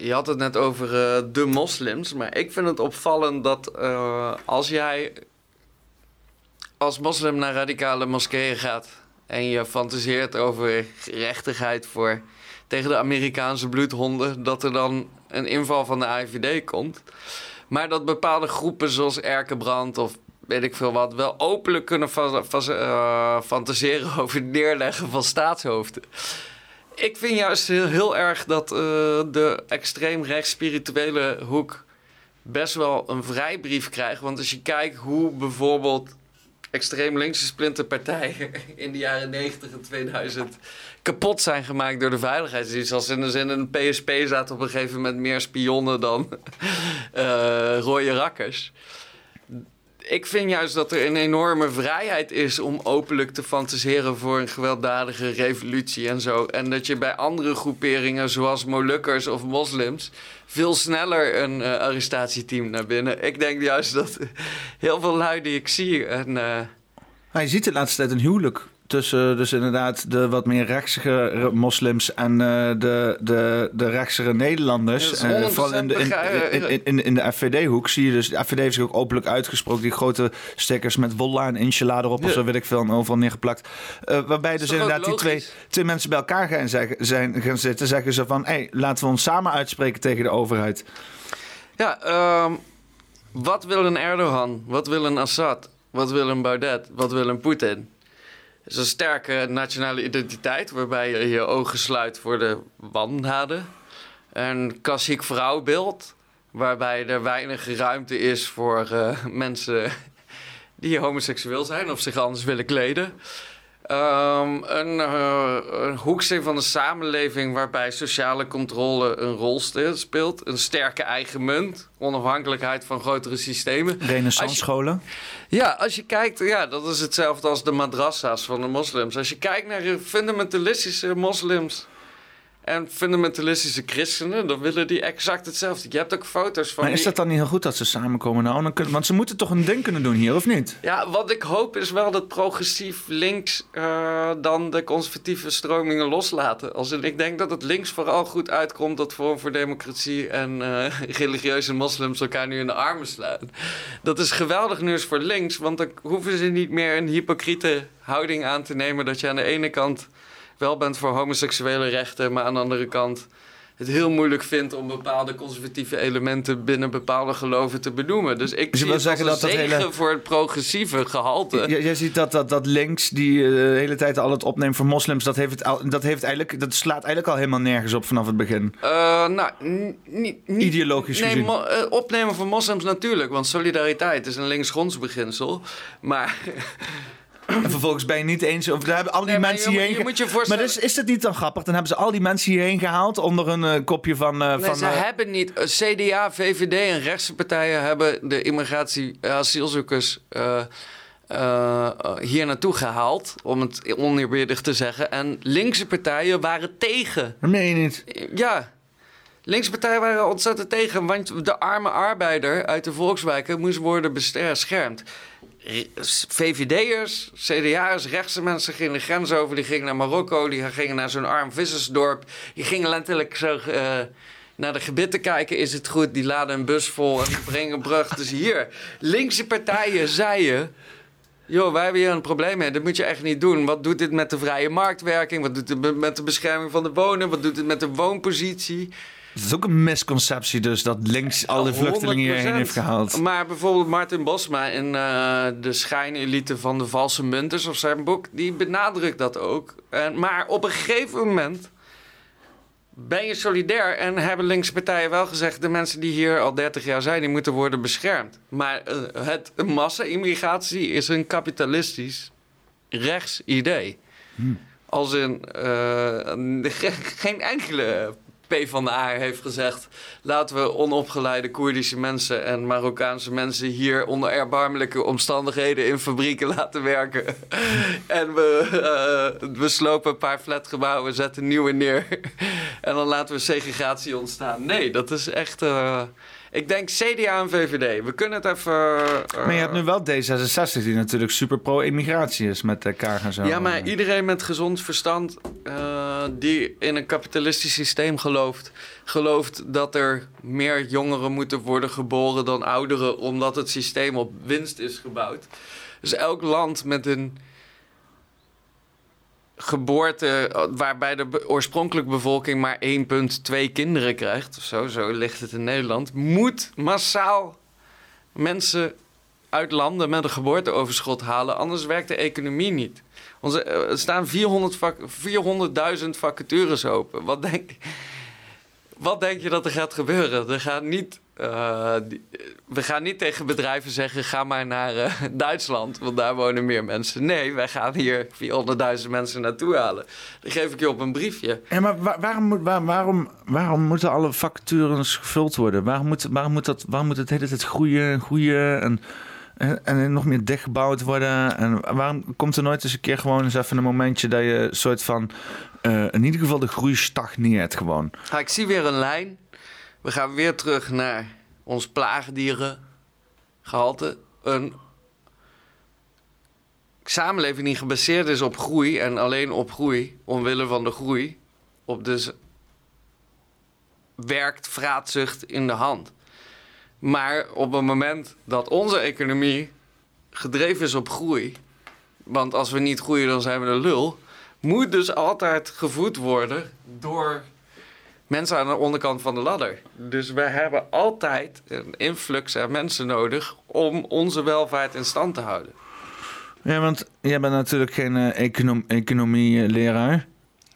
Je had het net over eh, de moslims, maar ik vind het opvallend dat eh, als jij als moslim naar radicale moskeeën gaat en je fantaseert over gerechtigheid voor tegen de Amerikaanse bloedhonden, dat er dan een inval van de AIVD komt. Maar dat bepaalde groepen zoals Erkenbrand of weet ik veel wat, wel openlijk kunnen eh, fantaseren over het neerleggen van staatshoofden. Ik vind juist heel, heel erg dat eh, de extreem rechts spirituele hoek best wel een vrijbrief krijgt. Want als je kijkt hoe bijvoorbeeld extreem linkse splinterpartijen in de jaren 90 en 2000 kapot zijn gemaakt door de veiligheidsdienst. Als in de zin een PSP zaten op een gegeven moment meer spionnen dan eh rode rakkers. Ik vind juist dat er een enorme vrijheid is om openlijk te fantaseren voor een gewelddadige revolutie en zo. En dat je bij andere groeperingen, zoals Molukkers of moslims, veel sneller een eh, arrestatieteam naar binnen. Ik denk juist dat heel veel lui die ik zie en... eh, Maar je ziet de laatste tijd een huwelijk tussen dus inderdaad de wat meer rechtse moslims en eh, de, de, de rechtsere Nederlanders. Is Eh, vooral in de, in, in, in, in de FVD-hoek zie je dus... De FVD heeft zich ook openlijk uitgesproken. Die grote stickers met Wallah en Inshallah erop of Ja. zo weet ik veel en overal neergeplakt. Eh, waarbij dus inderdaad die twee, twee mensen bij elkaar gaan, zeggen, zijn, gaan zitten. Zeggen ze van, hé, hey, laten we ons samen uitspreken tegen de overheid. Ja, ehm, wat wil een Erdogan? Wat wil een Assad? Wat wil een Baudet? Wat wil een Poetin? Is een sterke nationale identiteit waarbij je je ogen sluit voor de wandaden. Een klassiek vrouwbeeld waarbij er weinig ruimte is voor eh, mensen die homoseksueel zijn of zich anders willen kleden. Ehm, een, eh, een hoeksteen van de samenleving waarbij sociale controle een rol speelt. Een sterke eigen munt, onafhankelijkheid van grotere systemen. Renaissance scholen. Ja, als je kijkt, ja, dat is hetzelfde als de madrassa's van de moslims. Als je kijkt naar de fundamentalistische moslims en fundamentalistische christenen, dan willen die exact hetzelfde. Je hebt ook foto's van. Maar is dat dan niet heel goed dat ze samenkomen nou? Dan kunnen, want ze moeten toch een ding kunnen doen hier, of niet? Ja, wat ik hoop is wel dat progressief links eh, dan de conservatieve stromingen loslaten. Als in, ik denk dat het links vooral goed uitkomt dat Forum voor Democratie en eh, religieuze moslims elkaar nu in de armen slaan. Dat is geweldig nieuws voor links, want dan hoeven ze niet meer een hypocriete houding aan te nemen dat je aan de ene kant wel bent voor homoseksuele rechten, maar aan de andere kant het heel moeilijk vindt om bepaalde conservatieve elementen binnen bepaalde geloven te benoemen. Dus ik Dus zie het zeggen dat dat hele- voor het progressieve gehalte. J- jij ziet dat, dat, dat links die eh, de hele tijd al het opneemt voor moslims, dat, heeft het al, dat, heeft eigenlijk, dat slaat eigenlijk al helemaal nergens op vanaf het begin. Eh, nou, niet, Ideologisch nee, gezien. eh, opnemen van moslims natuurlijk, want solidariteit is een links-grondsbeginsel. Maar En vervolgens ben je niet eens. Of daar hebben al die Nee, mensen hierheen. je ge- moet je maar dus, is dat niet dan grappig? Dan hebben ze al die mensen hierheen gehaald onder een eh, kopje van. eh, nee, van ze eh, hebben niet. CDA, VVD en rechtse partijen hebben de immigratie asielzoekers hier naartoe gehaald, om het oneerbiedig te zeggen. En linkse partijen waren tegen. Dat meen je niet. Ja. Linkse partijen waren ontzettend tegen, want de arme arbeider uit de volkswijken moest worden beschermd. VVD'ers, CDA'ers, rechtse mensen gingen de grens over. Die gingen naar Marokko, die gingen naar zo'n arm vissersdorp. Die gingen letterlijk zo eh, naar de gebitten kijken. Is het goed? Die laden een bus vol en brengen brug. Dus hier, linkse partijen zeiden... Joh, wij hebben hier een probleem mee. Dat moet je echt niet doen. Wat doet dit met de vrije marktwerking? Wat doet be- met de bescherming van de wonen? Wat doet het met de woonpositie? Het is ook een misconceptie, dus dat links al die vluchtelingen hierheen heeft gehaald. Maar bijvoorbeeld Martin Bosma in eh, de schijnelite van de valse munters of zijn boek, die benadrukt dat ook. En, maar op een gegeven moment ben je solidair en hebben linkse partijen wel gezegd... de mensen die hier al 30 jaar zijn, die moeten worden beschermd. Maar eh, het massa-immigratie is een kapitalistisch rechts idee. Als in eh, geen enkele P van de A heeft gezegd... laten we onopgeleide Koerdische mensen en Marokkaanse mensen... hier onder erbarmelijke omstandigheden in fabrieken laten werken. en we, eh, we slopen een paar flatgebouwen, zetten nieuwe neer. en dan laten we segregatie ontstaan. Nee, dat is echt... eh, ik denk CDA en VVD. We kunnen het even... eh, Maar je hebt nu wel D66, die natuurlijk super pro-immigratie is met de Kaag en zo. Ja, maar iedereen met gezond verstand eh, die in een kapitalistisch systeem gelooft, gelooft dat er meer jongeren moeten worden geboren dan ouderen, omdat het systeem op winst is gebouwd. Dus elk land met een geboorte eh, waarbij de oorspronkelijke bevolking maar 1,2 kinderen krijgt, of zo, zo ligt het in Nederland, moet massaal mensen uit landen met een geboorteoverschot halen, anders werkt de economie niet. Onze, eh, er staan 400 vak- 400.000 vacatures open. Wat denk wat denk je dat er gaat gebeuren? Er gaat niet, eh, we gaan niet tegen bedrijven zeggen: ga maar naar eh, Duitsland, want daar wonen meer mensen. Nee, wij gaan hier 400.000 mensen naartoe halen. Dat geef ik je op een briefje. Ja, maar wa- waarom, moet, waar- waarom, waarom moeten alle vacatures gevuld worden? Waarom moet, waarom moet, dat, waarom moet het hele tijd groeien en groeien en, en, nog meer dichtgebouwd worden? En waarom komt er nooit eens een keer gewoon eens even een momentje dat je soort van... eh, in ieder geval de groei stagneert gewoon. Ik zie weer een lijn. We gaan weer terug naar ons plaagdierengehalte. Een samenleving die gebaseerd is op groei en alleen op groei, omwille van de groei, op dus werkt vraatzucht in de hand. Maar op het moment dat onze economie gedreven is op groei, want als we niet groeien dan zijn we de lul, moet dus altijd gevoed worden door mensen aan de onderkant van de ladder. Dus wij hebben altijd een influx aan mensen nodig om onze welvaart in stand te houden. Ja, want jij bent natuurlijk geen eh, econom economie-leraar.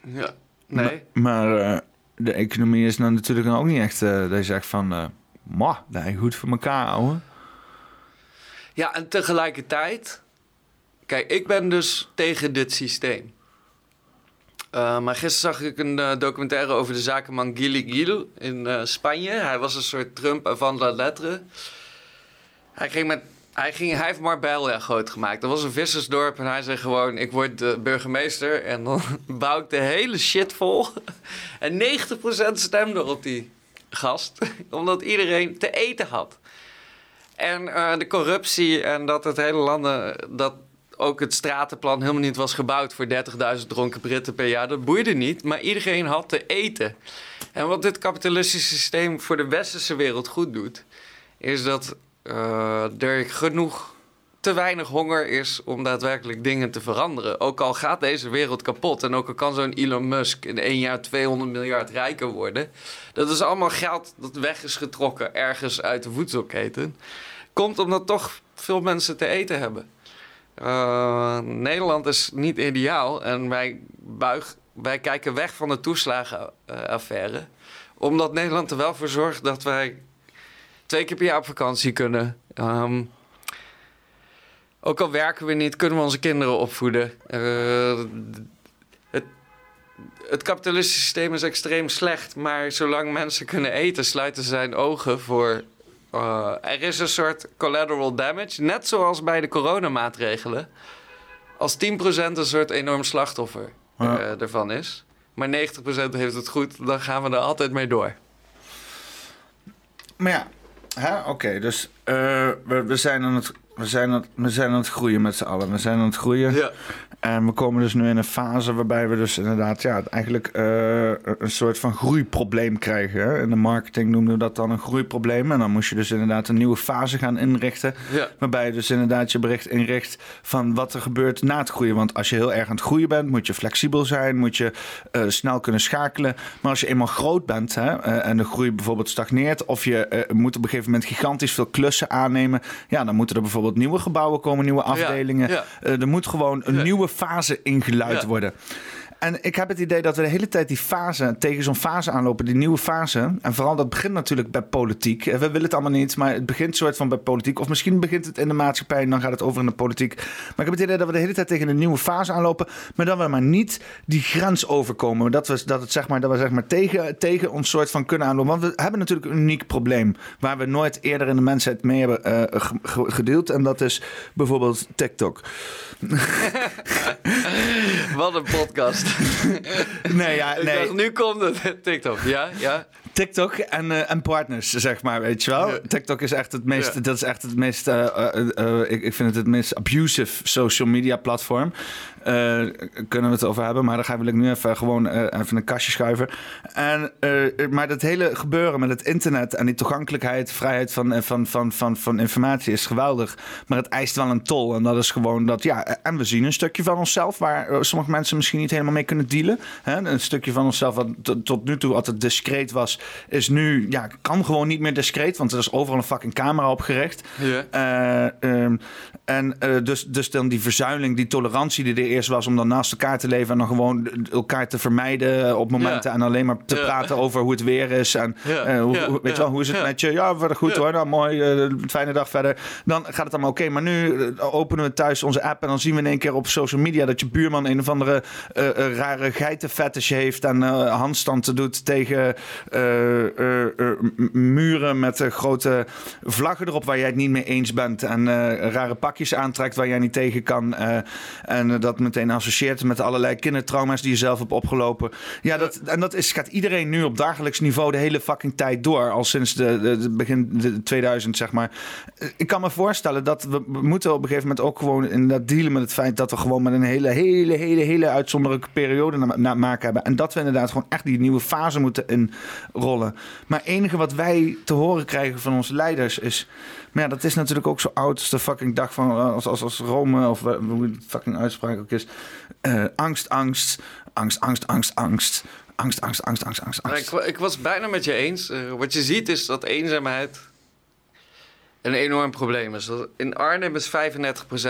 Ja, nee. Maar, maar, eh, de economie is nou natuurlijk ook niet echt... eh, dat je zegt van... eh "Mwah, dat is goed voor elkaar, ouwe. Ja, en tegelijkertijd... Kijk, ik ben dus tegen dit systeem. Uh, maar gisteren zag ik een uh, documentaire over de zakenman Gili Gil in uh, Spanje. Hij was een soort Trump van la lettre. Hij ging met... Hij, ging, hij heeft Marbella groot gemaakt. Dat was een vissersdorp en hij zei gewoon... ik word de burgemeester en dan bouw ik de hele shit vol. En 90% stemde op die gast. Omdat iedereen te eten had. En uh, de corruptie en dat het hele landen... Dat ook het stratenplan helemaal niet was gebouwd voor 30.000 dronken Britten per jaar. Dat boeide niet, maar iedereen had te eten. En wat dit kapitalistische systeem voor de westerse wereld goed doet... is dat uh, er genoeg te weinig honger is om daadwerkelijk dingen te veranderen. Ook al gaat deze wereld kapot en ook al kan zo'n Elon Musk in één jaar 200 miljard rijker worden... dat is allemaal geld dat weg is getrokken ergens uit de voedselketen. Komt omdat toch veel mensen te eten hebben. Uh, Nederland is niet ideaal en wij, buig, wij kijken weg van de toeslagenaffaire. Omdat Nederland er wel voor zorgt dat wij twee keer per jaar op vakantie kunnen. Um, ook al werken we niet, kunnen we onze kinderen opvoeden. Uh, het, het kapitalistische systeem is extreem slecht, maar zolang mensen kunnen eten, sluiten ze zijn ogen voor uh, er is een soort collateral damage, net zoals bij de coronamaatregelen. Als 10% een soort enorm slachtoffer ja. uh, ervan is, maar 90% heeft het goed, dan gaan we er altijd mee door. Maar ja, oké, okay, dus we, we, zijn aan het, we, zijn aan het, we zijn aan het groeien met z'n allen. We zijn aan het groeien. Ja. En we komen dus nu in een fase waarbij we dus inderdaad ja, eigenlijk uh, een soort van groeiprobleem krijgen. Hè? In de marketing noemen we dat dan een groeiprobleem. En dan moest je dus inderdaad een nieuwe fase gaan inrichten. Ja. Waarbij je dus inderdaad je bericht inricht van wat er gebeurt na het groeien. Want als je heel erg aan het groeien bent, moet je flexibel zijn. Moet je uh, snel kunnen schakelen. Maar als je eenmaal groot bent hè, uh, en de groei bijvoorbeeld stagneert. Of je moet op een gegeven moment gigantisch veel klussen aannemen. Ja, dan moeten er bijvoorbeeld nieuwe gebouwen komen, nieuwe afdelingen. Ja. Ja. er moet gewoon een nieuwe fase ingeluid worden. En ik heb het idee dat we de hele tijd die fase, tegen zo'n fase aanlopen, die nieuwe fase. En vooral dat begint natuurlijk bij politiek. We willen het allemaal niet, maar het begint soort van bij politiek. Of misschien begint het in de maatschappij en dan gaat het over in de politiek. Maar ik heb het idee dat we de hele tijd tegen een nieuwe fase aanlopen. Maar dat we maar niet die grens overkomen. Dat we, dat het, zeg maar, dat we zeg maar tegen, tegen ons soort van kunnen aanlopen. Want we hebben natuurlijk een uniek probleem. Waar we nooit eerder in de mensheid mee hebben uh, gedeeld. En dat is bijvoorbeeld TikTok. Wat een podcast. nee, ja, nee. dacht, nu komt het. TikTok, ja, ja. TikTok en, uh, en partners, zeg maar, weet je wel. Ja. TikTok is echt het meest, Ja. dat is echt het meest, uh, uh, ik, ik vind het het meest abusive social media platform. Kunnen we het over hebben, maar daar wil ik nu even gewoon even een kastje schuiven. En, maar dat hele gebeuren met het internet en die toegankelijkheid, vrijheid van, van, van, van, van informatie is geweldig. Maar het eist wel een tol en dat is gewoon dat, ja, en we zien een stukje van onszelf waar sommige mensen misschien niet helemaal mee kunnen dealen. Hè? Een stukje van onszelf wat tot nu toe altijd discreet was is nu, ja, kan gewoon niet meer discreet, want er is overal een fucking camera opgericht. Ja. Eh, ehm, en eh, dus, dus dan die verzuiling, die tolerantie die er eerst was om dan naast elkaar te leven en dan gewoon elkaar te vermijden op momenten en alleen maar te praten over hoe het weer is en eh, hoe, weet je wel, hoe is het Ja. met je? Ja, verder goed hoor, nou mooi, eh, fijne dag verder. Dan gaat het allemaal oké, maar nu eh, openen we thuis onze app en dan zien we in één keer op social media dat je buurman een of andere rare geitenfetish heeft en handstanden doet tegen muren met grote vlaggen erop waar jij het niet mee eens bent en rare pakjes aantrekt waar jij niet tegen kan en dat meteen associeert met allerlei kindertrauma's die je zelf hebt opgelopen. Ja, dat, en dat is, gaat iedereen nu op dagelijks niveau de hele fucking tijd door, al sinds de, begin de 2000 zeg maar. Eh, Ik kan me voorstellen dat we, moeten op een gegeven moment ook gewoon inderdaad dealen met het feit dat we gewoon met een hele, hele, hele, hele uitzonderlijke periode na, na maken hebben. En dat we inderdaad gewoon echt die nieuwe fase moeten inrollen. Maar enige wat wij te horen krijgen van onze leiders is. Maar ja, dat is natuurlijk ook zo oud als de fucking dag van. eh, Als, als, als Rome, of eh, fucking uitspraak ook Eh, angst, angst, angst, angst, angst, angst. Angst, angst, angst, angst, angst, ik, ik was bijna met je eens. Eh, wat je ziet is dat eenzaamheid een enorm probleem is. In Arnhem is 35%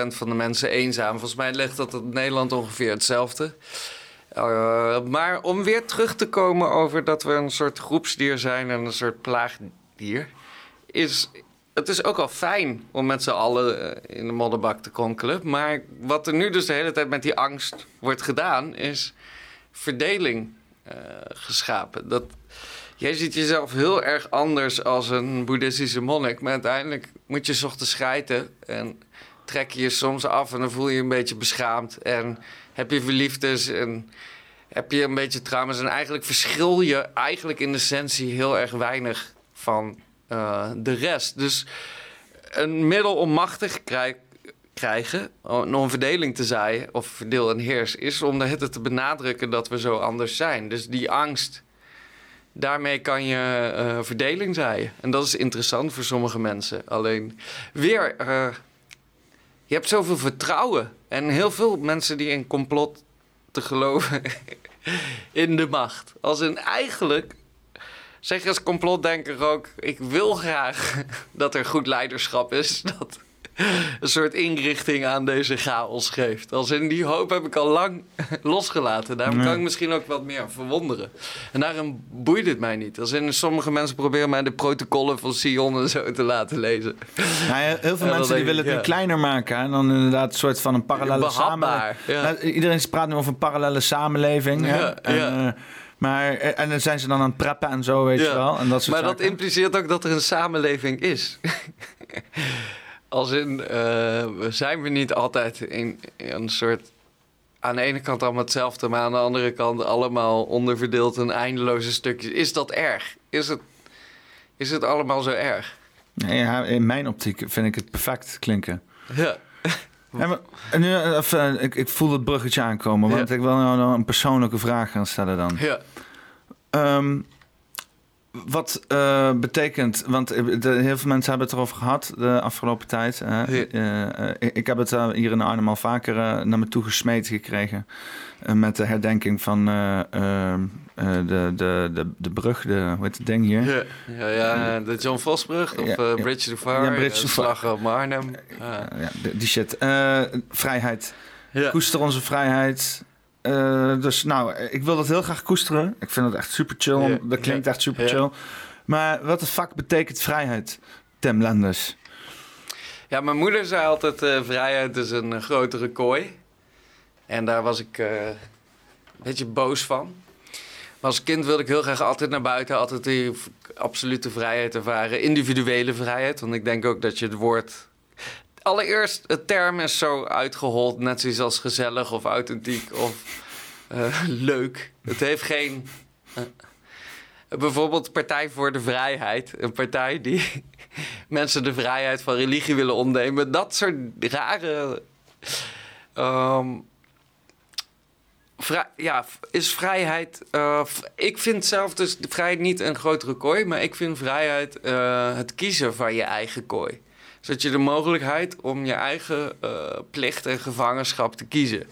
van de mensen eenzaam. Volgens mij ligt dat in Nederland ongeveer hetzelfde. Eh, maar om weer terug te komen over dat we een soort groepsdier zijn en een soort plaagdier, is het is ook al fijn om met z'n allen eh, in de modderbak te konkelen. Maar wat er nu dus de hele tijd met die angst wordt gedaan, is verdeling eh, geschapen. Dat, jij ziet jezelf heel erg anders als een boeddhistische monnik. Maar uiteindelijk moet je 's ochtends schijten en trek je je soms af en dan voel je je een beetje beschaamd. En heb je verliefdes en heb je een beetje trauma's. En eigenlijk verschil je eigenlijk in essentie heel erg weinig van eh, de rest. Dus een middel om machtig krij- krijgen, om een verdeling te zaaien, of verdeel en heers, is om hitte te benadrukken dat we zo anders zijn. Dus die angst, daarmee kan je eh, verdeling zaaien. En dat is interessant voor sommige mensen. Alleen weer, eh, je hebt zoveel vertrouwen. En heel veel mensen die in complot te geloven in de macht. Als in eigenlijk zeg je als complotdenker ook: ik wil graag dat er goed leiderschap is. Dat een soort inrichting aan deze chaos geeft. Als in die hoop heb ik al lang losgelaten. Daarom Ja. kan ik misschien ook wat meer verwonderen. En daarom boeit het mij niet. Als in sommige mensen proberen mij de protocollen van Sion en zo te laten lezen. Nou ja, heel veel mensen die willen het nu ja. kleiner maken. En dan inderdaad een soort van een parallele samenleving. ja. Nou, iedereen praat nu over een parallele samenleving. en, ja. Maar, eh, en dan zijn ze dan aan het preppen en zo, weet je wel. En dat soort maar dat impliceert ook dat er een samenleving is. Als in, we zijn we niet altijd in, in een soort... Aan de ene kant allemaal hetzelfde, maar aan de andere kant allemaal onderverdeeld in eindeloze stukjes. Is dat erg? Is het, is het allemaal zo erg? Nee, ja, in mijn optiek vind ik het perfect klinken. Ja. En nu, eh, even, ik, ik voel het bruggetje aankomen, want ik wil nou nog een persoonlijke vraag gaan stellen dan. Ja. Ehm, wat eh, betekent, want eh, de, heel veel mensen hebben het erover gehad de afgelopen tijd. Eh, ik, heb het hier in Arnhem al vaker naar me toe gesmeten gekregen. met de herdenking van eh, ehm, eh, de, de, de, de brug, de, hoe heet het ding hier? Ja, ja, ja de John Vosbrug of Ja. Bridge to Far, Ja, Bridge. Slag op Arnhem. Ja. Die shit. Vrijheid. Koester onze vrijheid. Eh, dus nou, ik wil dat heel graag koesteren. Ik vind het echt super chill. Dat klinkt echt super chill. Maar wat de fuck betekent vrijheid, Tim Lenders? Ja, mijn moeder zei altijd: eh, vrijheid is een eh, grotere kooi. En daar was ik een beetje boos van. Maar als kind wilde ik heel graag altijd naar buiten, altijd die absolute vrijheid ervaren. Individuele vrijheid, want ik denk ook dat je het woord. Allereerst, het term is zo uitgehold, net zoiets als gezellig of authentiek of eh, leuk. Het heeft geen. eh, bijvoorbeeld Partij voor de Vrijheid. Een partij die mensen de vrijheid van religie willen ontnemen. Dat soort rare. ehm, ja, is vrijheid. eh, ik vind zelf dus vrijheid niet een grotere kooi, maar ik vind vrijheid het kiezen van je eigen kooi. Zodat je de mogelijkheid om je eigen eh, plicht en gevangenschap te kiezen.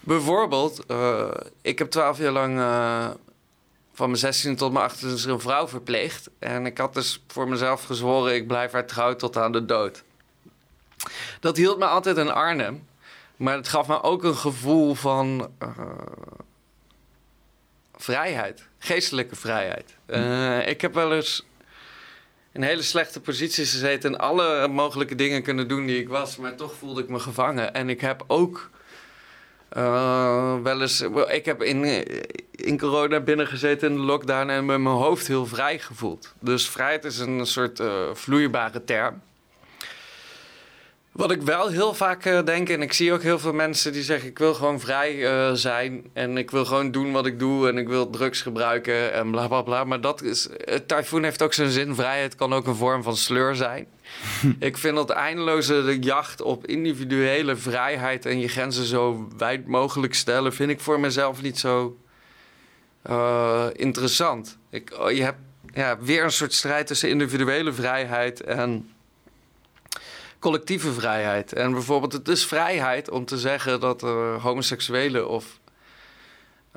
Bijvoorbeeld, eh, ik heb twaalf jaar lang eh, van mijn 16 tot mijn 18 is er een vrouw verpleegd. En ik had dus voor mezelf gezworen, ik blijf haar trouw tot aan de dood. Dat hield me altijd in Arnhem. Maar het gaf me ook een gevoel van vrijheid. Geestelijke vrijheid. Ik heb wel eens in hele slechte posities gezeten... en alle mogelijke dingen kunnen doen die ik was... maar toch voelde ik me gevangen. En ik heb ook eh, wel eens... Ik heb in, in corona binnengezeten in de lockdown... en met mijn hoofd heel vrij gevoeld. Dus vrijheid is een soort eh, vloeibare term. Wat ik wel heel vaak eh, denk, en ik zie ook heel veel mensen die zeggen: Ik wil gewoon vrij eh, zijn en ik wil gewoon doen wat ik doe en ik wil drugs gebruiken en bla bla bla. Maar dat is. Typhoon heeft ook zijn zin. Vrijheid kan ook een vorm van sleur zijn. ik vind dat eindeloze jacht op individuele vrijheid en je grenzen zo wijd mogelijk stellen, vind ik voor mezelf niet zo eh, interessant. Ik, oh, je hebt ja, weer een soort strijd tussen individuele vrijheid en collectieve vrijheid. En bijvoorbeeld, het is vrijheid om te zeggen dat uh, homoseksuelen of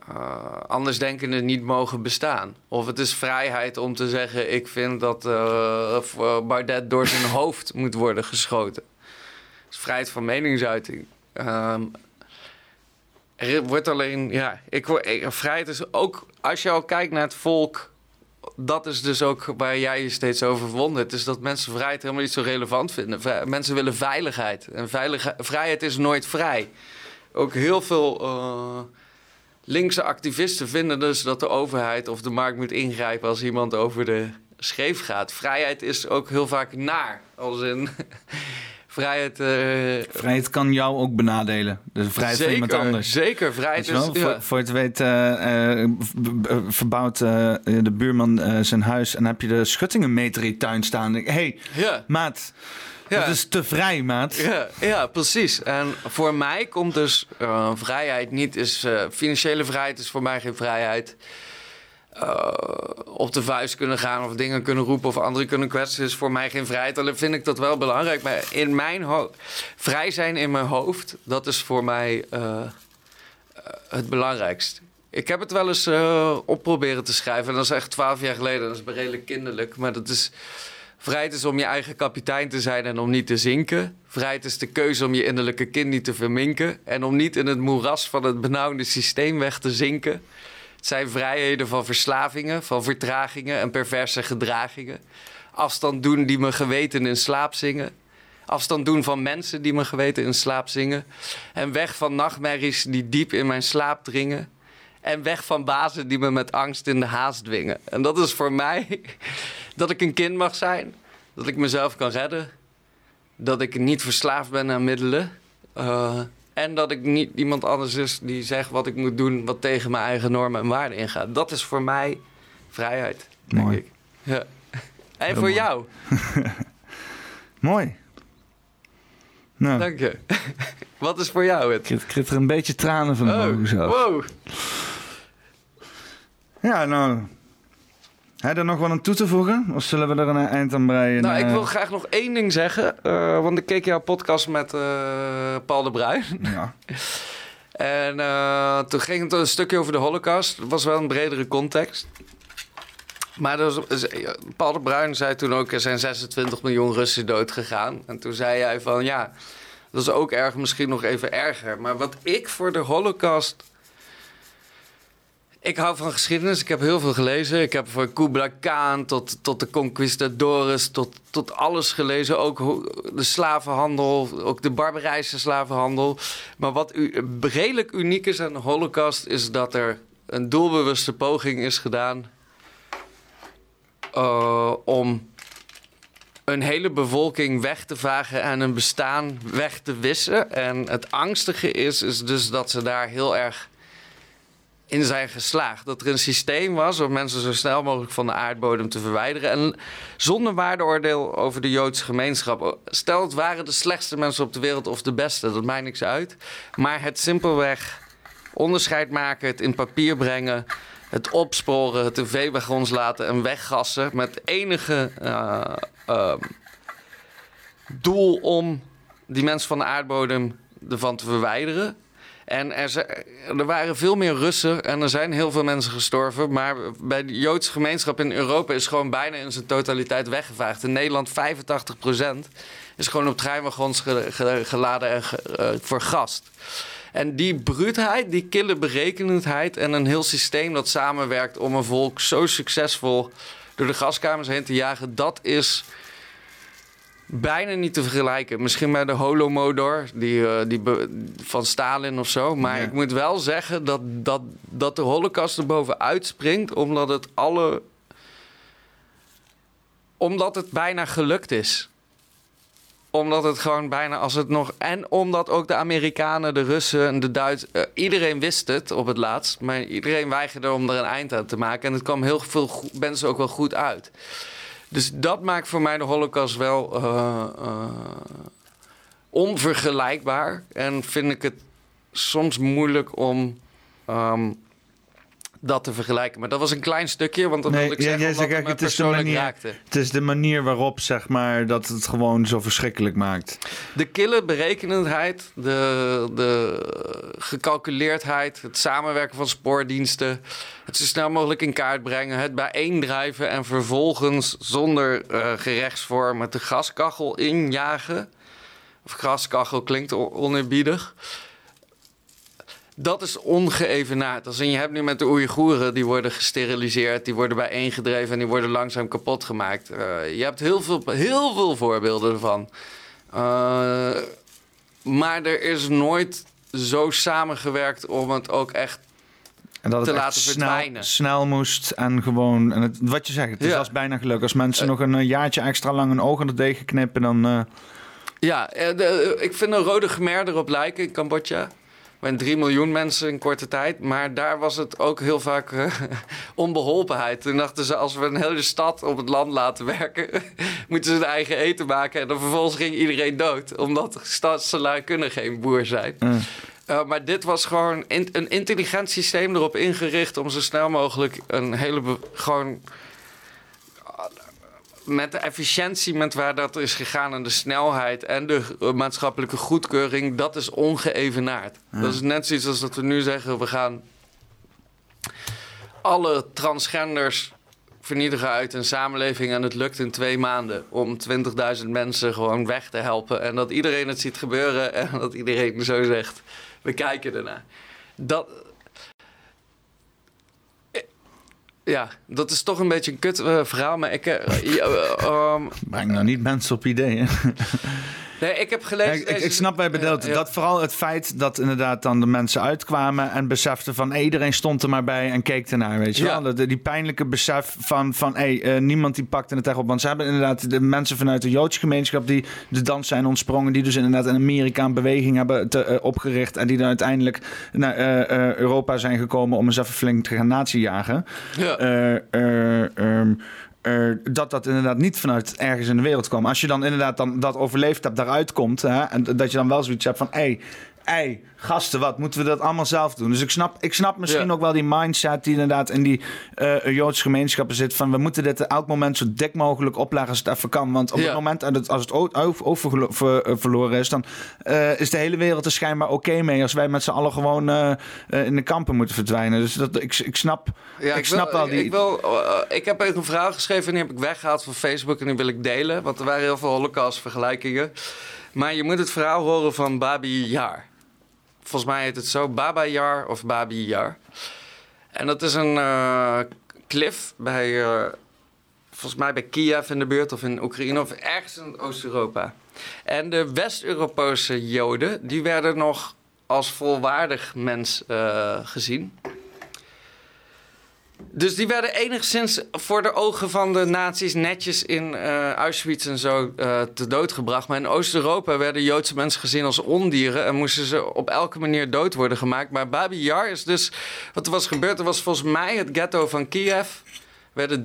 uh, andersdenkenden niet mogen bestaan. Of het is vrijheid om te zeggen: ik vind dat uh, Bardet door zijn hoofd moet worden geschoten. Vrijheid van meningsuiting. Um, er wordt alleen, ja, ik, ik, vrijheid is ook, als je al kijkt naar het volk dat is dus ook waar jij je steeds over verwondert. Is dat mensen vrijheid helemaal niet zo relevant vinden. Mensen willen veiligheid. En veilig, vrijheid is nooit vrij. Ook heel veel uh, linkse activisten vinden dus dat de overheid of de markt moet ingrijpen als iemand over de scheef gaat. Vrijheid is ook heel vaak naar. Als in vrijheid. Uh, vrijheid kan jou ook benadelen. De vrijheid zeker, van iemand anders. Zeker, vrijheid is. Voor, ja. voor, het weet, uh, verbouwt de buurman zijn huis en heb je de schuttingenmeter in je tuin staan. Hé, hey, ja. maat. Ja. Dat is te vrij, maat. Ja, ja precies. En voor mij komt dus vrijheid niet... Is, financiële vrijheid is voor mij geen vrijheid. Uh, op de vuist kunnen gaan of dingen kunnen roepen of anderen kunnen kwetsen is voor mij geen vrijheid. Alleen vind ik dat wel belangrijk. Maar in mijn vrij zijn in mijn hoofd, dat is voor mij uh, uh, het belangrijkst. Ik heb het wel eens op proberen te schrijven. En dat is echt twaalf jaar geleden. Dat is redelijk kinderlijk. Maar dat is. Vrijheid is om je eigen kapitein te zijn en om niet te zinken. Vrijheid is de keuze om je innerlijke kind niet te verminken. En om niet in het moeras van het benauwde systeem weg te zinken. Het zijn vrijheden van verslavingen, van vertragingen en perverse gedragingen. Afstand doen die me geweten in slaap zingen. Afstand doen van mensen die me geweten in slaap zingen. En weg van nachtmerries die diep in mijn slaap dringen. En weg van bazen die me met angst in de haast dwingen. En dat is voor mij dat ik een kind mag zijn. Dat ik mezelf kan redden. Dat ik niet verslaafd ben aan middelen. Uh, en dat ik niet iemand anders is die zegt wat ik moet doen, wat tegen mijn eigen normen en waarden ingaat. Dat is voor mij vrijheid. Denk mooi. Ik. Ja. En Heel voor mooi. jou? mooi. Nou. Dank je. wat is voor jou het? Ik krijg er een beetje tranen van oh, zo. Wow. Ja, nou, heb je er nog wat aan toe te voegen? Of zullen we er een eind aan breien? Nou, ik wil graag nog één ding zeggen. Uh, want ik keek jouw podcast met uh, Paul de Bruin. Ja. en uh, toen ging het een stukje over de holocaust. Het was wel een bredere context. Maar was, Paul de Bruin zei toen ook... er zijn 26 miljoen Russen dood gegaan. En toen zei hij van ja... dat is ook erg, misschien nog even erger. Maar wat ik voor de holocaust ik hou van geschiedenis. Ik heb heel veel gelezen. Ik heb van Kubla Khan tot, tot de conquistadores, tot, tot alles gelezen. Ook de slavenhandel, ook de barbarijse slavenhandel. Maar wat u, redelijk uniek is aan de Holocaust, is dat er een doelbewuste poging is gedaan uh, om een hele bevolking weg te vagen en een bestaan weg te wissen. En het angstige is, is dus dat ze daar heel erg in zijn geslaagd. Dat er een systeem was om mensen zo snel mogelijk van de aardbodem te verwijderen. En zonder waardeoordeel over de Joodse gemeenschap. Stel, het waren de slechtste mensen op de wereld of de beste, dat maakt niks uit. Maar het simpelweg onderscheid maken, het in papier brengen, het opsporen, het in veewagons laten en weggassen. Met enige uh, uh, doel om die mensen van de aardbodem ervan te verwijderen. En er, er waren veel meer Russen en er zijn heel veel mensen gestorven. Maar bij de Joodse gemeenschap in Europa is gewoon bijna in zijn totaliteit weggevaagd. In Nederland 85% is gewoon op treinwagons ge- ge- geladen en eh, vergast. En die bruutheid, die kille berekenendheid en een heel systeem dat samenwerkt om een volk zo succesvol door de gaskamers heen te jagen, dat is bijna niet te vergelijken. Misschien bij de Holomodor die, eh, die van Stalin of zo. Maar Ja. ik moet wel zeggen dat, dat, dat de Holocaust er bovenuit springt, omdat het alle. omdat het bijna gelukt is. Omdat het gewoon bijna als het nog. En omdat ook de Amerikanen, de Russen en de Duitsers. iedereen wist het op het laatst. Maar iedereen weigerde om er een eind aan te maken. En het kwam heel veel mensen ook wel goed uit. Dus dat maakt voor mij de Holocaust wel eh, eh, onvergelijkbaar. En vind ik het soms moeilijk om ehm, dat te vergelijken. Maar dat was een klein stukje, want dat wilde ik zeggen jij zegt het het is, de manier, raakte. het is de manier waarop, zeg maar, dat het gewoon zo verschrikkelijk maakt. De kille berekenendheid, de, de gecalculeerdheid, het samenwerken van spoordiensten, het zo snel mogelijk in kaart brengen, het bijeendrijven en vervolgens zonder eh, gerechtsvorm met de gaskachel injagen. Of gaskachel klinkt on- oneerbiedig. Dat is ongeëvenaard. Als in je hebt nu met de Oeigoeren, die worden gesteriliseerd, die worden bijeengedreven en die worden langzaam kapot gemaakt. Eh, je hebt heel veel, heel veel voorbeelden ervan. Eh, maar er is nooit zo samengewerkt om het ook echt En dat het te laten snel, verdwijnen. snel moest en gewoon... En het, wat je zegt, het is Ja. als bijna geluk. Als mensen Eh. nog een jaartje extra lang een oog aan de degen knippen, dan... Ja, de- ik vind een rode khmer erop lijken in Cambodja. Met 3 miljoen mensen in korte tijd. Maar daar was het ook heel vaak eh, onbeholpenheid. Toen dachten ze, als we een hele stad op het land laten werken... moeten ze hun eigen eten maken. En dan vervolgens ging iedereen dood. Omdat stadselui kunnen geen boer zijn. Eh, maar dit was gewoon in- een intelligent systeem erop ingericht... om zo snel mogelijk een hele... gewoon met de efficiëntie met waar dat is gegaan en de snelheid en de maatschappelijke goedkeuring, dat is ongeëvenaard. Ja. Dat is net zoiets als dat we nu zeggen, we gaan alle transgenders vernietigen uit een samenleving en het lukt in twee maanden om 20.000 mensen gewoon weg te helpen en dat iedereen het ziet gebeuren en dat iedereen zo zegt, we kijken ernaar. Dat, ja, dat is toch een beetje een kut eh, verhaal, maar ik... ehm, Breng nou niet mensen op ideeën. Nee, ik heb gelezen... ik, ik, deze- ik snap bij. Ja, ja. Dat vooral het feit dat inderdaad dan de mensen uitkwamen en beseften van hey, iedereen stond er maar bij en keek ernaar, weet je wel. De, die pijnlijke besef van, van hey, eh, niemand die pakte het echt op. Want ze hebben inderdaad de mensen vanuit de Joodse gemeenschap die de dans zijn ontsprongen, die dus inderdaad in Amerika een beweging hebben te, eh, opgericht en die dan uiteindelijk naar eh, Europa zijn gekomen om eens even flink te gaan nazijagen. Ja. Eh, dat dat inderdaad niet vanuit ergens in de wereld kwam. Als je dan inderdaad dan dat overleefd hebt, daaruit komt... Hè, en dat je dan wel zoiets hebt van... Hey, gasten, wat moeten we dat allemaal zelf doen? Dus ik snap, ik snap misschien Ja. ook wel die mindset die inderdaad in die eh, Joodse gemeenschappen zit... van we moeten dit elk moment zo dik mogelijk opleggen als het even kan. Want op Ja. het moment dat het, als het over, over- ver- eh, verloren is... dan eh, is de hele wereld er schijnbaar oké mee... als wij met z'n allen gewoon in de kampen moeten verdwijnen. Dus dat, ik, ik snap, Ja, ik snap wil, wel die... Ik, wil, ik heb even een verhaal geschreven en die heb ik weggehaald van Facebook en die wil ik delen. Want er waren heel veel holocaust-vergelijkingen. Maar je moet het verhaal horen van Babi Yar. Volgens mij heet het zo, Baba Yar of Babi Yar. En dat is een eh cliff bij, eh, volgens mij bij Kiev in de buurt of in Oekraïne of ergens in Oost-Europa. En de West-Europese Joden, die werden nog als volwaardig mens eh, gezien. Dus die werden enigszins voor de ogen van de nazi's netjes in eh, Auschwitz en zo eh, te dood gebracht. Maar in Oost-Europa werden Joodse mensen gezien als ondieren en moesten ze op elke manier dood worden gemaakt. Maar Babi Yar is dus, wat er was gebeurd, er was volgens mij het ghetto van Kiev. Er werden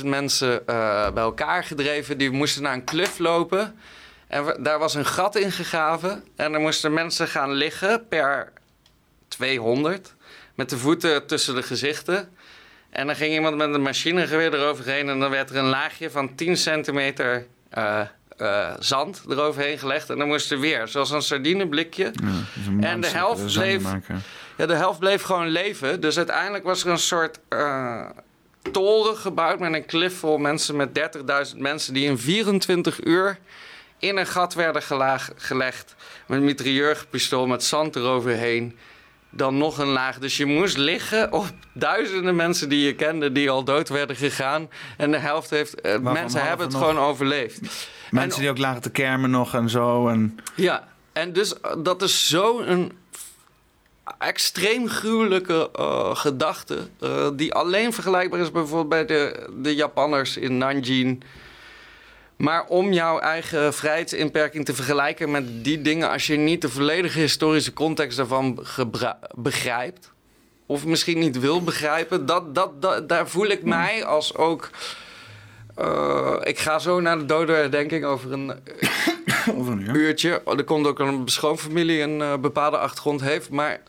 30.000 mensen eh, bij elkaar gedreven, die moesten naar een klif lopen. En daar was een gat in gegraven en er moesten mensen gaan liggen per 200 met de voeten tussen de gezichten. En dan ging iemand met een machinegeweer eroverheen en dan werd er een laagje van 10 centimeter eh, eh, zand eroverheen gelegd. En dan moest er weer, zoals een sardineblikje. Ja, En de helft zanden bleef-. Ja, de helft bleef gewoon leven. Dus uiteindelijk was er een soort eh, toren gebouwd met een klif vol mensen met 30.000 mensen die in 24 uur in een gat werden gelegd. Met een mitrailleurpistool met zand eroverheen. Dan nog een laag. Dus je moest liggen op duizenden mensen die je kende die al dood werden gegaan. En de helft heeft. eh, mensen hebben het nog- gewoon overleefd. Mensen die ook lagen te kermen nog en zo. En... Ja, en dus eh, dat is zo'n extreem gruwelijke eh, gedachte. die alleen vergelijkbaar is bijvoorbeeld bij de, de Japanners in Nanjing. Maar om jouw eigen vrijheidsinperking te vergelijken met die dingen, als je niet de volledige historische context daarvan begrijpt, of misschien niet wil begrijpen, dat, dat, dat, daar voel ik mij als ook. eh, ik ga zo naar de dodenherdenking over een Over een uur. uurtje. Er komt ook een schoonfamilie een eh, bepaalde achtergrond heeft. Maar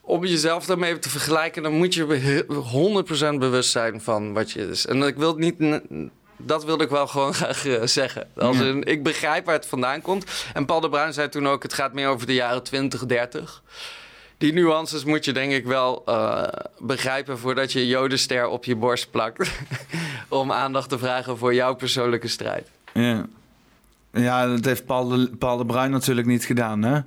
om jezelf daarmee te vergelijken, dan moet je be- 100% bewust zijn van wat je is. En ik wil het niet. Dat wilde ik wel gewoon graag eh, zeggen. Als in, ik begrijp waar het vandaan komt. En Paul de Bruin zei toen ook: het gaat meer over de jaren 20, 30. Die nuances moet je denk ik wel eh, begrijpen voordat je Jodenster op je borst plakt. om aandacht te vragen voor jouw persoonlijke strijd. Ja. ja, dat heeft Paul de, Paul de Bruin natuurlijk niet gedaan, hè?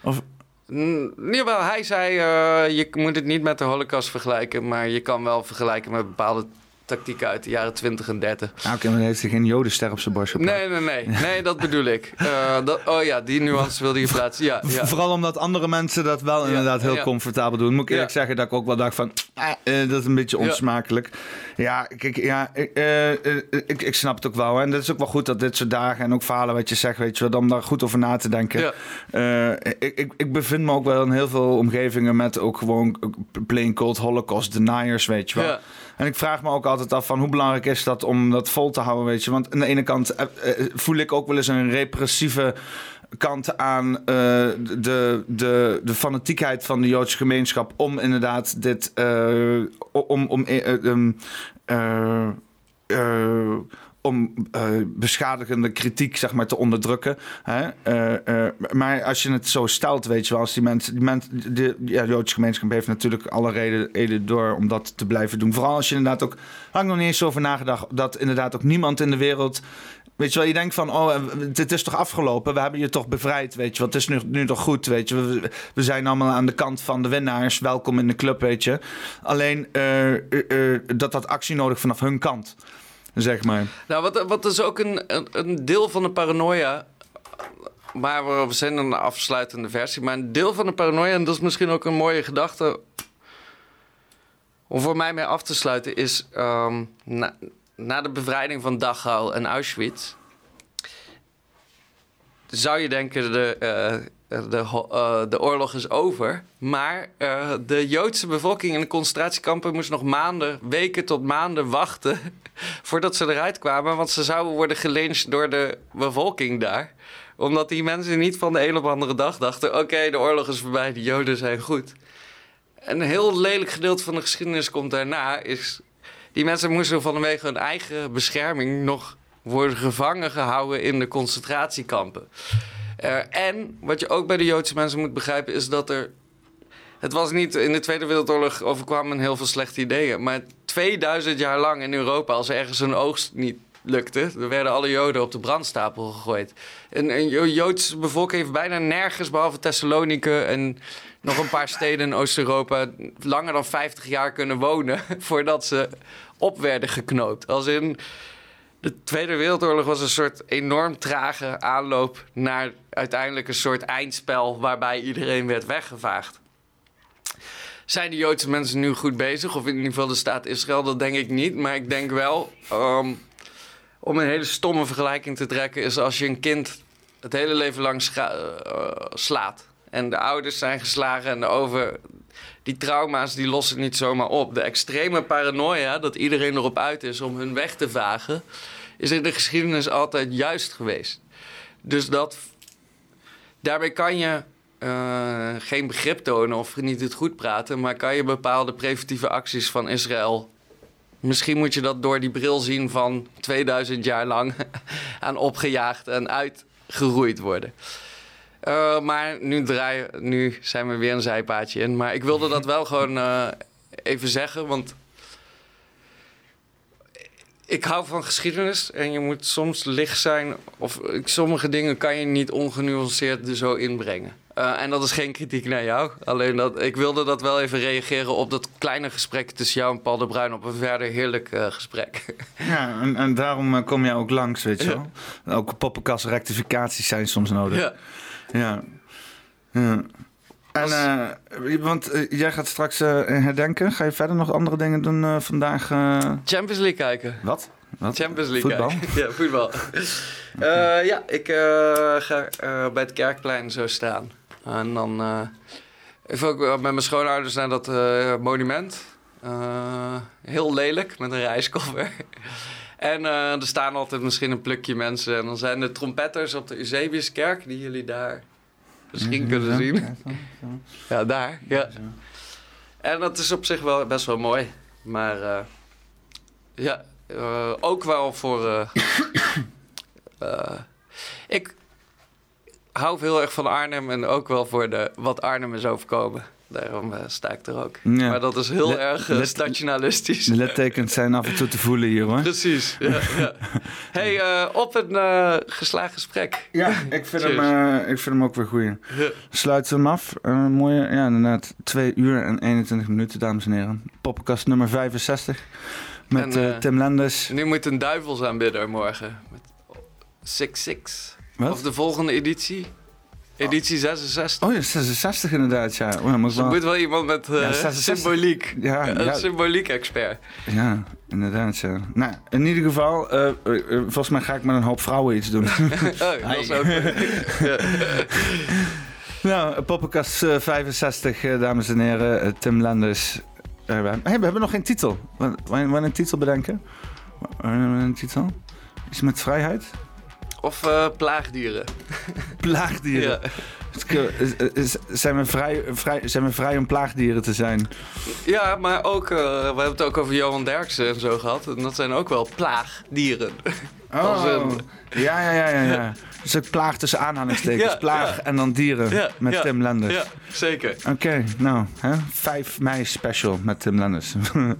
Of, Mm, Jawel, hij zei, eh, je moet het niet met de holocaust vergelijken, maar je kan wel vergelijken met bepaalde tactieken uit de jaren 20 en 30. nou, oké, maar dan heeft hij geen jodenster op zijn borst geplakt. Nee, nee, nee, nee, dat bedoel ik. Eh, dat, oh ja, die nuance wilde je plaatsen. Ja, ja. Vooral omdat andere mensen dat wel inderdaad heel ja. comfortabel doen. Moet ik eerlijk zeggen dat ik ook wel dacht van... ah, eh, dat is een beetje onsmakelijk. Ja, kijk, ja, ik, eh, eh, ik, ik snap het ook wel. Hè. En het is ook wel goed dat dit soort dagen en ook verhalen wat je zegt... weet je wel, om daar goed over na te denken. Eh, ik, ik, ik bevind me ook wel in heel veel omgevingen... met ook gewoon plain cold holocaust deniers, weet je wel. En ik vraag me ook altijd af van hoe belangrijk is dat om dat vol te houden, weet je. Want aan de ene kant eh, eh, voel ik ook wel eens een repressieve kant aan eh, de, de, de fanatiekheid van de Joodse gemeenschap om inderdaad dit om, om om eh, beschadigende kritiek zeg maar, te onderdrukken. Hè? Eh, eh, maar als je het zo stelt, weet je wel, als die mensen, die mensen de, ja, Joodse gemeenschap heeft natuurlijk alle reden, reden door om dat te blijven doen. Vooral als je inderdaad ook, had nog niet eens over nagedacht, dat inderdaad ook niemand in de wereld Weet je wel, je denkt van, oh, dit is toch afgelopen? We hebben je toch bevrijd, weet je wel. Het is nu, toch goed, weet je. We, zijn allemaal aan de kant van de winnaars. Welkom in de club, weet je. Alleen dat had actie nodig vanaf hun kant, zeg maar. Nou, wat, wat is ook een, een, deel van de paranoia. Maar we, zijn een afsluitende versie. Maar een deel van de paranoia, en dat is misschien ook een mooie gedachte. om voor mij mee af te sluiten, is. ehm, na, na de bevrijding van Dachau en Auschwitz. zou je denken: de, eh, de, ho- eh, de oorlog is over. Maar eh, de Joodse bevolking in de concentratiekampen moest nog maanden, weken tot maanden wachten. voordat ze eruit kwamen. Want ze zouden worden gelyncht door de bevolking daar. Omdat die mensen niet van de een op de andere dag dachten: oké, de oorlog is voorbij, de Joden zijn goed. Een heel lelijk gedeelte van de geschiedenis komt daarna. Is, die mensen moesten vanwege hun eigen bescherming nog worden gevangen gehouden in de concentratiekampen. Eh, en wat je ook bij de Joodse mensen moet begrijpen is dat er. Het was niet in de Tweede Wereldoorlog overkwamen heel veel slechte ideeën. Maar 2000 jaar lang in Europa, als er ergens een oogst niet lukte, er werden alle Joden op de brandstapel gegooid. En een Jo- Joodse bevolking heeft bijna nergens, behalve Thessalonike en nog een paar steden in Oost-Europa, langer dan 50 jaar kunnen wonen voordat ze op werden geknoopt. Als in. De Tweede Wereldoorlog was een soort enorm trage aanloop naar uiteindelijk een soort eindspel waarbij iedereen werd weggevaagd. Zijn de Joodse mensen nu goed bezig? Of in ieder geval de staat Israël? Dat denk ik niet. Maar ik denk wel, ehm, om een hele stomme vergelijking te trekken, is als je een kind het hele leven lang eh, slaat. En de ouders zijn geslagen en de over. Die trauma's die lossen niet zomaar op. De extreme paranoia dat iedereen erop uit is om hun weg te vagen, is in de geschiedenis altijd juist geweest. Dus dat. Daarmee kan je eh, geen begrip tonen of niet het goed praten, maar kan je bepaalde preventieve acties van Israël misschien moet je dat door die bril zien van 2000 jaar lang aan opgejaagd en uitgeroeid worden. Eh, maar nu, draaien, nu zijn we weer een zijpaadje in. Maar ik wilde dat wel gewoon eh, even zeggen, want ik hou van geschiedenis en je moet soms licht zijn. Of sommige dingen kan je niet ongenuanceerd er zo inbrengen. Eh, en dat is geen kritiek naar jou. Alleen dat ik wilde dat wel even reageren op dat kleine gesprek tussen jou en Paul de Bruin. Op een verder heerlijk eh, gesprek. Ja, en, en daarom eh, kom jij ook langs, weet je wel. Ook poppenkast rectificaties zijn soms nodig. Ja. Ja. ja. En, eh, want eh, jij gaat straks eh, herdenken. Ga je verder nog andere dingen doen eh, vandaag? eh? Champions League kijken. Wat? Wat? Champions League Voetbal? kijken. ja, voetbal. Eh, ja, ik eh, ga eh, bij het Kerkplein zo staan. En dan eh even ook met mijn schoonouders naar dat eh, monument. Eh, heel lelijk, met een reiskoffer. En eh, er staan altijd misschien een plukje mensen. En dan zijn de trompetters op de Eusebiuskerk, die jullie daar misschien kunnen zien. ja, daar. Ja. En dat is op zich wel best wel mooi. Maar eh, ja, eh, ook wel voor. eh, ik hou heel erg van Arnhem en ook wel voor de, wat Arnhem is overkomen. Daarom eh, sta ik er ook. Ja. Maar dat is heel Let- erg let- stadionalistisch. De littekens zijn af en toe te voelen hier hoor. Precies. Ja, ja. Hey, eh, op een geslaagd gesprek. Ja, ik vind, hem, Cheers. ik vind hem ook weer goed. Sluiten we hem af. Mooie, ja, inderdaad. 2 uur en 21 minuten, dames en heren. Poppenkast nummer 65. Met En, Tim Lenders. Nu moet een duivelsaanbidder morgen. Met 6-6. Wat? Of de volgende editie. Editie 66. Oh ja, 66 inderdaad, ja. Oh, ja, moet Dus er wel- moet wel iemand met eh, Ja, 66. symboliek. Ja, een ja. symboliek-expert. Ja, inderdaad, ja. Nou, in ieder geval, eh, eh, eh, volgens mij ga ik met een hoop vrouwen iets doen. oh, dat is ook... nou, Poppenkast eh, 65, eh, dames en heren. Eh, Tim Lenders. Eh, we, hey, we hebben nog geen titel. Wanneer een titel bedenken? Wanneer een titel? Iets met vrijheid? Of eh, plaagdieren. plaagdieren? Ja. Zijn we, vrij, vrij, zijn we vrij om plaagdieren te zijn? Ja, maar ook, eh, we hebben het ook over Johan Derksen en zo gehad. En dat zijn ook wel plaagdieren. Oh, ja, ja, ja, ja, ja. Dus ik plaag tussen aanhalingstekens. Ja, plaag en dan dieren met Tim Lenders. Ja, zeker. Oké, nou, hè? 5 mei special met Tim Lenders.